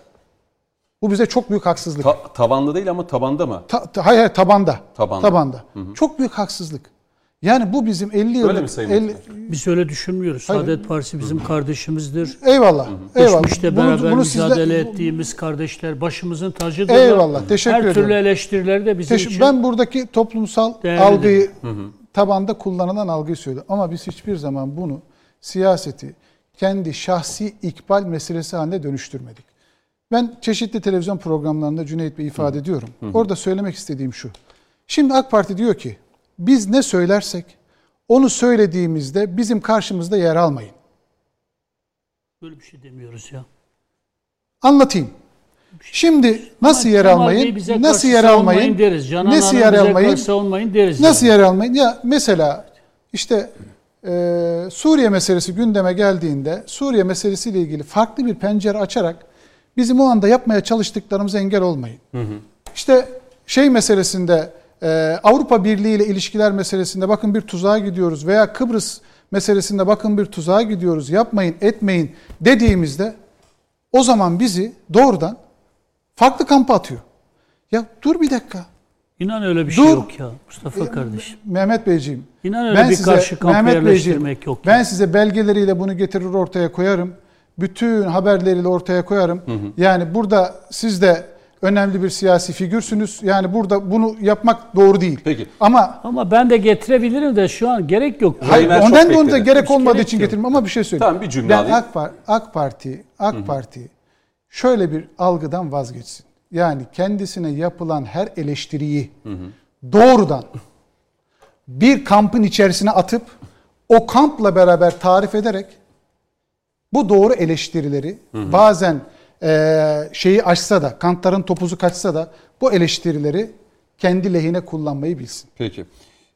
Bu bize çok büyük haksızlık. Ta- tavanda değil ama tabanda mı? Ta- ta- hayır, hayır tabanda. Tabanda. Çok büyük haksızlık. Yani bu bizim 50 yıllık... Öyle mi Sayın 50 Biz öyle düşünmüyoruz. Saadet Partisi bizim kardeşimizdir. Eyvallah. Eyvallah. Geçmişte Bunu- beraber bunu sizle- mücadele ettiğimiz kardeşler başımızın tacıdır. Eyvallah, teşekkür Her türlü ediyorum. eleştirileri de bizim Teş- için ben buradaki toplumsal Değerlidir. algıyı tabanda kullanılan algıyı söylüyor. Ama biz hiçbir zaman bunu siyaseti kendi şahsi ikbal meselesi haline dönüştürmedik. Ben çeşitli televizyon programlarında Cüneyt Bey ifade ediyorum. Orada söylemek istediğim şu. Şimdi AK Parti diyor ki biz ne söylersek onu söylediğimizde bizim karşımızda yer almayın. Böyle bir şey demiyoruz ya. Anlatayım. Şimdi nasıl yer almayın? Nasıl yer almayın? Deriz. Canan Nasıl yer almayın? savunmayın deriz. Nasıl yani. yer almayın? Ya mesela işte e, Suriye meselesi gündeme geldiğinde Suriye meselesiyle ilgili farklı bir pencere açarak bizim o anda yapmaya çalıştıklarımıza engel olmayın. İşte şey meselesinde e, Avrupa Birliği ile ilişkiler meselesinde bakın bir tuzağa gidiyoruz veya Kıbrıs meselesinde bakın bir tuzağa gidiyoruz yapmayın etmeyin dediğimizde o zaman bizi doğrudan farklı kampa atıyor. Ya dur bir dakika. İnan öyle bir şey Dur. yok ya Mustafa kardeşim. Mehmet Beyciğim. İnan öyle bir karşı kampa yerleştirmek yok Ben ya. size belgeleriyle bunu getirir ortaya koyarım. Bütün haberleriyle ortaya koyarım. Yani burada siz de önemli bir siyasi figürsünüz. Yani burada bunu yapmak doğru değil. Peki. Ama Ama ben de getirebilirim de şu an gerek yok. hayır, çok ondan da onda gerek Hiç olmadığı gerek için yok. getirdim ama bir şey söyleyeyim. Tamam, bir cümle ben alayım. AK, Par- AK Parti AK Parti şöyle bir algıdan vazgeçsin. Yani kendisine yapılan her eleştiriyi doğrudan bir kampın içerisine atıp o kampla beraber tarif ederek bu doğru eleştirileri bazen eee, şeyi aşsa da kantların topuzu kaçsa da bu eleştirileri kendi lehine kullanmayı bilsin. Peki.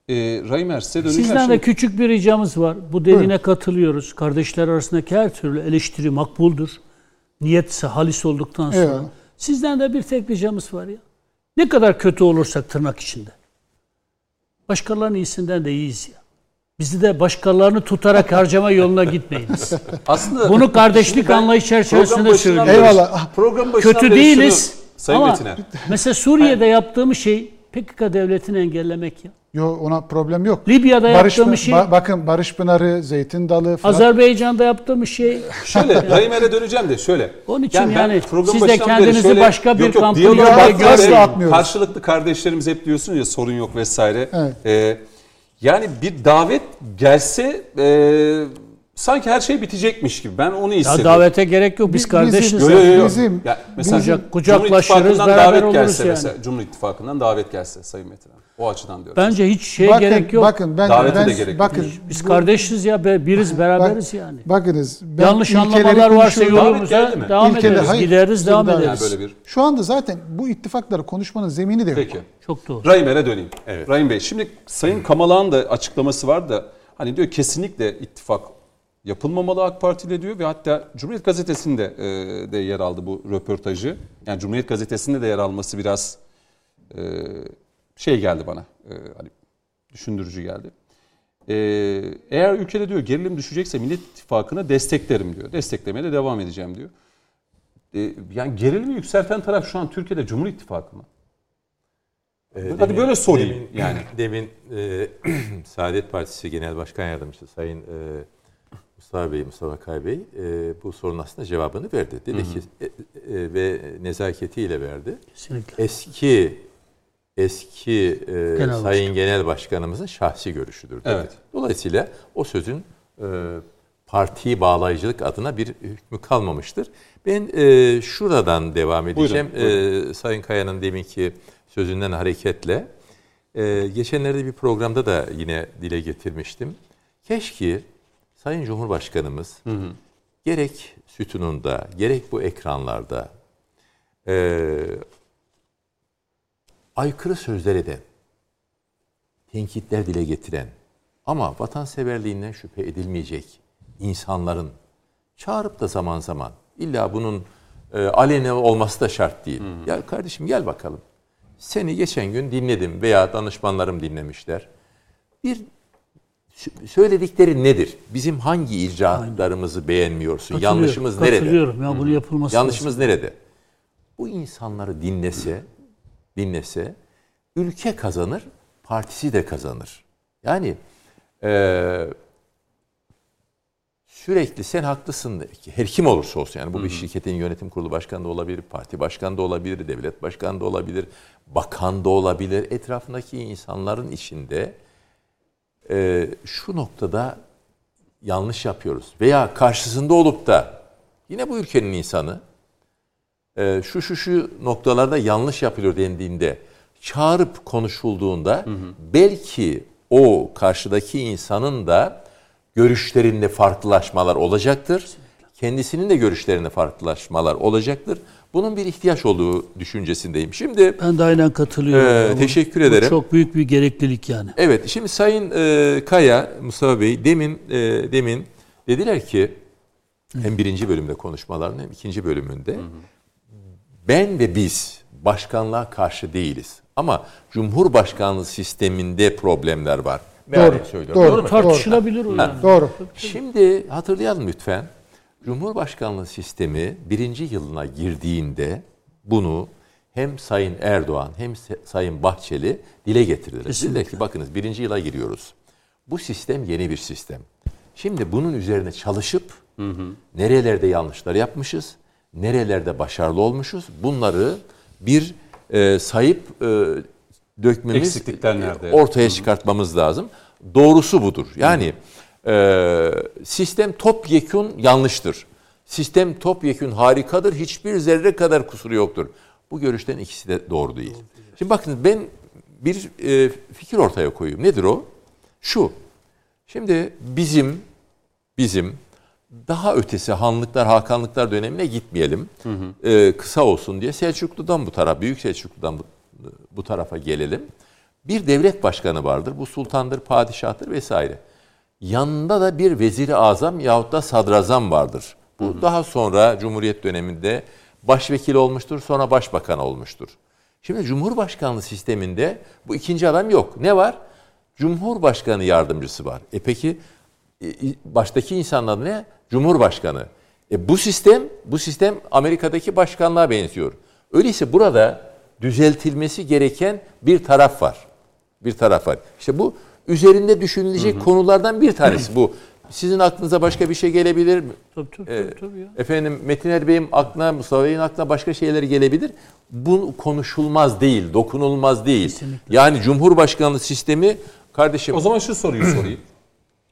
Ee, Raymer size döneceğim. Sizden de Şimdi- küçük bir ricamız var. Bu dediğine katılıyoruz. Kardeşler arasındaki her türlü eleştiri makbuldür. Niyetse halis olduktan sonra. Eyvallah. Sizden de bir tek ricamız var ya. Ne kadar kötü olursak tırnak içinde. Başkalarının iyisinden de iyiyiz ya. Bizi de başkalarını tutarak harcama yoluna gitmeyiniz. Aslında Bunu kardeşlik anlayış çerçevesinde söylüyorum. Eyvallah. Program Kötü değiliz. şunu- Sayın ama Metiner. mesela Suriye'de yaptığımız şey PKK devletini engellemek ya. Yo ona problem yok. Libya'da Barış, yaptığımız şey, Ba- bakın Barış Pınarı, Zeytin Dalı, Fırat Azerbaycan'da yaptığımız şey Şöyle Raymer'e döneceğim de şöyle. Onun için yani program siz de kendinizi şöyle- başka bir evet, atmıyoruz. Karşılıklı kardeşlerimiz hep diyorsunuz ya sorun yok vesaire. Evet. Ee, yani bir davet gelse e, sanki her şey bitecekmiş gibi. Ben onu ya hissediyorum. davete gerek yok. Biz Bi- kardeşiz. bizim- Yo, yo, yo. Bizim- ya mesela bizim- kucaklaşırız, beraber davet oluruz gelse yani. mesela Cumhur İttifakı'ndan davet gelse Sayın Metin Hanım. O açıdan diyorum. Bence hiç şey bakın, gerek yok. Bakın ben Davete ben de gerek yok. bakın Biz bu- kardeşiz ya be- biriz beraberiz bak- yani. Bakınız ben Yanlış anlamalar varsa yolumuza devam İlkeler- ederiz. hayır, Gideriz devam ederiz. yani böyle bir. Şu anda zaten bu ittifakları konuşmanın zemini de yok. Peki. Çok doğru. Rahim'e döneyim. Evet. Rahim Bey şimdi Sayın Kamalağ'ın da açıklaması var da hani diyor kesinlikle ittifak yapılmamalı AK Parti ile diyor ve hatta Cumhuriyet Gazetesi'nde e, de yer aldı bu röportajı. Yani Cumhuriyet Gazetesi'nde de yer alması biraz e, şey geldi bana. E, hani düşündürücü geldi. E, eğer ülkede diyor gerilim düşecekse Millet İttifakı'nı desteklerim diyor. Desteklemeye de devam edeceğim diyor. E, yani gerilimi yükselten taraf şu an Türkiye'de Cumhur İttifakı mı? Ee, Hadi böyle sorayım demin, yani. Demin e, Saadet Partisi Genel Başkan Yardımcısı Sayın e, Mustafa Bey, Mustafa Kay Bey e, bu sorunun aslında cevabını verdi. Dedi ki e, e, ve nezaketiyle verdi. Kesinlikle. Eski eski e, Genel Sayın Genel Başkanımızın şahsi görüşüdür. Dedi. Evet. Dolayısıyla o sözün e, parti bağlayıcılık adına bir hükmü kalmamıştır. Ben e, şuradan devam edeceğim. Buyurun, E, Sayın Kaya'nın deminki sözünden hareketle e, geçenlerde bir programda da yine dile getirmiştim. Keşke Sayın Cumhurbaşkanımız gerek sütununda gerek bu ekranlarda e, aykırı sözler eden, tenkitler dile getiren ama vatanseverliğinden şüphe edilmeyecek insanların çağırıp da zaman zaman illa bunun e, aleni olması da şart değil. Ya kardeşim gel bakalım. Seni geçen gün dinledim veya danışmanlarım dinlemişler. Bir sö- söyledikleri nedir? Bizim hangi icraatlarımızı beğenmiyorsun? Yanlışımız nerede? Katılıyorum ya bunu yapılması Yanlışımız nerede? Bu insanları dinlese, dinlese ülke kazanır, partisi de kazanır. Yani eee, sürekli sen haklısın her kim olursa olsun yani bu bir şirketin yönetim kurulu başkanı da olabilir, parti başkanı da olabilir, devlet başkanı da olabilir, bakan da olabilir. Etrafındaki insanların içinde e, şu noktada yanlış yapıyoruz. Veya karşısında olup da yine bu ülkenin insanı e, şu şu şu noktalarda yanlış yapılıyor dendiğinde çağırıp konuşulduğunda belki o karşıdaki insanın da görüşlerinde farklılaşmalar olacaktır. Kendisinin de görüşlerinde farklılaşmalar olacaktır. Bunun bir ihtiyaç olduğu düşüncesindeyim. Şimdi Ben de aynen katılıyorum. Bu- teşekkür bu ederim. çok büyük bir gereklilik yani. Evet, şimdi Sayın e, Kaya, Mustafa Bey demin e, demin dediler ki hem birinci bölümde konuşmalarının hem ikinci bölümünde ben ve biz başkanlığa karşı değiliz. Ama Cumhurbaşkanlığı sisteminde problemler var. Mealen söylüyorum. doğru. mu? Tartışılabilir o yani. Doğru. Şimdi hatırlayalım lütfen. Cumhurbaşkanlığı sistemi birinci yılına girdiğinde bunu hem Sayın Erdoğan hem Sayın Bahçeli dile getirdiler. Dediler ki bakınız birinci yıla giriyoruz. Bu sistem yeni bir sistem. Şimdi bunun üzerine çalışıp nerelerde yanlışlar yapmışız, nerelerde başarılı olmuşuz bunları bir e, sayıp e, dökmemiz, Eksiklikler nerede? ortaya çıkartmamız lazım. Doğrusu budur. Yani e, sistem topyekun yanlıştır. Sistem topyekun harikadır. Hiçbir zerre kadar kusuru yoktur. Bu görüşten ikisi de doğru değil. Şimdi bakın ben bir e, fikir ortaya koyayım. Nedir o? Şu. Şimdi bizim bizim daha ötesi Hanlıklar, Hakanlıklar dönemine gitmeyelim. Ee, kısa olsun diye Selçuklu'dan bu tarafa, Büyük Selçuklu'dan bu, bu tarafa gelelim. Bir devlet başkanı vardır. Bu sultandır, padişahtır vesaire. Yanında da bir veziri azam yahut da sadrazam vardır. Bu daha sonra Cumhuriyet döneminde başvekil olmuştur, sonra başbakan olmuştur. Şimdi Cumhurbaşkanlığı sisteminde bu ikinci adam yok. Ne var? Cumhurbaşkanı yardımcısı var. E peki baştaki insanın adı ne? Cumhurbaşkanı. E bu sistem, bu sistem Amerika'daki başkanlığa benziyor. Öyleyse burada düzeltilmesi gereken bir taraf var. Bir taraf var. İşte bu üzerinde düşünülecek konulardan bir tanesi bu. Sizin aklınıza başka bir şey gelebilir mi? Tabii tabii, Ee, tabii, ya. Efendim Metin Er Bey'in aklına, Mustafa Bey'in aklına başka şeyler gelebilir. Bu konuşulmaz değil, dokunulmaz değil. Kesinlikle. Yani Cumhurbaşkanlığı sistemi kardeşim O zaman şu soruyu sorayım.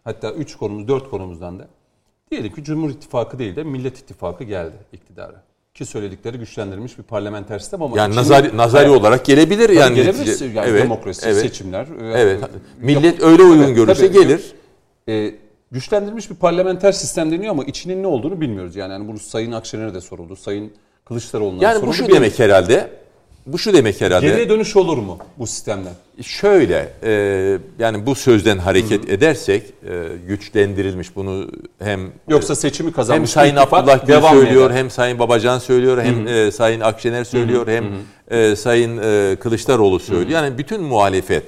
Hatta 3 konumuz, 4 konumuzdan da. Diyelim ki Cumhur İttifakı değil de Millet İttifakı geldi iktidara. Ki söyledikleri güçlendirilmiş bir parlamenter sistem ama... yani nazari, nazari Evet. olarak gelebilir Tabii yani. gelebilir. netice. Yani Evet, demokrasi, evet. seçimler. e, Evet. yapı- Millet öyle uygun görürse tabii. gelir. E, güçlendirilmiş bir parlamenter sistem deniyor ama içinin ne olduğunu bilmiyoruz. Yani, yani bu Sayın Akşener'e de soruldu. Sayın Kılıçdaroğlu'na da Yani soruldu. bu şu demek herhalde. Bu şu demek herhalde. Geriye dönüş olur mu bu sistemden? Şöyle e, yani bu sözden hareket edersek e, güçlendirilmiş bunu hem Yoksa seçimi hem kazanmış Sayın bir ittifak Abdullah Gül söylüyor, eder? hem Sayın Babacan söylüyor, hem e, Sayın Akşener söylüyor, hem e, Sayın e, Kılıçdaroğlu söylüyor. Yani bütün muhalefet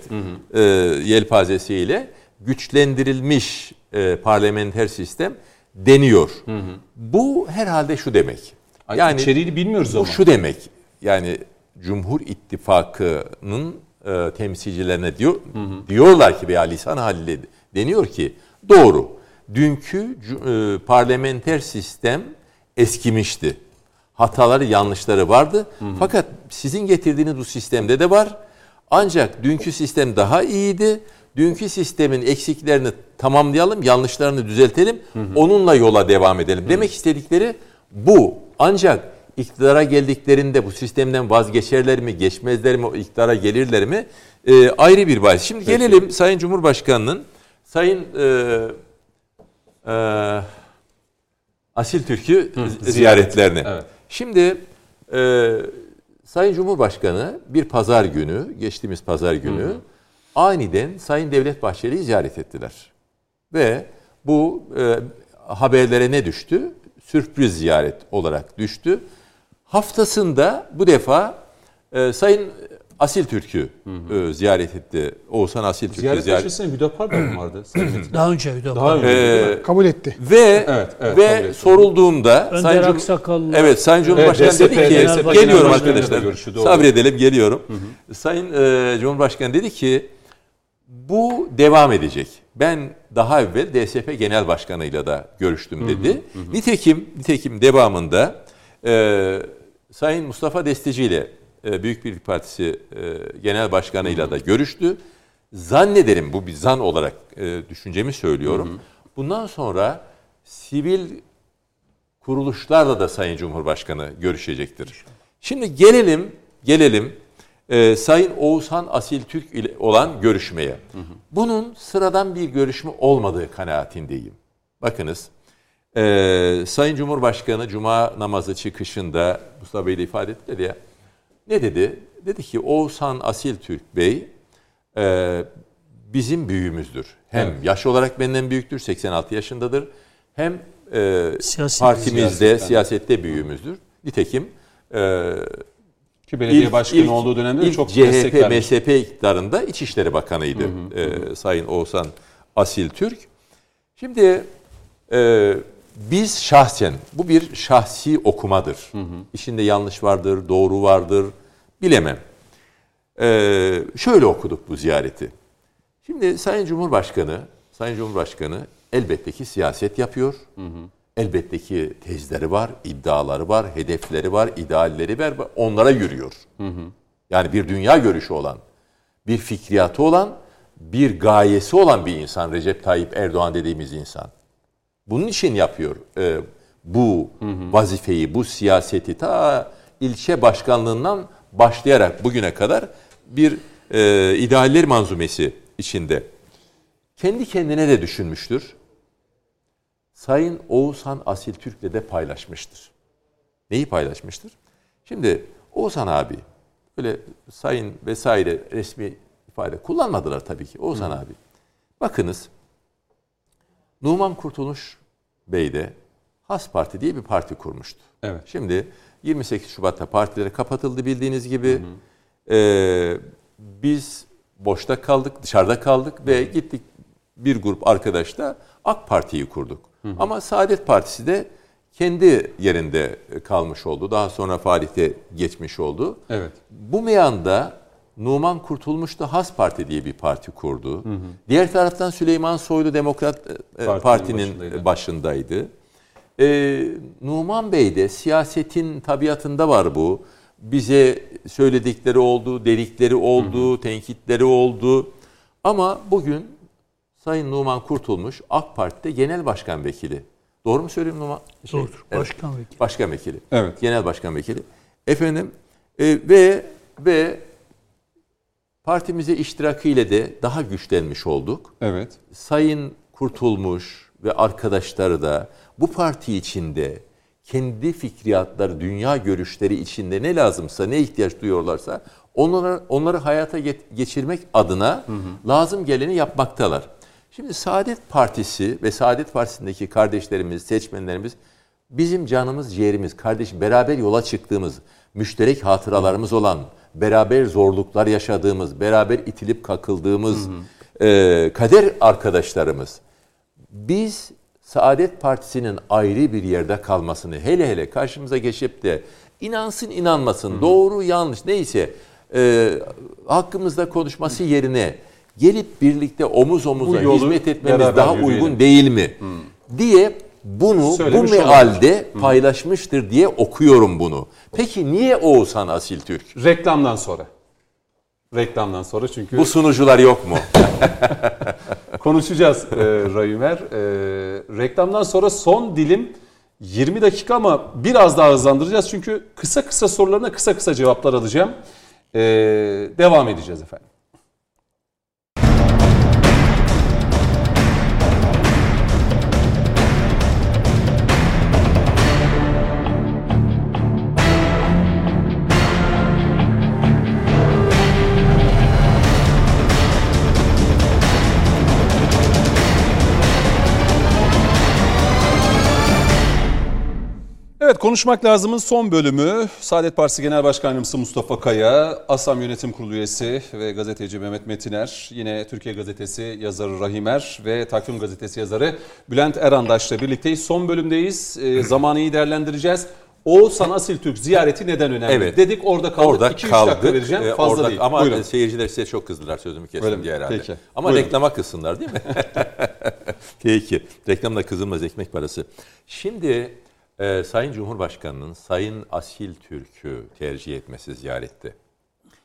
e, yelpazesiyle güçlendirilmiş e, parlamenter sistem deniyor. Bu herhalde şu demek. Ay, Yani içeriğini bilmiyoruz bu ama. şu demek. Yani Cumhur İttifakı'nın e, temsilcilerine diyor diyorlar ki veya lisan haliyle deniyor ki doğru. Dünkü e, parlamenter sistem eskimişti. Hataları, yanlışları vardı. Fakat sizin getirdiğiniz bu sistemde de var. Ancak dünkü sistem daha iyiydi. Dünkü sistemin eksiklerini tamamlayalım, yanlışlarını düzeltelim. Onunla yola devam edelim. Demek istedikleri bu. Ancak iktidara geldiklerinde bu sistemden vazgeçerler mi, geçmezler mi, iktidara gelirler mi? Ee, ayrı bir bahis. Şimdi gelelim Sayın Cumhurbaşkanı'nın Sayın e, e, Asil Türk'ü ziyaretlerine. Evet. Şimdi e, Sayın Cumhurbaşkanı bir pazar günü, geçtiğimiz pazar günü aniden Sayın Devlet Bahçeli'yi ziyaret ettiler. Ve bu e, haberlere ne düştü? Sürpriz ziyaret olarak düştü. Haftasında bu defa e, Sayın Asil Türk'ü e, ziyaret etti. Oğuzhan Asil Türk'ü Ziyaret ziyaret, öncesinde Hüdapar da mı vardı? Daha önce bir Daha önce. Ee, Kabul etti. Ve Evet, evet, ve ediyorum. sorulduğunda Önder Sayın Cum- Aksakallı. Evet Sayın Cumhurbaşkanı Evet, dedi DSP, ki DSP geliyorum arkadaşlar. doğru. Sabredelim geliyorum. Sayın e, Cumhurbaşkanı dedi ki bu devam edecek. Ben daha evvel DSP Genel Başkanı'yla da görüştüm dedi. Nitekim nitekim devamında e, Sayın Mustafa Destici ile e, Büyük Birlik Partisi e, Genel Başkanı'yla da görüştü. zannederim bu bir zan olarak e, düşüncemi söylüyorum. Bundan sonra sivil kuruluşlarla da Sayın Cumhurbaşkanı görüşecektir. Şimdi gelelim gelelim e, Sayın Oğuzhan Asil Türk ile olan görüşmeye. Bunun sıradan bir görüşme olmadığı kanaatindeyim. Bakınız e, Sayın Cumhurbaşkanı Cuma namazı çıkışında Mustafa Bey de ifade etti ya. Ne dedi? Dedi ki Oğuzhan Asil Türk Bey e, bizim büyüğümüzdür. Hem yaş olarak benden büyüktür, 86 yaşındadır. Hem e, Siyasi- partimizde, Siyasetten. siyasette büyüğümüzdür. Nitekim e, Ki belediye İlk- başkanı ilk- olduğu dönemde de ilk çok CHP. MSP iktidarında İçişleri Bakanıydı e, Sayın Oğuzhan Asil Türk. Şimdi e, biz şahsen, bu bir şahsi okumadır. İçinde yanlış vardır, doğru vardır, bilemem. E, şöyle okuduk bu ziyareti. Şimdi Sayın Cumhurbaşkanı, Sayın Cumhurbaşkanı elbette ki siyaset yapıyor. Elbette ki tezleri var, iddiaları var, hedefleri var, idealleri var. Onlara yürüyor. Yani bir dünya görüşü olan, bir fikriyatı olan, bir gayesi olan bir insan Recep Tayyip Erdoğan dediğimiz insan. Bunun için yapıyor e, bu vazifeyi, bu siyaseti ta ilçe başkanlığından başlayarak bugüne kadar bir e, idealler manzumesi içinde. Kendi kendine de düşünmüştür. Sayın Oğuzhan Asil Türk'le de paylaşmıştır. Neyi paylaşmıştır? Şimdi Oğuzhan abi öyle sayın vesaire resmi ifade kullanmadılar tabii ki Oğuzhan abi. Bakınız Numan Kurtuluş Bey de Has Parti diye bir parti kurmuştu. Evet. Şimdi 28 Şubat'ta partileri kapatıldı bildiğiniz gibi. Ee, biz boşta kaldık, dışarıda kaldık ve gittik bir grup arkadaşla AK Parti'yi kurduk. Ama Saadet Partisi de kendi yerinde kalmış oldu. Daha sonra faaliyete geçmiş oldu. Evet. Bu meyanda Numan Kurtulmuş da Has Parti diye bir parti kurdu. Diğer taraftan Süleyman Soylu Demokrat e, Partinin Parti'nin başındaydı. başındaydı. Ee, Numan Bey de siyasetin tabiatında var bu. Bize söyledikleri oldu, dedikleri oldu, tenkitleri oldu. Ama bugün Sayın Numan Kurtulmuş AK Parti'de genel başkan vekili. Doğru mu söylüyorum Numan? Şey, Doğrudur. evet. Başkan vekili. Başkan vekili. Evet. Genel başkan vekili. Efendim e, ve ve partimize iştirakıyla de daha güçlenmiş olduk. Evet. Sayın Kurtulmuş ve arkadaşları da bu parti içinde kendi fikriyatları, dünya görüşleri içinde ne lazımsa, ne ihtiyaç duyuyorlarsa onları, onları hayata geçirmek adına lazım geleni yapmaktalar. Şimdi Saadet Partisi ve Saadet Partisi'ndeki kardeşlerimiz, seçmenlerimiz bizim canımız, ciğerimiz, kardeş beraber yola çıktığımız, müşterek hatıralarımız olan, beraber zorluklar yaşadığımız, beraber itilip kakıldığımız e, kader arkadaşlarımız biz Saadet Partisi'nin ayrı bir yerde kalmasını hele hele karşımıza geçip de inansın inanmasın doğru yanlış neyse e, hakkımızda konuşması yerine gelip birlikte omuz omuza hizmet etmemiz daha yürüyelim. uygun değil mi? diye bunu Söylemiş bu mealde paylaşmıştır diye okuyorum bunu. Peki niye Oğuzhan Asil Türk? Reklamdan sonra. Reklamdan sonra çünkü Bu sunucular yok mu? konuşacağız e, Rayümer. E, reklamdan sonra son dilim 20 dakika ama biraz daha hızlandıracağız. Çünkü kısa kısa sorularına kısa kısa cevaplar alacağım. E, devam edeceğiz efendim. Evet konuşmak lazımın son bölümü Saadet Partisi Genel Başkan Yardımcısı Mustafa Kaya, ASAM Yönetim Kurulu üyesi ve gazeteci Mehmet Metiner, yine Türkiye Gazetesi yazarı Rahimer ve Takvim Gazetesi yazarı Bülent Erandaş'la birlikteyiz. Son bölümdeyiz. Ee, zamanı iyi değerlendireceğiz. Oğuzhan Asil Türk ziyareti neden önemli? Evet. Dedik orada kaldık. Orada 2-3 dakika vereceğim. Ee, Fazla orada- değil. Ama Buyurun. seyirciler size çok kızdılar sözümü Öyle kestim mi? diye herhalde. Peki. Ama Buyurun. reklama kızsınlar değil mi? Peki. Reklamda kızılmaz ekmek parası. Şimdi e, Sayın Cumhurbaşkanı'nın Sayın Asil Türk'ü tercih etmesi ziyarette.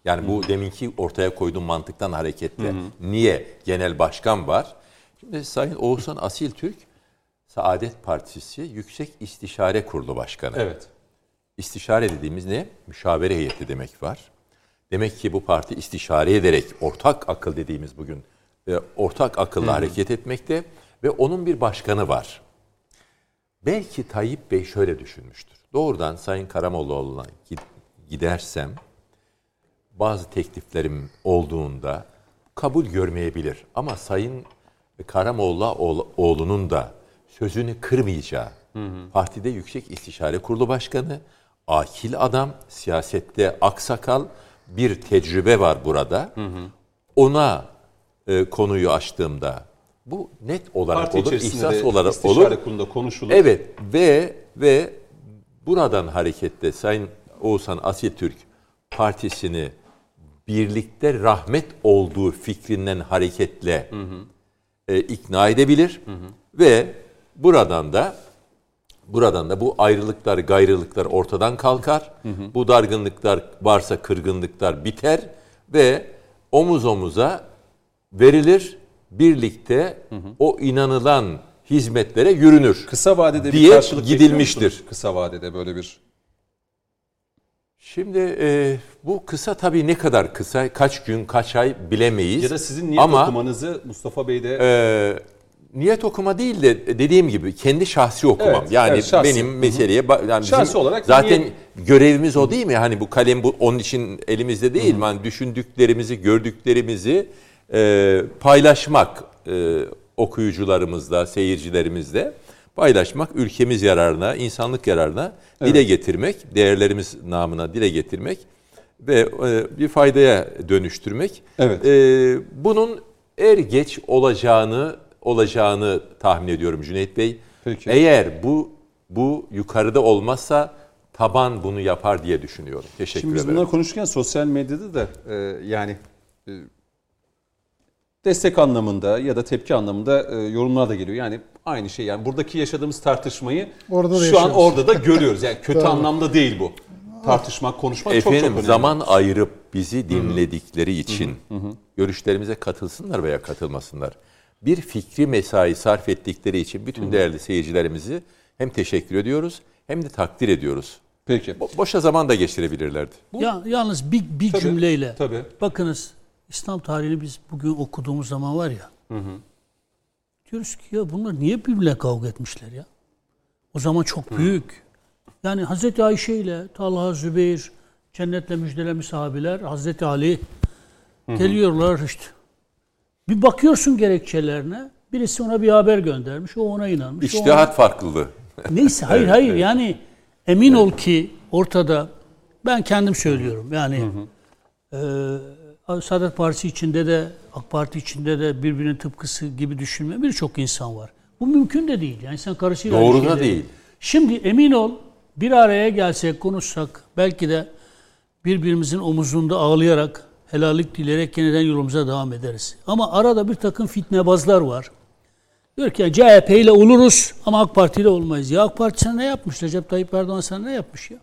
Yani bu deminki ortaya koyduğum mantıktan hareketle. Niye? Genel başkan var. Şimdi Sayın Oğuzhan Asil Türk Saadet Partisi Yüksek İstişare Kurulu Başkanı. Evet. İstişare dediğimiz ne? Müşavere heyeti demek var. Demek ki bu parti istişare ederek ortak akıl dediğimiz bugün e, ortak akılla hareket etmekte ve onun bir başkanı var. Belki Tayyip Bey şöyle düşünmüştür. Doğrudan Sayın Karamollaoğlu'na gid- gidersem bazı tekliflerim olduğunda kabul görmeyebilir. Ama Sayın Karamollaoğlu'nun da sözünü kırmayacağı, partide Yüksek İstişare Kurulu Başkanı, akil adam, siyasette aksakal, bir tecrübe var burada. Ona e, konuyu açtığımda bu net olarak Parti olur, ihsas olarak olur. kurulunda konuşulur. Evet ve ve buradan hareketle Sayın Oğuzhan Asiltürk partisini birlikte rahmet olduğu fikrinden hareketle e, ikna edebilir ve buradan da buradan da bu ayrılıklar, gayrılıklar ortadan kalkar. Bu dargınlıklar varsa kırgınlıklar biter ve omuz omuza verilir. Birlikte o inanılan hizmetlere yürünür. Kısa vadede bir diye karşılık bekliyor gidilmiştir. Kısa vadede böyle bir Şimdi e, bu kısa tabii ne kadar kısa, kaç gün, kaç ay bilemeyiz. ya da sizin niyet Ama okumanızı Mustafa Bey de e, niyet okuma değil de dediğim gibi kendi şahsi okumam. Evet, yani evet, şahsi. benim meseleye yani bizim Şahsi olarak zaten niyet- görevimiz o değil mi? Hani bu kalem bu onun için elimizde değil mi? Hani düşündüklerimizi, gördüklerimizi e, paylaşmak e, okuyucularımızla, seyircilerimizle paylaşmak ülkemiz yararına, insanlık yararına dile getirmek, değerlerimiz namına dile getirmek ve e, bir faydaya dönüştürmek. Evet. E, bunun er geç olacağını olacağını tahmin ediyorum Cüneyt Bey. Peki. Eğer bu bu yukarıda olmazsa taban bunu yapar diye düşünüyorum. Teşekkür Şimdi biz ederim. bunları konuşurken sosyal medyada da e, yani e, destek anlamında ya da tepki anlamında e, yorumlar da geliyor. Yani aynı şey yani buradaki yaşadığımız tartışmayı Orada da şu an yaşıyoruz. orada da görüyoruz. Yani kötü anlamda değil bu. Tartışmak, konuşmak çok çok Efendim önemli. zaman ayırıp bizi dinledikleri için görüşlerimize katılsınlar veya katılmasınlar. Bir fikri mesai sarf ettikleri için bütün değerli seyircilerimizi hem teşekkür ediyoruz hem de takdir ediyoruz. Peki. Bo- boşa zaman da geçirebilirlerdi. Ya yalnız bir, bir Tabii, cümleyle. tabii. Bakınız İslam tarihini biz bugün okuduğumuz zaman var ya. Diyoruz ki ya bunlar niye birbirine kavga etmişler ya? O zaman çok büyük. Yani Hazreti Ayşe ile Talha, Zübeyir, cennetle müjdelemiş sahabiler, Hazreti Ali geliyorlar işte. Bir bakıyorsun gerekçelerine. Birisi ona bir haber göndermiş. O ona inanmış. o ona- İçtihat farklılığı. Neyse hayır hayır yani emin ol ki ortada ben kendim söylüyorum yani e, Saadet Partisi içinde de AK Parti içinde de birbirinin tıpkısı gibi düşünmeyen birçok insan var. Bu mümkün de değil. Yani sen karısıyla Doğru da değil. Şimdi emin ol bir araya gelsek konuşsak belki de birbirimizin omuzunda ağlayarak helallik dileyerek yeniden yolumuza devam ederiz. Ama arada bir takım fitnebazlar var. Diyor ki CHP ile oluruz ama AK Parti ile olmayız. Ya AK Parti sana ne yapmış? Recep Tayyip Erdoğan sana ne yapmış ya?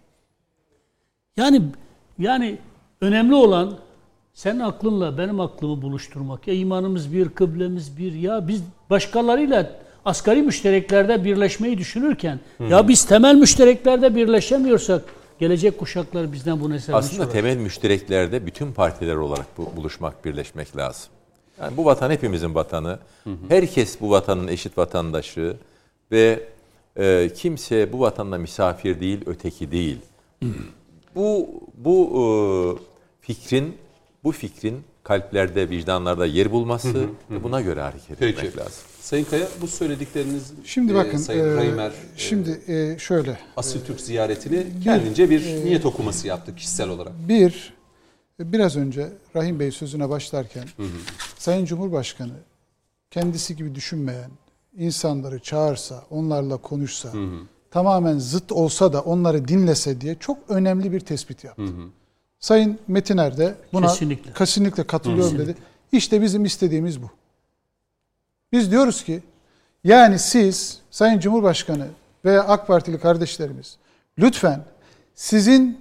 Yani yani önemli olan senin aklınla benim aklımı buluşturmak. Ya imanımız bir, kıblemiz bir. Ya biz başkalarıyla asgari müştereklerde birleşmeyi düşünürken ya biz temel müştereklerde birleşemiyorsak gelecek kuşaklar bizden bu hesabını Aslında sorar. temel müştereklerde bütün partiler olarak bu, buluşmak, birleşmek lazım. Yani bu vatan hepimizin vatanı. Herkes bu vatanın eşit vatandaşı ve e, kimse bu vatanda misafir değil, öteki değil. bu bu e, fikrin bu fikrin kalplerde, vicdanlarda yer bulması ve buna göre hareket Peki. etmek lazım. Sayın Kaya bu söyledikleriniz Şimdi e, bakın Sayın e, Reimer e, şimdi e, şöyle Asil Türk ziyaretini kendince bir niyet okuması yaptı kişisel olarak. bir biraz önce Rahim Bey sözüne başlarken Sayın Cumhurbaşkanı kendisi gibi düşünmeyen insanları çağırsa, onlarla konuşsa, tamamen zıt olsa da onları dinlese diye çok önemli bir tespit yaptı. Sayın Metiner de buna Kesinlikle. kesinlikle katılıyorum dedi. İşte bizim istediğimiz bu. Biz diyoruz ki yani siz Sayın Cumhurbaşkanı veya AK Partili kardeşlerimiz lütfen sizin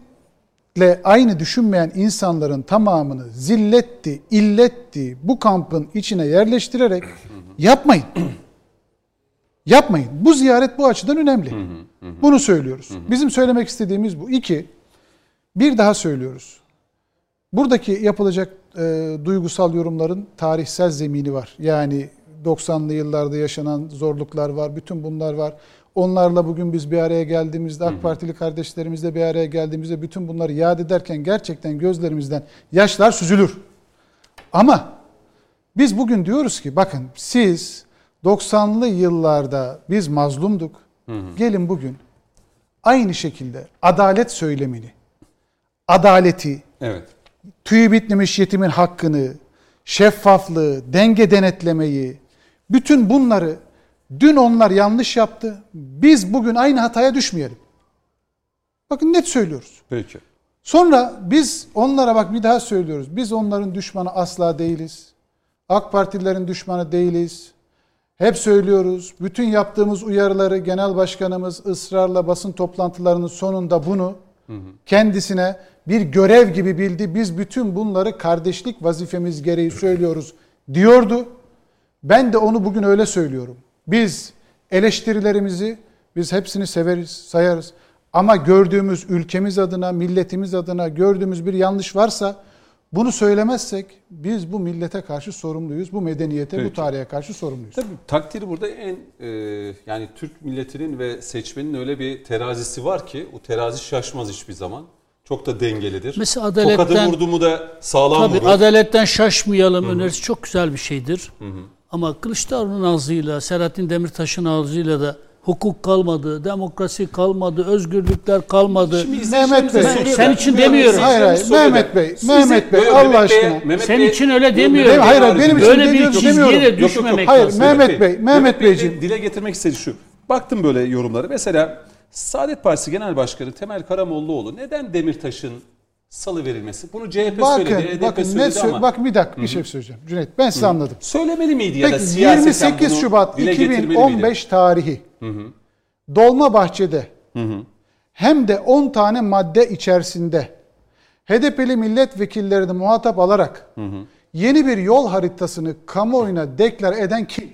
Adaletle aynı düşünmeyen insanların tamamını zilletti, illetti bu kampın içine yerleştirerek yapmayın. Yapmayın. Bu ziyaret bu açıdan önemli. Bunu söylüyoruz. Bizim söylemek istediğimiz bu. İki, bir daha söylüyoruz. Buradaki yapılacak e, duygusal yorumların tarihsel zemini var. Yani 90'lı yıllarda yaşanan zorluklar var, bütün bunlar var. Onlarla bugün biz bir araya geldiğimizde, AK Partili kardeşlerimizle bir araya geldiğimizde bütün bunları yad ederken gerçekten gözlerimizden yaşlar süzülür. Ama biz bugün diyoruz ki bakın siz 90'lı yıllarda biz mazlumduk. Gelin bugün aynı şekilde adalet söylemini, adaleti, Evet. tüyü bitmemiş yetimin hakkını, şeffaflığı, denge denetlemeyi, bütün bunları dün onlar yanlış yaptı. Biz bugün aynı hataya düşmeyelim. Bakın net söylüyoruz. Peki. Sonra biz onlara bak bir daha söylüyoruz. Biz onların düşmanı asla değiliz. AK Partililerin düşmanı değiliz. Hep söylüyoruz. Bütün yaptığımız uyarıları genel başkanımız ısrarla basın toplantılarının sonunda bunu kendisine bir görev gibi bildi. Biz bütün bunları kardeşlik vazifemiz gereği söylüyoruz diyordu. Ben de onu bugün öyle söylüyorum. Biz eleştirilerimizi biz hepsini severiz, sayarız. Ama gördüğümüz ülkemiz adına, milletimiz adına gördüğümüz bir yanlış varsa bunu söylemezsek biz bu millete karşı sorumluyuz. Bu medeniyete, bu Peki. tarihe karşı sorumluyuz. Tabii takdiri burada en e, yani Türk milletinin ve seçmenin öyle bir terazisi var ki o terazi şaşmaz hiçbir zaman. Çok da dengelidir. Mesela adaletten- Tokadı vurdu mu da sağlam Tabii vurur. adaletten şaşmayalım önerisi çok güzel bir şeydir. Ama Kılıçdaroğlu'nun ağzıyla, Selahattin Demirtaş'ın ağzıyla da hukuk kalmadı, demokrasi kalmadı, özgürlükler kalmadı. Şimdi Mehmet Bey. Ben- sen için demiyorum. Hayır, hayır, Mehmet Bey, Mehmet Bey, Yok, Allah Mehmet aşkına. Mehmet Senin Bey- için öyle Yok, demiyorum. Bey Hayır, haricinde- benim için Böyle bir demiyorum, çizgiye de Yok, yok, yok. düşmemek Hayır, lazım. Mehmet Bey, Mehmet Beyciğim. Dile getirmek istediği şu. Baktım böyle yorumları. Mesela Saadet Partisi Genel Başkanı Temel Karamollaoğlu neden Demirtaş'ın salı verilmesi? Bunu CHP söyledi, Bakın, HDP bakın ne söyledi sö- ama bakın bir dakika bir şey söyleyeceğim. Cüneyt ben size anladım. söylemeli miydi ya da Peki siyaseten 28 bunu Şubat dile getirmeli miydi? 2015 tarihi Dolmabahçe'de hem de 10 tane madde içerisinde HDP'li milletvekillerini muhatap alarak yeni bir yol haritasını kamuoyuna deklar eden kim?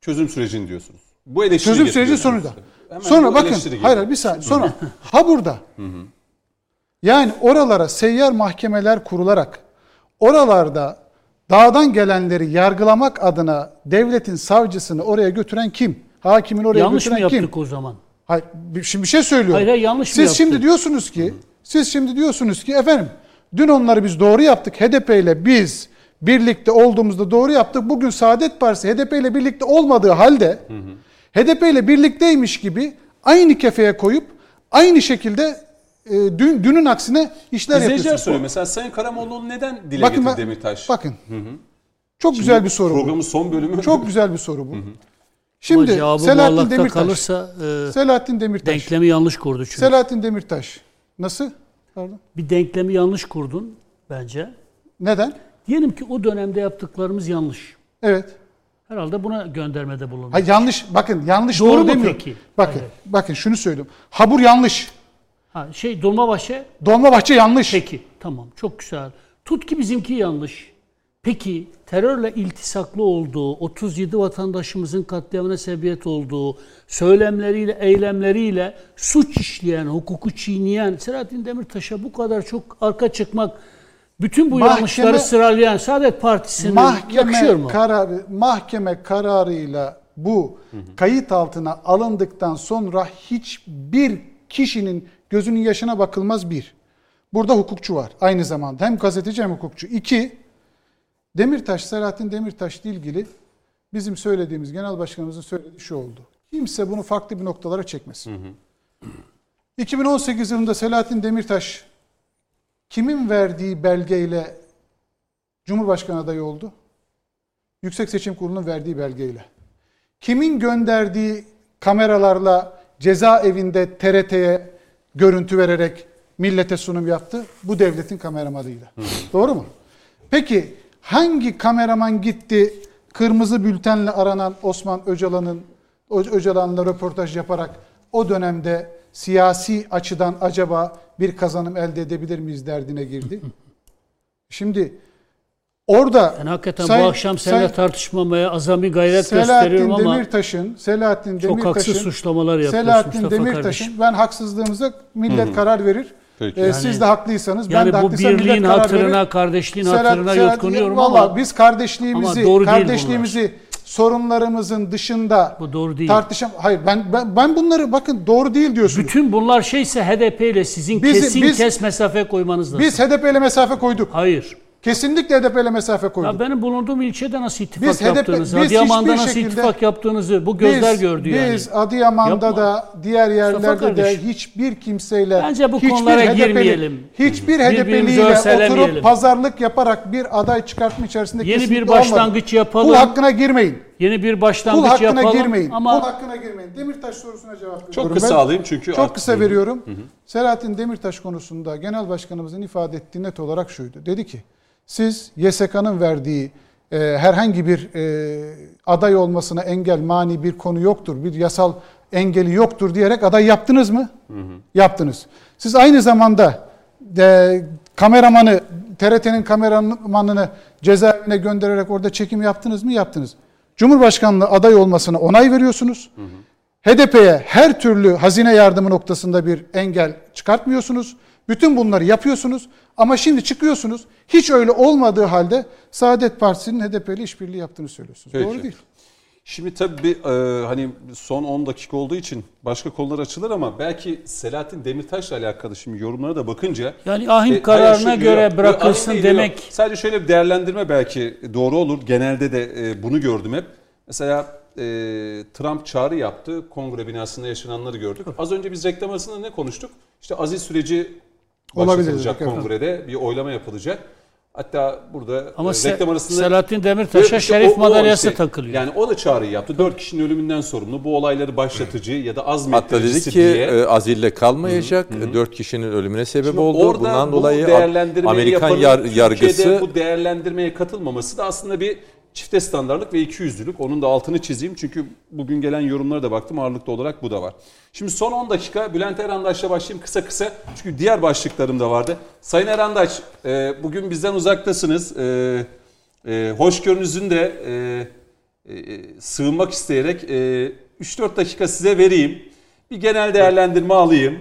Çözüm sürecini diyorsunuz. Bu eleştiri Çözüm süreci sonunda. Hemen Sonra bakın hayır hayır, bir saniye sonra ha burada yani oralara seyyar mahkemeler kurularak oralarda dağdan gelenleri yargılamak adına devletin savcısını oraya götüren kim? Hakimin oraya Yanlış mı götüren kim? yaptık o zaman? Hayır, şimdi bir şey söylüyorum. Hayır, hayır, yanlış mı Siz yaptık? şimdi diyorsunuz ki, siz şimdi diyorsunuz ki efendim dün onları biz doğru yaptık. HDP ile biz birlikte olduğumuzda doğru yaptık. Bugün Saadet Partisi HDP ile birlikte olmadığı halde HDP ile birlikteymiş gibi aynı kefeye koyup aynı şekilde e, dün dünün aksine işler İzleyiciler yapıyorsunuz. soruyor. Mesela Sayın Karamollaoğlu neden dile Bakın, getirdi Demirtaş? bakın. Çok güzel bir soru bu. Programın son bölümü. Çok güzel bir soru bu. Ama Şimdi cevabı Selahattin Demirtaş. kalırsa e, Selahattin Demirtaş. denklemi yanlış kurdu çünkü. Selahattin Demirtaş. Nasıl? Pardon. Bir denklemi yanlış kurdun bence. Neden? Diyelim ki o dönemde yaptıklarımız yanlış. Evet. Herhalde buna göndermede bulundu. Ha yanlış. Bakın yanlış Doğru doğru, mu demiyorum. peki? Bakın. Hayır. Bakın şunu söylüyorum. Habur yanlış. Ha, şey Dolmabahçe Dolmabahçe yanlış. peki tamam çok güzel. Tut ki bizimki yanlış. Peki terörle iltisaklı olduğu, 37 vatandaşımızın katliamına sebebiyet olduğu, söylemleriyle, eylemleriyle suç işleyen, hukuku çiğneyen Selahattin Demirtaş'a bu kadar çok arka çıkmak, bütün bu Mahkeme- yanlışları sıralayan Saadet Partisi'ne yakışıyor Mahkeme mu? kararı mahkeme kararıyla bu kayıt altına alındıktan sonra hiçbir kişinin gözünün yaşına bakılmaz bir. Burada hukukçu var aynı zamanda. Hem gazeteci hem hukukçu. İki, Demirtaş, Selahattin Demirtaş'la ilgili bizim söylediğimiz, genel başkanımızın söylediği şu oldu. Kimse bunu farklı bir noktalara çekmesin. 2018 yılında Selahattin Demirtaş kimin verdiği belgeyle Cumhurbaşkanı adayı oldu? Yüksek Seçim Kurulu'nun verdiği belgeyle. Kimin gönderdiği kameralarla cezaevinde TRT'ye görüntü vererek millete sunum yaptı? Bu devletin kameramanıyla. Doğru mu? Peki hangi kameraman gitti kırmızı bültenle aranan Osman Öcalan'ın Öcalan'la röportaj yaparak o dönemde siyasi açıdan acaba bir kazanım elde edebilir miyiz derdine girdi. Şimdi orada Ben hakikaten Sayın- bu akşam seninle Sayın- tartışmamaya azami gayret Selahattin gösteriyorum ama Demirtaş'ın Selahattin çok haksız Demirtaş'ın suçlamalar yapıyorsun Selahattin Mustafa Demirtaş'ın kardeşim. ben haksızlığımıza millet karar verir. Peki. Ee, Yani- siz de haklıysanız ben Yani de bu haklıysam millet birliğin karar hatırına, verir. kardeşliğin Serhat- hatırına Serhat- yutkunuyorum Valla ama biz kardeşliğimizi, Ama doğru değil kardeşliğimizi sorunlarımızın dışında bu doğru değil. tartışam. Hayır ben, ben ben bunları bakın doğru değil diyorsunuz. Bütün bunlar şeyse HDP ile sizin Biz- kesin biz- kes mesafe koymanız lazım. Biz HDP ile mesafe koyduk. Hayır. Kesinlikle HDP ile mesafe koyduk. Ya benim bulunduğum ilçede nasıl ittifak Biz HDP yaptığınızı, biz Adıyaman'da nasıl şekilde- ittifak yaptığınızı bu gözler biz, gördü yani. Biz Adıyaman'da Yapma. da diğer yerlerde de hiçbir kimseyle Bence bu hiçbir konulara HDP'li girmeyelim. Hiçbir HDP'liyle oturup pazarlık yaparak bir aday çıkartma içerisinde Yeni bir başlangıç olmadı. yapalım. Kul hakkına girmeyin. Yeni bir Kul başlangıç hakkına yapalım girmeyin. ama Kul hakkına girmeyin. Demirtaş sorusuna cevap veriyorum. Çok Ben- kısa alayım çünkü Çok kısa veriyorum. Selahattin Demirtaş konusunda genel başkanımızın ifade ettiği net olarak şuydu. Dedi ki siz YSK'nın verdiği e, herhangi bir e, aday olmasına engel mani bir konu yoktur. Bir yasal engeli yoktur diyerek aday yaptınız mı? Yaptınız. Siz aynı zamanda de, kameramanı TRT'nin kameramanını cezaevine göndererek orada çekim yaptınız mı? Yaptınız. Cumhurbaşkanlığı aday olmasına onay veriyorsunuz. HDP'ye her türlü hazine yardımı noktasında bir engel çıkartmıyorsunuz. Bütün bunları yapıyorsunuz ama şimdi çıkıyorsunuz. Hiç öyle olmadığı halde Saadet Partisi'nin HDP ile işbirliği yaptığını söylüyorsunuz. Peki. Doğru değil. Şimdi tabii bir, e, hani son 10 dakika olduğu için başka konular açılır ama belki Selahattin Demirtaş'la alakalı şimdi yorumlara da bakınca yani ahim E, kararına hayır, şu- göre yok, bırakılsın yok, demek yok. Sadece şöyle bir değerlendirme belki doğru olur. Genelde de e, bunu gördüm hep. Mesela e, Trump çağrı yaptı. Kongre binasında yaşananları gördük. Az önce biz reklam arasında ne konuştuk? İşte aziz süreci başlatılacak evet. kongrede. Bir oylama yapılacak. Hatta burada ama e, reklam arasında Selahattin Demirtaş'a işte şerif o- o madalyası işte. takılıyor. Yani o da çağrıyı yaptı. Dört kişinin ölümünden sorumlu. Bu olayları başlatıcı ya da Hatta azmettiricisi dedi ki diye. e, Azil'le kalmayacak. E, Dört kişinin ölümüne sebep Şimdi oldu. Bundan bu dolayı Amerikan yapanın yar- yargısı bu değerlendirmeye katılmaması da aslında bir çifte standartlık ve ikiyüzlülük. Onun da altını çizeyim çünkü bugün gelen yorumlara da baktım ağırlıklı olarak bu da var. Şimdi son 10 dakika Bülent Erandaş'la başlayayım kısa kısa çünkü diğer başlıklarım da vardı. Sayın Erandaş e, bugün bizden uzaktasınız. E, e, hoşgörünüzün de e, e, sığınmak isteyerek e, 3-4 dakika size vereyim. Bir genel değerlendirme alayım.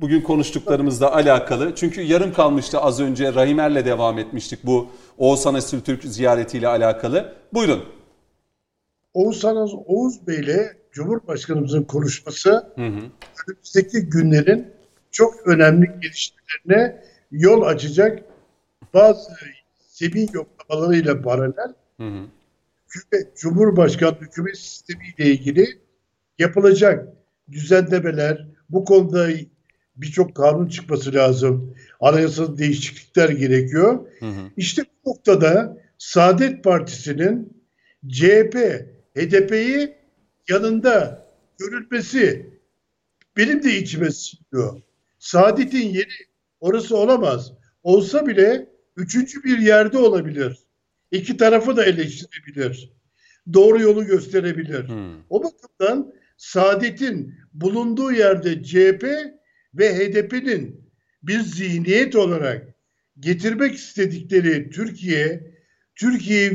Bugün konuştuklarımızla alakalı. Çünkü yarım kalmıştı az önce Rahimer'le devam etmiştik bu Oğuzhan Esültürk ziyaretiyle alakalı. Buyurun. Oğuz, Sanaz, Oğuz Bey ile Cumhurbaşkanımızın konuşması önümüzdeki günlerin çok önemli gelişmelerine yol açacak bazı zemin yoklamalarıyla paralel hükümet, Cumhurbaşkanı hükümet sistemiyle ilgili yapılacak düzenlemeler, bu konuda birçok kanun çıkması lazım. Anayasal değişiklikler gerekiyor. İşte bu noktada Saadet Partisi'nin CHP, HDP'yi yanında görülmesi benim de içime siniyor. Saadet'in yeri orası olamaz. Olsa bile üçüncü bir yerde olabilir. İki tarafı da eleştirebilir. Doğru yolu gösterebilir. O bakımdan Saadet'in bulunduğu yerde CHP ve HDP'nin bir zihniyet olarak getirmek istedikleri Türkiye, Türkiye'yi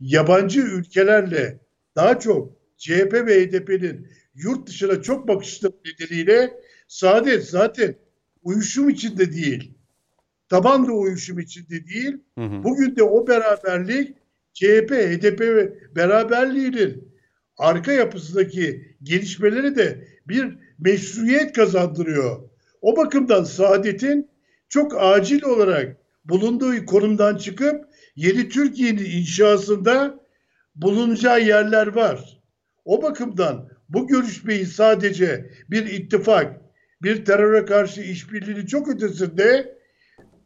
yabancı ülkelerle daha çok CHP ve HDP'nin yurt dışına çok bakışları nedeniyle Saadet zaten uyuşum içinde değil. Tabanlı uyuşum içinde değil. Bugün de o beraberlik CHP, HDP beraberliğinin arka yapısındaki gelişmeleri de bir meşruiyet kazandırıyor. O bakımdan Saadet'in çok acil olarak bulunduğu konumdan çıkıp yeni Türkiye'nin inşasında bulunacağı yerler var. O bakımdan bu görüşmeyi sadece bir ittifak, bir teröre karşı işbirliği çok ötesinde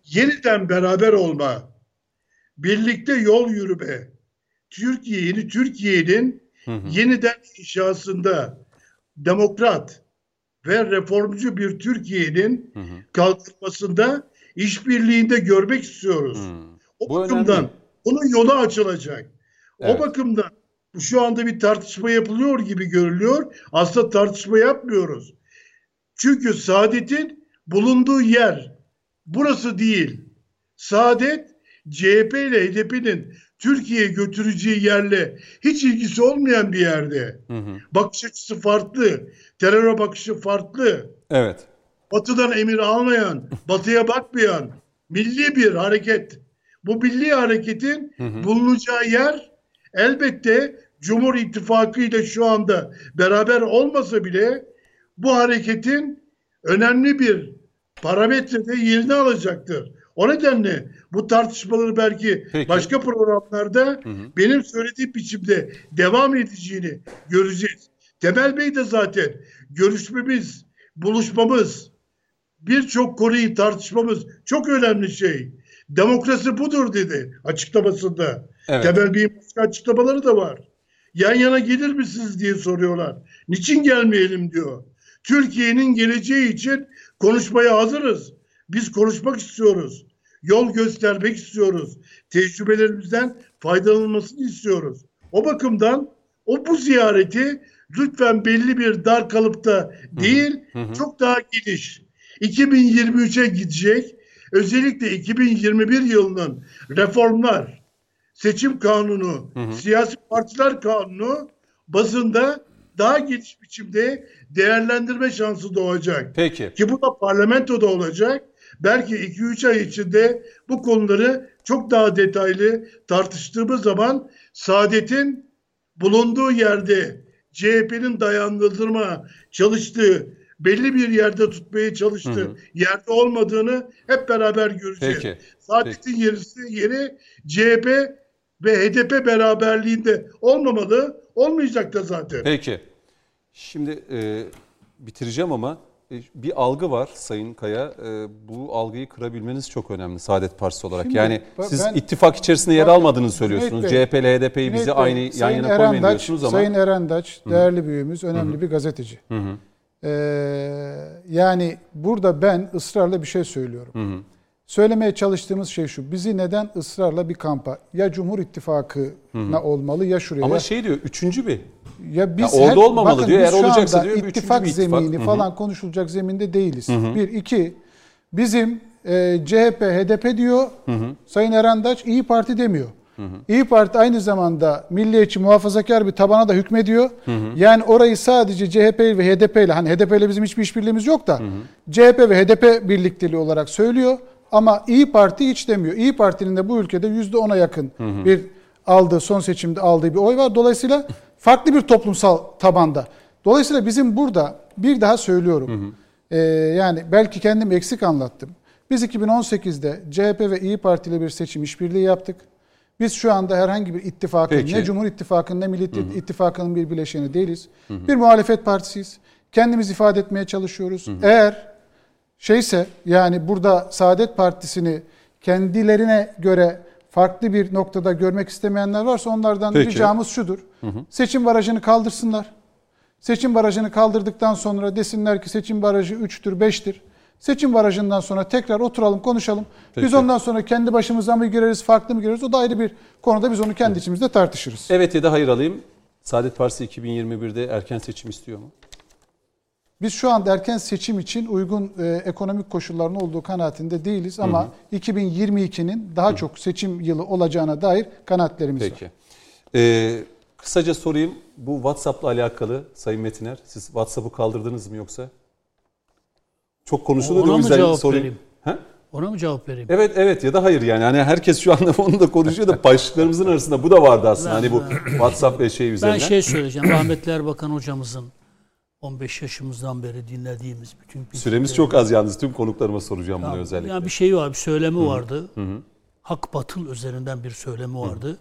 yeniden beraber olma, birlikte yol yürüme, Türkiye, yeni Türkiye'nin yeniden inşasında demokrat ve reformcu bir Türkiye'nin kalkınmasında işbirliğinde görmek istiyoruz. O Bu bakımdan önemli. bunun yolu açılacak. Evet. O bakımdan şu anda bir tartışma yapılıyor gibi görülüyor. Aslında tartışma yapmıyoruz. Çünkü Saadet'in bulunduğu yer burası değil. Saadet CHP ile HDP'nin Türkiye'ye götüreceği yerle hiç ilgisi olmayan bir yerde. Hı hı. Bakış açısı farklı. Teröre bakışı farklı. Evet. Batı'dan emir almayan, batıya bakmayan milli bir hareket. Bu milli hareketin Hı hı. bulunacağı yer elbette Cumhur İttifakı ile şu anda beraber olmasa bile bu hareketin önemli bir parametrede yerini alacaktır. O nedenle bu tartışmaları belki Peki. başka programlarda Hı hı. benim söylediğim biçimde devam edeceğini göreceğiz. Temel Bey de zaten görüşmemiz, buluşmamız, birçok konuyu tartışmamız çok önemli şey. Demokrasi budur dedi açıklamasında. Evet. Temel Bey'in başka açıklamaları da var. Yan yana gelir misiniz diye soruyorlar. Niçin gelmeyelim diyor. Türkiye'nin geleceği için konuşmaya hazırız. Biz konuşmak istiyoruz. Yol göstermek istiyoruz. Tecrübelerimizden faydalanılmasını istiyoruz. O bakımdan o bu ziyareti lütfen belli bir dar kalıpta değil, hı hı. çok daha geniş. 2023'e gidecek. Özellikle 2021 yılının reformlar, seçim kanunu, Hı hı. siyasi partiler kanunu bazında daha geniş biçimde değerlendirme şansı doğacak. Peki. Ki bu da parlamentoda olacak. Belki 2-3 ay içinde bu konuları çok daha detaylı tartıştığımız zaman Saadet'in bulunduğu yerde CHP'nin dayandırma çalıştığı belli bir yerde tutmaya çalıştığı Hı hı. yerde olmadığını hep beraber göreceğiz. Peki. Saadet'in yerisi yeri CHP ve HDP beraberliğinde olmamalı. Olmayacak da zaten. Peki. Şimdi e, bitireceğim ama bir algı var Sayın Kaya. E, bu algıyı kırabilmeniz çok önemli Saadet Partisi olarak. Şimdi yani ben- siz ben- ittifak içerisinde yer almadığını söylüyorsunuz. Cüneyt CHP ile HDP'yi bizi Bey, aynı yan Sayın yana koymayın diyorsunuz ama. Sayın Erendaç değerli büyüğümüz, önemli bir gazeteci. Hı hı. Ee, yani burada ben ısrarla bir şey söylüyorum. Hı hı. Söylemeye çalıştığımız şey şu. Bizi neden ısrarla bir kampa ya Cumhur İttifakı'na olmalı ya şuraya. Ama şey diyor üçüncü bir. Ya biz ya orada hep- olmamalı bakın diyor. Eğer olacaksa diyor, ittifak ittifak. zemini Hı hı. falan konuşulacak zeminde değiliz. Bir, iki, bizim e, CHP, HDP diyor. Sayın Erendaç İyi Parti demiyor. İyi Parti aynı zamanda milliyetçi muhafazakar bir tabana da hükmediyor. Yani orayı sadece CHP ve HDP ile hani HDP ile bizim hiçbir işbirliğimiz yok da CHP ve HDP birlikteliği olarak söylüyor. Ama İyi Parti hiç demiyor. İyi Parti'nin de bu ülkede %10'a yakın bir aldığı son seçimde aldığı bir oy var. Dolayısıyla farklı bir toplumsal tabanda. Dolayısıyla bizim burada bir daha söylüyorum. Ee, yani belki kendim eksik anlattım. Biz 2018'de CHP ve İyi Parti ile bir seçim işbirliği yaptık. Biz şu anda herhangi bir ittifakın, Peki. ne Cumhur İttifakı'nın ne Millet İttifakı'nın bir bileşeni değiliz. Bir muhalefet partisiyiz. Kendimiz ifade etmeye çalışıyoruz. Eğer şeyse yani burada Saadet Partisi'ni kendilerine göre farklı bir noktada görmek istemeyenler varsa onlardan Peki. ricamız şudur. Seçim barajını kaldırsınlar. Seçim barajını kaldırdıktan sonra desinler ki seçim barajı 3'tür 5'tir. Seçim barajından sonra tekrar oturalım konuşalım. Biz Peki. ondan sonra kendi başımıza mı gireriz farklı mı gireriz o da ayrı bir konuda biz onu kendi içimizde tartışırız. Evet ya da hayır alayım. Saadet Partisi 2021'de erken seçim istiyor mu? Biz şu anda erken seçim için uygun e, ekonomik koşulların olduğu kanaatinde değiliz ama 2022'nin daha çok seçim yılı olacağına dair kanaatlerimiz var. Peki. Ee, kısaca sorayım. Bu WhatsApp'la alakalı Sayın Metiner. Siz WhatsApp'ı kaldırdınız mı yoksa? Çok konuşuluyor da o yüzden cevap sorayım. vereyim? Ha? Ona mı cevap vereyim? Evet evet ya da hayır yani. Hani herkes şu anda onu da konuşuyor da başlıklarımızın arasında bu da vardı aslında. Hani bu WhatsApp ve şey üzerinden. Ben şey söyleyeceğim. Rahmetli Erbakan hocamızın 15 yaşımızdan beri dinlediğimiz bütün Süremiz çok az yalnız. Tüm konuklarıma soracağım bunu Ya- özellikle. Yani bir şey var, bir söylemi vardı. Hak batıl üzerinden bir söylemi vardı.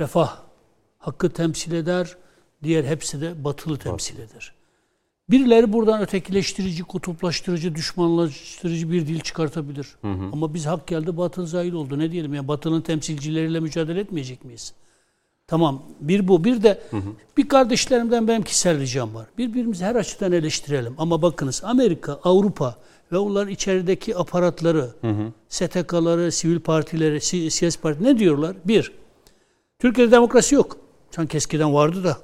Refah hakkı temsil eder, diğer hepsi de batılı temsil eder. Birileri buradan ötekileştirici, kutuplaştırıcı, düşmanlaştırıcı bir dil çıkartabilir. Ama biz hak geldi, batıl zahil oldu. Ne diyelim ya batılın temsilcileriyle mücadele etmeyecek miyiz? Tamam. Bir bu. Bir de bir kardeşlerimden benim kişisel ricam var. Birbirimizi her açıdan eleştirelim. Ama bakınız Amerika, Avrupa ve onların içerideki aparatları, STK'ları, sivil partileri, si- siyasi parti ne diyorlar? Bir, Türkiye'de demokrasi yok. Sanki eskiden vardı da.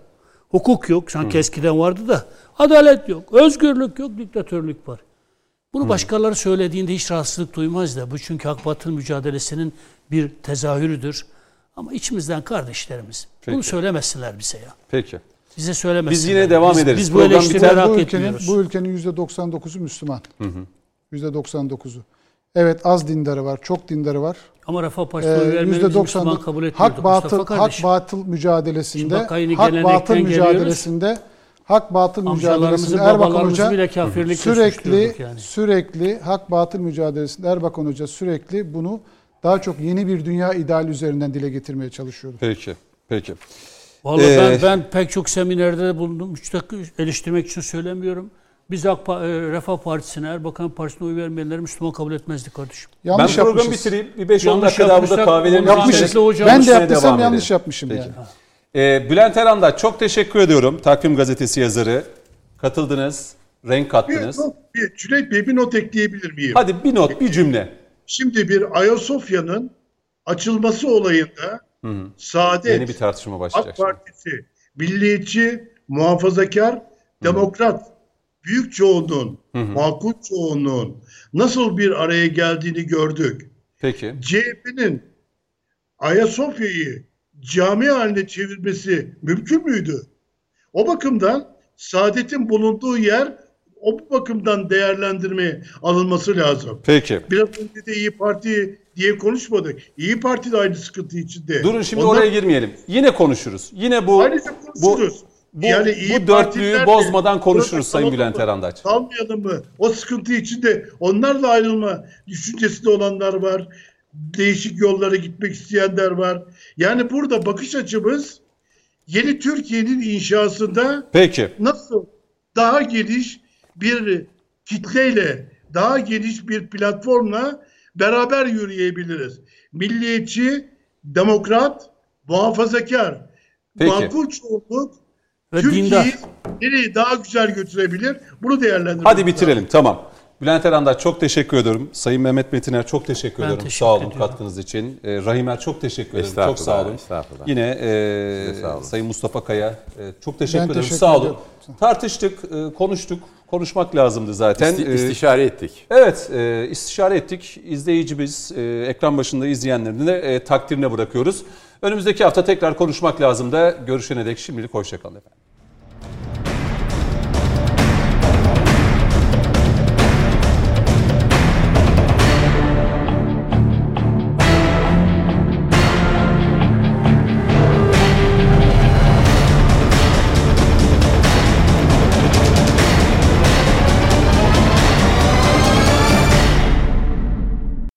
Hukuk yok. Sanki eskiden vardı da. Adalet yok. Özgürlük yok. Diktatörlük var. Bunu başkaları söylediğinde hiç rahatsızlık duymaz da. Bu çünkü batıl mücadelesinin bir tezahürüdür. Ama içimizden kardeşlerimiz. Bunu Peki. söylemesinler bize ya. Peki. Bize söylemesinler. Biz yine devam biz, ederiz. Biz bu Program biter. hak bu ülkenin etmiyoruz. bu ülkenin yüzde 99'u Müslüman. Yüzde 99'u. Evet az dindarı var, çok dindarı var. Ama Refah Ee, Partisi'ne Müslüman 99 kabul etmiyorduk. hak batıl hak batıl mücadelesinde bak hak batıl geliyoruz. mücadelesinde hak batıl mücadelesinde Erbakan Hoca sürekli yani. sürekli hak batıl mücadelesinde Erbakan Hoca sürekli bunu daha çok yeni bir dünya ideali üzerinden dile getirmeye çalışıyordu. Peki. Peki. Vallahi Ee, ben, ben pek çok seminerde de bulundum. Üç dakika eleştirmek için söylemiyorum. Biz AK Pa- e, Refah Partisi'ne, Erbakan Partisi'ne oy vermeyenleri Müslüman kabul etmezdik kardeşim. Yanlış ben programı yapmışız. bitireyim. Bir 5-10 Yanlış dakika daha burada kahvelerimizi. Yapmışız. Ben de yaptıysam yanlış edelim. yapmışım Peki. yani. Ee, Bülent Eran'da çok teşekkür ediyorum. Takvim Gazetesi yazarı. Katıldınız. Renk Bir kattınız. not, bir, Cüneyt Bey bir not ekleyebilir miyim? Hadi bir not, bir cümle. Şimdi bir Ayasofya'nın açılması olayında Saadet, Yeni bir tartışma başlayacak. AK şimdi. Partisi, milliyetçi, muhafazakar, demokrat, büyük çoğunluğun, makul çoğunluğun nasıl bir araya geldiğini gördük. Peki. CHP'nin Ayasofya'yı cami haline çevirmesi mümkün müydü? O bakımdan Saadet'in bulunduğu yer o bakımdan değerlendirmeye alınması lazım. Peki. Biraz önce de İyi Parti diye konuşmadık. İyi Parti de aynı sıkıntı içinde. Durun şimdi Ondan- oraya girmeyelim. Yine konuşuruz. Yine bu Ayrıca bu konuşuruz. bu, Yani İyi bu dörtlüyü bozmadan konuşuruz Sayın Bülent? Erandaç. Kalmayalım mı? O sıkıntı içinde onlarla ayrılma düşüncesinde olanlar var. Değişik yollara gitmek isteyenler var. Yani burada bakış açımız yeni Türkiye'nin inşasında Peki. nasıl daha geniş bir kitleyle, daha geniş bir platformla beraber yürüyebiliriz. Milliyetçi, demokrat, muhafazakar, Peki. makul çoğunluk Ve Türkiye'yi nereye daha güzel götürebilir? Bunu değerlendirmek Hadi lazım. bitirelim. Tamam. Bülent Erandaç çok teşekkür ediyorum. Sayın Mehmet Metiner çok teşekkür Ben ediyorum. teşekkür sağ olun ediyorum. katkınız için. Ee, Rahimer çok teşekkür ederim. Çok sağ olun. estağfurullah. Yine e, sağ olun. Sayın Mustafa Kaya e, çok teşekkür Ben ederim. teşekkür sağ olun. ediyorum. Tartıştık, e, konuştuk. Konuşmak lazımdı zaten. İsti- Ee, istişare ettik. Evet, e, istişare ettik. İzleyicimiz, e, ekran başında izleyenlerin de e, takdirine bırakıyoruz. Önümüzdeki hafta tekrar konuşmak lazım da görüşene dek şimdilik hoşçakalın efendim.